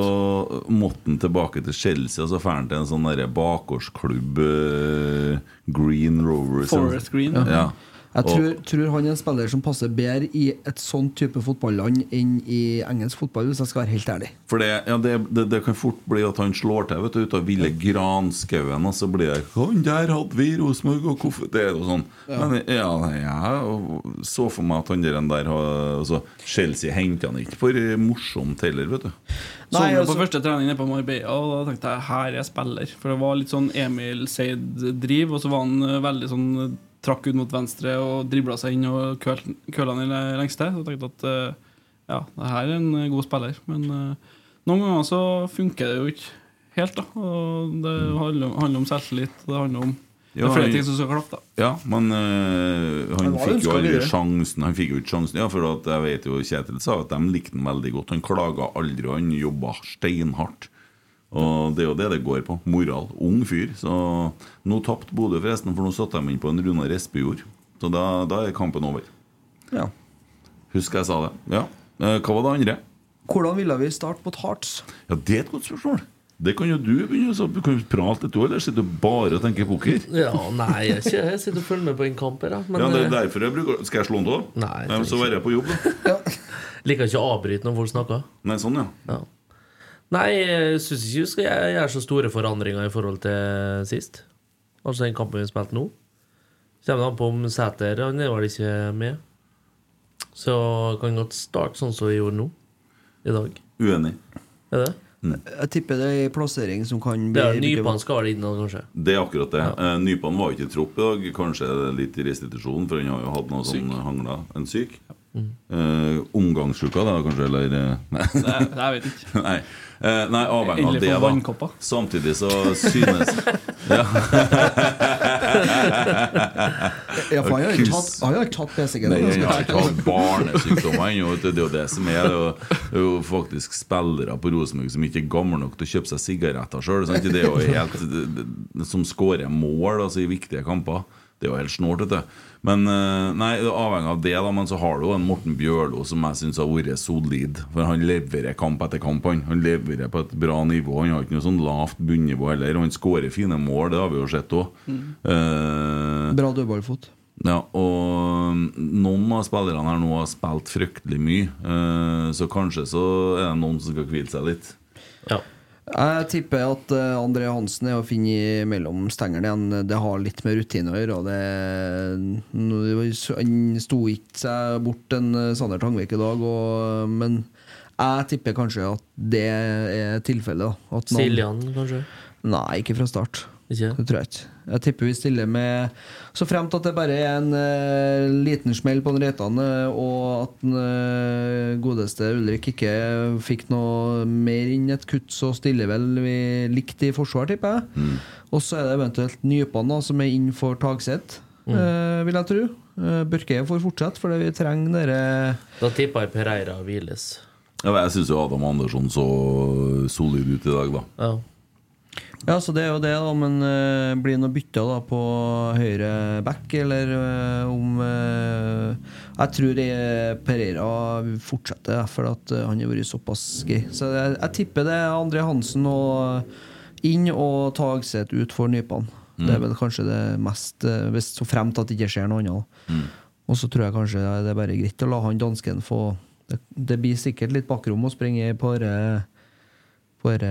måtte han tilbake til Chelsea, og så drar han til en sånn bakgårdsklubb eh, Green Rovers. Forest Green. Ja. Jeg Og- tror, tror han er en spiller som passer bedre i et sånn type fotballand enn i engelsk fotball, hvis jeg skal være helt ærlig. For det, ja, det, det, det kan fort bli at han slår til vet du, ut av ville granskauen, og så blir det 'Han der hadde vi i Rosenborg', og hvorfor Det er jo sånn. Ja. Men ja, jeg så for meg at han der, der har altså, Chelsea henta han ikke for morsomt heller, vet du. Så Nei, han altså- på første trening nede på Marbella, og da tenkte jeg her er spiller. For det var litt sånn Emil Seid-driv, og så var han eh, veldig sånn Trakk ut mot venstre og dribla seg inn og køl- køla i lengste. Så jeg tenkte at eh, ja, det her er en eh, god spiller. Men eh, noen ganger så funker det jo ikke helt, da. Og det handler, handler om selvtillit. Det handler om det er flere ting som skal klappe, da. Ja, men øh, han Han fikk jo aldri sjansen. Han fikk jo ikke sjansen Ja, for at jeg vet jo Kjetil sa at de likte han veldig godt. Han klaga aldri, og han jobba steinhardt. Og det er jo det det går på. Moral. Ung fyr. Så nå tapte Bodø, forresten, for nå satte de inn på en Runar Espejord. Så da, da er kampen over. Ja. Husker jeg sa det. Ja. Eh, Hva var det andre? Hvordan ville vi starte mot Hearts? Ja, Det er et godt spørsmål. Det kan jo du begynne så Du kan prate litt, du, eller sitter du bare og tenker poker? Ja, nei, jeg, ikke, jeg sitter og følger med på en kamp her, da. Men ja, det er eh, derfor jeg bruker Skal jeg slå den av? Så være jeg på jobb, da. liker ikke å avbryte når folk snakker. Nei, sånn, ja. ja. Nei, jeg syns ikke vi skal gjøre så store forandringer i forhold til sist. Altså den kampen vi spilte nå. Kommer an på om Sæter Han er vel ikke med. Så kan godt starte sånn som vi gjorde nå. I dag. Uenig. Er det? Jeg tipper det er en plassering som kan bli Nypan skal vel inn, da, kanskje. Det er akkurat det. Ja. Nypan var ikke i tropp i dag. Kanskje er litt i restitusjon, for han har jo hatt noe sånn hangla. En syk. Mm. Uh, omgangsuka, da, kanskje? Eller eh, Nei. Det, det jeg vet ikke. Nei, Eh, nei avhengig av det, få da. vannkopper. Samtidig så synes Ja. Ja, for han har ikke hatt, han har ikke PSG. Nei, jeg har ikke hatt barnesykdommer ennå. Det er jo det som er. Det er jo, det er jo faktisk spillere på Rosenborg som ikke er gamle nok til å kjøpe seg sigaretter sjøl. Det er jo helt det- det- Som skårer mål altså, i viktige kamper. Det er jo helt snålt. Men eh, nei, avhengig av det, da. Men så har du jo en Morten Bjørlo som jeg syns har vært solid. For han leverer kamp etter kamp. Han, han leverer på et bra nivå. Han har ikke noe sånn lavt bunnivå heller. Han skårer fine mål, det har vi jo sett òg. Bra dødballfot. Ja, og noen av spillerne her nå har spilt fryktelig mye. eh, Så kanskje så er det noen som skal hvile seg litt. Ja. Jeg tipper at eh, André Hansen er å finne i mellom stengene igjen. Det har litt med rutine å gjøre. han sto ikke seg bort en eh, Sander Tangvik i dag, og, men jeg tipper kanskje at det er tilfellet. Siljan, kanskje? Nei, ikke fra start. Ikke? Det tror jeg ikke. Jeg tipper vi stiller med Så fremt at det bare er en uh, liten smell på Reitan, eh, og at den uh, godeste Ulrik ikke fikk noe mer inn et kutt, så stiller vel vi likt i forsvar, tipper jeg. Og så er det eventuelt Nypan som er inn for Tagseth, Mm. uh, vil jeg tro. Uh, Børke får fortsette, for vi trenger dere Da tipper jeg Pereira hviles. Ja, jeg syns jo Adam Andersson så solid ut i dag, da. Ja. Ja, så det er jo det, da. Men uh, blir det noe bytte da på høyre back, eller uh, om uh, Jeg tror Pereira fortsetter, for at han har vært såpass gøy. Så jeg, jeg tipper det er André Hansen og inn og Tagseth ut for Nypan. Det er Mm. vel kanskje det mest Hvis så fremt at det ikke skjer noe annet. Mm. Og så tror jeg kanskje det er bare greit å la han dansken få Det, det blir sikkert litt bakrom å springe i dette på dette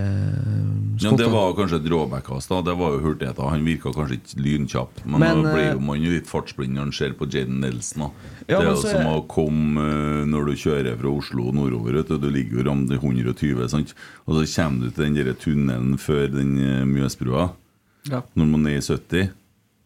Ja, det var kanskje et råbackkast. Det var jo hurtigheta. Han virka kanskje ikke lynkjapp, men, Men, blir eh, jo man litt fartsblind når han ser på Jaden Nelson. Ja, Det er jo som å komme eh, når du kjører fra Oslo nordover. Vet du, du ligger jo rammet 120, sant? og så kommer du til den der tunnelen før den eh, Mjøsbrua. Ja. Når man er i 70.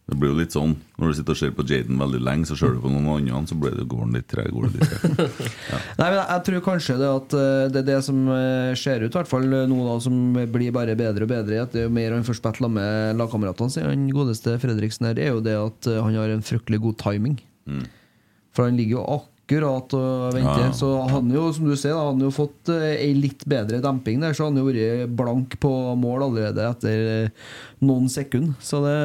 Det blir jo litt sånn Når du sitter og ser på Jaden veldig lenge, så ser du på noen andre, så blir det, går han litt treg. Går det litt treg. Nei, men jeg, tror kanskje det at eh, det er det som eh, ser ut, i hvert fall nå da, som blir bare bedre og bedre. At det er jo mer han får spilt med lagkameratene sine, han godeste Fredriksen her, er jo det at eh, han har en fryktelig god timing. For han ligger jo akkurat og venter. Ja. Så han jo, som du ser, da, han har jo fått eh, ei litt bedre demping der, så han har jo vært blank på mål allerede etter eh, noen sekunder. Så det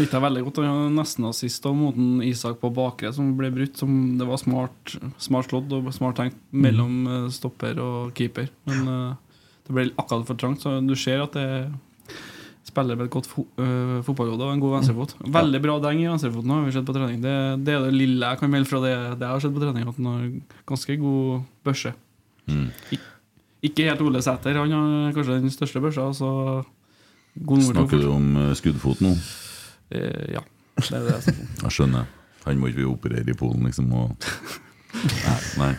Lytta veldig godt. Han nesten assist da mot en Isak på bakre som ble brutt. Som det var smart, smart slått og smart tenkt mellom eh, stopper og keeper. Men eh, det ble akkurat for trangt, så du ser at det spiller med et godt fo uh, fotballhode og en god venstrefot. Veldig bra deng i venstrefoten har vi sett på trening. Det, det er det lille jeg kan melde fra det, det jeg har sett på trening, at han har ganske god børse. Mm. Ik ikke helt Ole Sæter, han har kanskje den største børsa. Så god nord Snakker du om eh, skuddfot nå? Eh, ja. Det er det jeg snakker om. Jeg skjønner. Han må ikke vi operere i Polen, liksom. Og... Nei. Nei.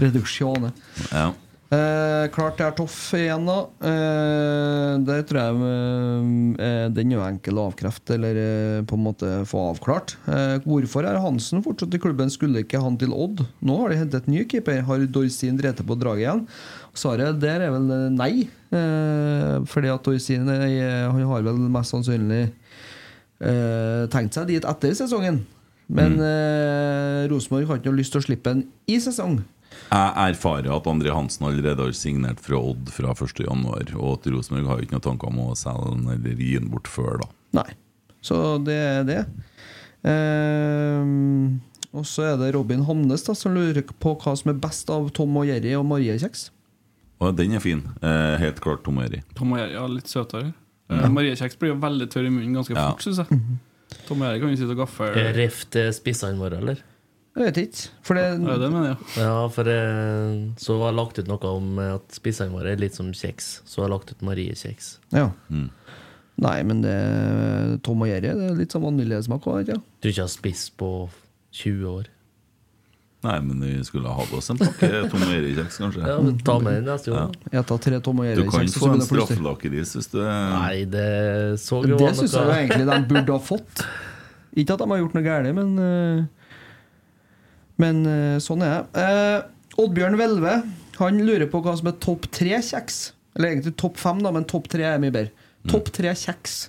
Reduksjoner. Ja. Eh, klart det er toff igjen, da. Eh, det tror jeg eh, Den er jo enkel å avkrefte, eller eh, på en måte få avklart. Eh, hvorfor er Hansen fortsatt i klubben? Skulle ikke han til Odd? Nå har de hentet ny keeper. Har Dorsin drevet på draget igjen? Svaret der er vel eh, nei. Eh, fordi at Dorsin eh, Han har vel mest sannsynlig eh, tenkt seg dit etter sesongen. Men eh, Rosenborg har ikke noe lyst til å slippe en i sesong. Jeg erfarer at André Hansen allerede har signert fra Odd fra 1.1, og at Rosenborg har ikke noen tanker om å selge den eller gi den bort før, da. Nei. Så det er det. Ehm, og så er det Robin Hamnes da, som lurer på hva som er best av Tom og Jerry og Marie Kjeks. Og den er fin. Eh, helt klart Tom og Jerry. Tom og Jerry er litt søtere. Eh, Marie Kjeks blir jo veldig tørr i munnen ganske Ja. fort, syns jeg. Tom og Jerry kan jo sitte og gaffe. Rift spissene våre, eller? Jeg vet ikke. For det, Ja, det mener jeg. Ja, for jeg, så har jeg lagt ut noe om at spissene våre er litt som kjeks. Så har jeg lagt ut Marie Kjeks. ja. Mm. Nei, men det, Tom og Jerry det er litt sånn vaniljesmak òg, ikke sant? Du ikke har spist på 20 år. Nei, men vi skulle ha hatt oss en pakke Tom og Jerry-kjeks, kanskje. Ja, men Ta med den neste gang. Ja. Jeg tar tre Tom og Du Jerry kan Kjeks. Du kan få en straffelakris jeg hvis du Nei, det så jo Det syns jeg egentlig de burde ha fått. Ikke at de har gjort noe galt, men eh, Men eh, sånn er det. Eh, Oddbjørn Hvelve Han lurer på hva som er topp tre kjeks. Eller egentlig topp fem, da, men topp tre er mye bedre. Topp tre kjeks.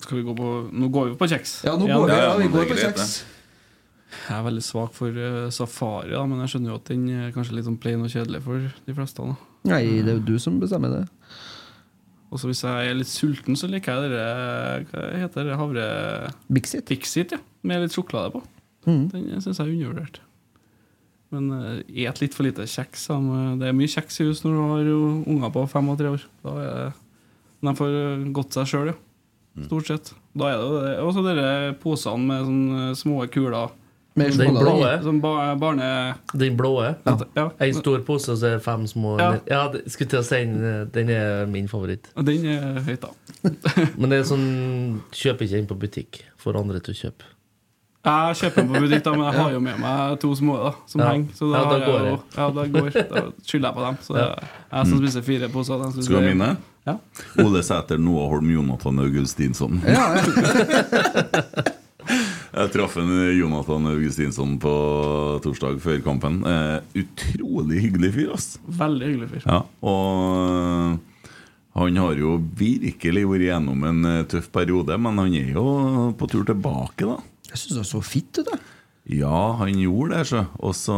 Skal vi gå på Nå går vi på kjeks. Ja, nå går vi, ja, vi går på kjeks. Jeg er veldig svak for eh, safari, da, men jeg skjønner jo at den er kanskje litt sånn plain og kjedelig for de fleste. Da. Nei, det er jo du som bestemmer det. Og så hvis jeg er litt sulten, så liker jeg det Hva heter det? Havre... Bixit. Bixit, ja. Med litt sjokolade på. Mhm. Den syns jeg er undervurdert. Men uh, et litt for lite kjeks. Det er mye kjeks i hus når du har unger på fem og tre år. Da er det, de får godt gått seg sjøl, ja. Stort sett. Da er det jo det. Og så dere posene med sånne små kuler. Den blå. Sånn ba barne... Den blå? Ja. En stor pose, og så er det fem små Ja. Ja, skulle til å si den, den er min favoritt. Den er høyt, da. Men det er sånn Kjøper ikke inn på butikk. Får andre til å kjøpe. Jeg kjøper den på butikk, da, men jeg har jo med meg to små da, som Ja. henger. Så da, Ja, da går jeg det. ja, da går Da skylder jeg på dem. Så Ja. jeg som spiser fire poser. Skal du ha mine? Ja. Ole Sæter, Noah Holm, Jonathan Augustinsson. Jeg traff en Jonathan Augustinsson på torsdag før kampen. Eh, utrolig hyggelig fyr, ass. Veldig hyggelig fyr. Ja, og han har jo virkelig vært gjennom en eh, tøff periode, men han er jo på tur tilbake, da. Jeg syns han så fitt ut, jeg. Ja, han gjorde det, så. Og så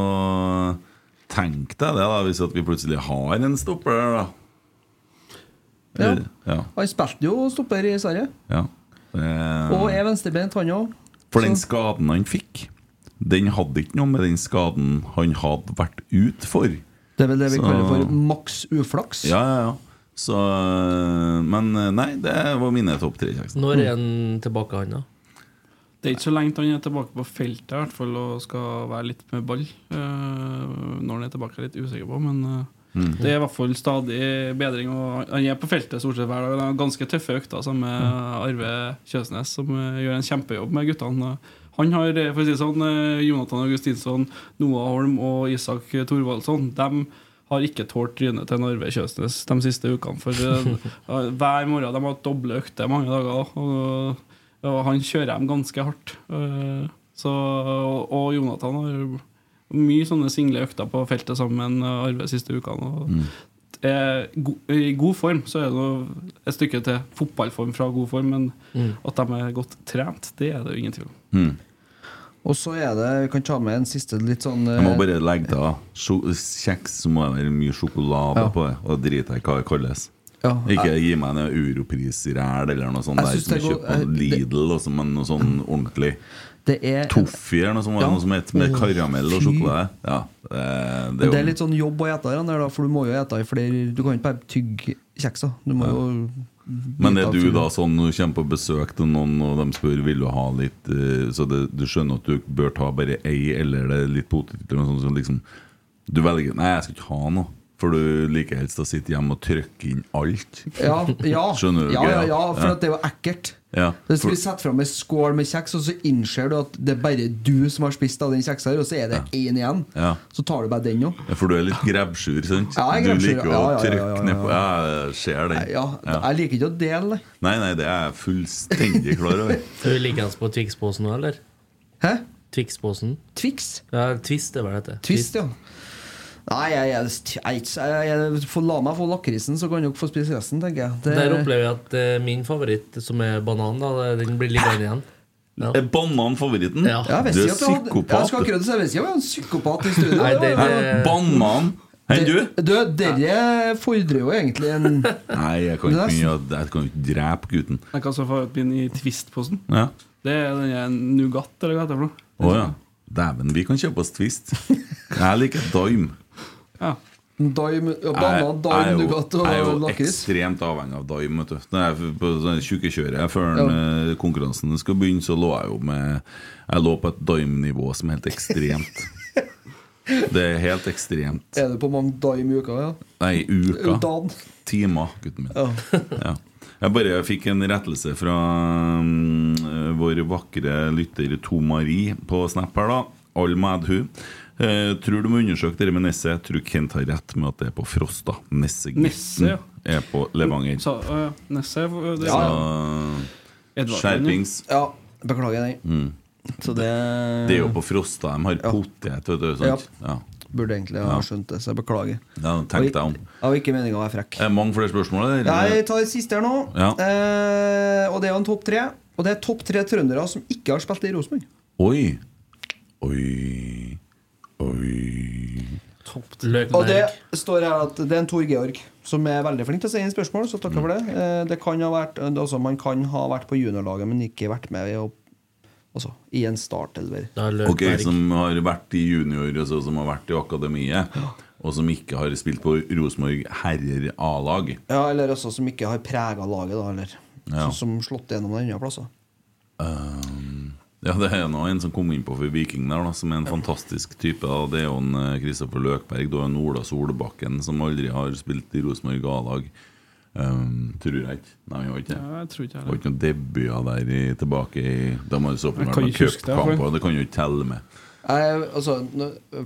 tenkte jeg det, da, hvis at vi plutselig har en stopper der, da. Ja. ja. Han spilte jo stopper i Sverige. ja. Det- Og er venstrebeint, han òg. For den skaden han fikk, den hadde ikke noe med den skaden han hadde vært ut for. Det er vel det vi Så- kaller for maks uflaks. Ja, ja, ja. Så Men nei, det var mine topp tre. Når er han tilbake, han, da? Det er ikke så lenge til han er tilbake på feltet i hvert fall og skal være litt med ball. Uh, når han er tilbake, er jeg litt usikker på, men uh, Mm. det er i hvert fall stadig bedring. Og han er på feltet stort sett hver dag. Han har ganske tøffe økter sammen med Arve Kjøsnes, som uh, gjør en kjempejobb med guttene. Han har, for å si sånn, Jonathan Augustinsson, Noah Holm og Isak Thorvaldsson De har ikke tålt trynet til en Arve Kjøsnes de siste ukene. For hver morgen de har hatt doble økter mange dager. Og, og han kjører dem ganske hardt. Eh, Så, og, Jonathan har mye sånne single økter på feltet sammen med Arve siste ukene. Og Mm. er go I god form så er det noe, et stykke til fotballform fra god form, men Mm. at de er godt trent, det er det jo ingen tvil om. Mm. Og så er det Vi kan ta med en siste litt sånn Jeg må eh, bare legge til Kjeks så må det være mye sjokolade Ja. på det. Og driter jeg i hva det kalles. Ja. Ikke gi meg en europrisræl eller noe sånt der som det er kjøpt på Lidl, også, men noe sånn ordentlig. Det er Toffee eller noe sånt, Ja. noe som heter med karamell og sjokolade. Ja, det, det det er litt sånn jobb å ete der, for du må jo ete i flere Du kan ikke bare tygge kjeksa. Du må jo Men er du da sånn når du kommer på besøk til noen og de spør vil du ha litt eh, Så det, du skjønner at du bør ta bare ei eller det er litt potet eller så liksom Du velger Nei, jeg skal ikke ha noe. For du liker helst å sitte hjemme og trykke inn alt. Ja, ja, Skjønner du ja, ja, ja, for at det er jo ekkelt. Ja, Hvis for- vi setter fram en skål med kjeks, og så innser du at det er bare du som har spist av den kjeksa, og så er det én igjen, Ja. så tar du bare den òg. Ja, For du er litt grebbsjur, sant? Ja, jeg du liker å ja, ja, ja, trykke nedpå. jeg ser den. Jeg liker ikke å dele, nei. Nei, det er jeg fullstendig klar over. Er du likens på Twix-posen nå, eller? Hæ? Twix-posen? Twix? Ja, Twist er det. dette. Twist, ja. Nei, jeg, jeg, jeg, jeg, jeg, får La meg få lakrisen, så kan dere få spise resten, tenker jeg. Det- Der opplever jeg at eh, min favoritt, som er banan, da, den blir liggende igjen. Ja. Er banan favoritten? Ja. Du er psykopat. Jeg skal akkurat si jeg visste at vi var en psykopat i studio. Nei, det- Hæ? Banan? Enn du? Du, dere fordrer jo egentlig en Nei, jeg kan ikke, jeg kan ikke drepe gutten. Jeg kan så få ut min i Twist-posen. Ja. Det er den Nougat, eller hva heter det for noe? Å ja. Dæven, vi kan kjøpe oss Twist. Jeg liker Dime. Ja. Dime, ja, banan, jeg er jo, jeg er jo ekstremt avhengig av Dime. Vet du. Når jeg på sånn tjukkekjøret før den, eh, konkurransen skal begynne, så lå jeg jo med Jeg lå på et Dime-nivå som er helt ekstremt. Det er helt ekstremt. Er du på mange dime i uka? Ja? Nei, uka. Dan. Timer, gutten min. Ja. Ja. Jeg bare fikk en rettelse fra um, vår vakre lytter To Marie på Snap her, da. All med hun. Eh, tror du må undersøke det med Nesse? Jeg tror Kent har rett med at det er på Frosta. Nessegutten Nesse, ja. er på Levanger. Så, uh, Nesse det, Så skjerpings. Ja, beklager den. Mm. Det Det er jo på Frosta de har potet, vet du. Sant? Ja. Burde egentlig ha Ja. skjønt det, så jeg beklager. Ja, tenk deg om. Jeg har ikke meninga å være frekk. Er det mange flere spørsmål? Eller? Jeg tar siste her nå. Ja. Eh, og det er jo en topp tre. Og det er topp tre trøndere som ikke har spilt i Rosenborg. Oi. Oi. Oi. Og det står her at det er en Tor Georg som er veldig flink til å sende inn spørsmål. Så takk for det. Eh, det kan ha vært, altså, man kan ha vært på juniorlaget, men ikke vært med i, altså, i en startelver. Ok, Som har vært i junior, altså, som har vært i akademiet, og som ikke har spilt på Rosenborg herrer A-lag. Ja, eller også som ikke har prega laget, da. Eller Ja. sånn som slått gjennom andre plasser. Um, Ja, det er nå en som kom inn på for Viking der, da, som er en fantastisk type. Da. Det er jo en eh, Kristoffer Løkberg. Da er en Ola Solbakken, som aldri har spilt i Rosenborg A-lag. Um, tror jeg ikke. Nei, jeg har ikke det. Ja, jeg tror ikke Det jeg har ikke noen debuter der i, tilbake i De har så på noen cupkamper, det kan jo ikke telle med. Jeg, altså,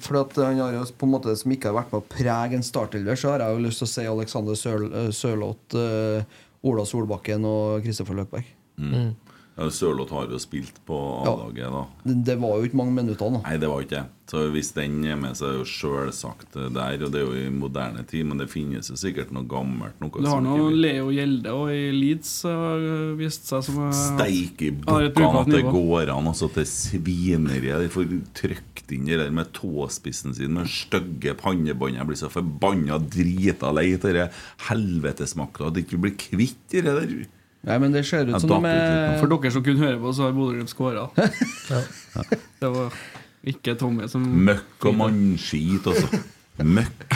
for at han har jo på en måte som ikke har vært med å prege en startelver, så har jeg jo lyst til å si Alexander eh, Sørloth, eh, Ola Solbakken og Kristoffer Løkberg. Mm. Sørloth har jo spilt på A-laget, da. Det, det var jo ikke mange minutter da. Nei, det var ikke det. Så hvis den er med, så er det jo sjølsagt der. Og det er jo i moderne tid, men det finnes jo sikkert noe gammelt. Noe Du har nå Leo Gjelde og i Leeds har vist seg som eh, Steike bukkene at det går an altså, til svineriet. De får trykt inn det der med tåspissen sin med stygge pannebånd. Jeg blir så forbanna drita lei av det helvetesmakta. At de ikke blir kvitt det der. Nei, men det ser ut som de er For dere som kunne høre på, så har Bodø-Glimt skåra. Det var ikke Tommy som Møkk og mannskit, altså. Møkk.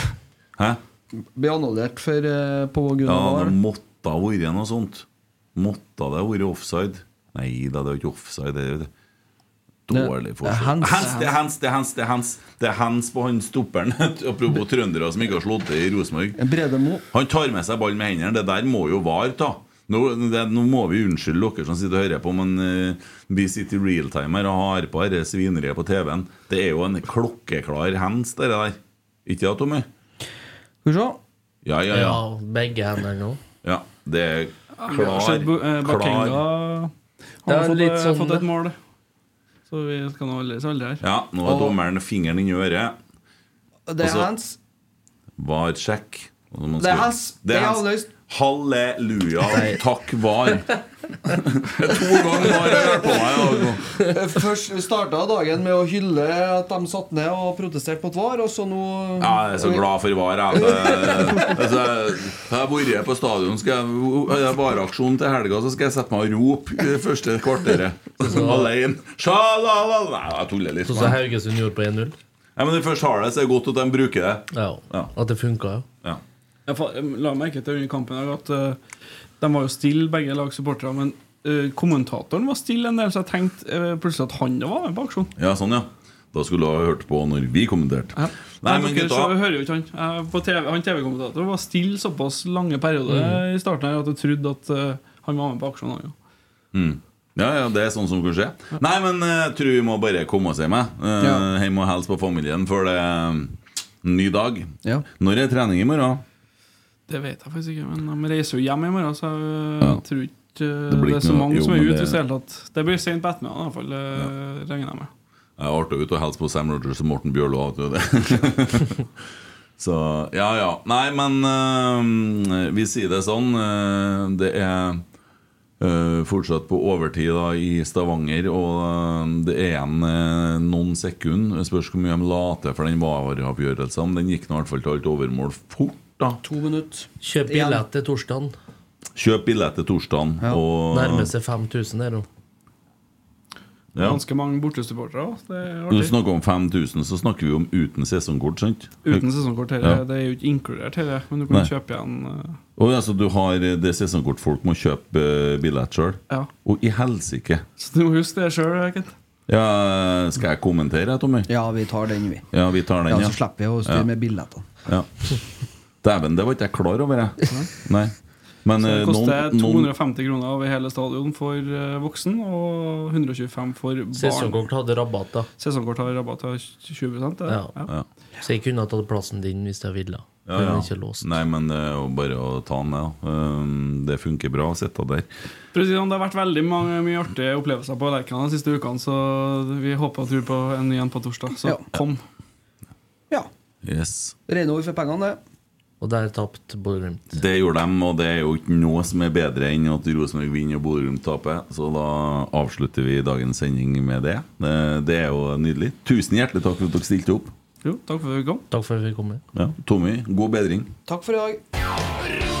Hæ? Ble annullert for, eh, på grunn Ja, det VAR. måtte ha vært noe sånt. Måtte det ha vært offside? Nei da, det er ikke offside. Det er det. Dårlig forskjell forsøk. det er hands, det er hands, det er hands Det er hands på han stopperen. Apropos trøndere som ikke har slått til i Rosenborg. Han tar med seg ball med hendene. Det der må jo VAR ta. Nå, det, nå må vi unnskylde dere som sitter og hører på, men uh, vi sitter i realtime her og har på dette svineriet på TV-en. Det er jo en klokkeklar hands, det der. Ikke det, Tommy? Skal vi se. Ja, ja, ja. Ja, begge hender nå. ja det er klar, Bo- eh, Bakenga har fått, litt eh, sånn- fått et mål. Så vi skal nå så aldri her. Ja, nå har dommeren fingeren inni i øret. Det er Altså, hands. VAR sjekk. Det er hands. Det er Det Halleluja. Takk, VAR. to ganger VAR jeg hørt på meg. ja. Først starta dagen med å hylle at de satt ned og protesterte mot VAR, og så nå Ja, jeg er så glad for VAR. Jeg, altså, jeg har vært på stadion. Skal jeg, har VAR-aksjon til helga, så skal jeg sette meg og rope det første kvarteret. Alene. Nei, jeg tuller litt. Sånn som Haugesund gjorde på 1-0. Ja, men når de først har det, så er det godt at de bruker det. Ja. Ja. At det funka, ja. Ja. Jeg la merke til under kampen at uh, de var jo stille, begge lagsupporterne. Men uh, kommentatoren var stille en del, så jeg tenkte uh, plutselig at han var med på aksjonen. ja, sånn, ja. Da skulle du ha hørt på når vi kommenterte. Ja. Nei, men gutta hører jo ikke han. TV, han TV-kommentatoren var stille såpass lange perioder i starten her at jeg trodde at eh, han var med på aksjonen. Ja. mm. Ja, ja, det er sånn som kan skje. Nei, men eh, jeg tror vi må bare komme oss hjem. Eh, Ja. Hjem og hilse på familien før det er en ny dag. Ja. Når er trening i morgen? Det vet jeg faktisk ikke, men de reiser jo hjem i morgen, så jeg Ja. tror ikke Det det, er så mange jo, som er ute. det- Det hele Det blir sent på ettermiddagen, i hvert fall. Regner jeg med. Jeg er artig ut og hilse på Sam Rogers og Morten Bjørlo. Så ja, ja. Nei, men uh, vi sier det sånn. Uh, det er uh, fortsatt på overtid da i Stavanger, og eh, det er igjen eh, noen sekunder. Jeg spørs hvor mye de la til for den vareavgjørelsen. Den gikk nå i hvert fall til alt overmål fort. Da To minutter. Kjøp billett til torsdagen. Kjøp billett til torsdagen. Ja. Og, Nærmer seg 5000 der nå. ja. Ganske mange bortesupportere. er Når du snakker om 5000, så snakker vi om uten sesongkort, sant? Uten sesongkort. her, Ja. Det er jo ikke inkludert, her, men du kan Nei. kjøpe igjen eh, Og altså, du har det sesongkort folk må kjøpe uh, billett sjøl. Ja. Og i helsike! Så du må huske det sjøl, Kent. Ja, skal jeg kommentere, Tommy? Ja, vi tar den, vi. Ja, vi tar den, Ja, ja. Så slipper vi å styre Ja. med billettene. ja. Dæven, det var ikke jeg klar over, jeg. Nei. Men Så det eh, koster noen, noen 250 kroner over hele stadion for eh, voksen, og 125 for barn. Sesongkort hadde rabatt, da. Sesongkort har rabatt av 20 det. Ja. ja. Så jeg kunne ha tatt plassen din hvis jeg ville. Ja, Den ja. ikke låst. Nei, men det er jo bare å ta den ned. Um, Det funker bra å sitte der. For det Det har vært veldig mange, mye artige opplevelser på Lerkena de siste ukene, så vi håper og tror på en ny en på torsdag. Så Ja. kom. Ja. Yes. Rene ord for pengene, det. Og der tapte Bodø-Glimt. Det gjorde de, og det er jo ikke noe som er bedre enn at Rosenborg vinner og Bodø-Glimt taper. Så da avslutter vi dagens sending med det. Det, det er jo nydelig. Tusen hjertelig takk for at dere stilte opp. Jo, takk for at vi kom. Takk for at vi kom. Ja, Tommy, god bedring. Takk for i dag.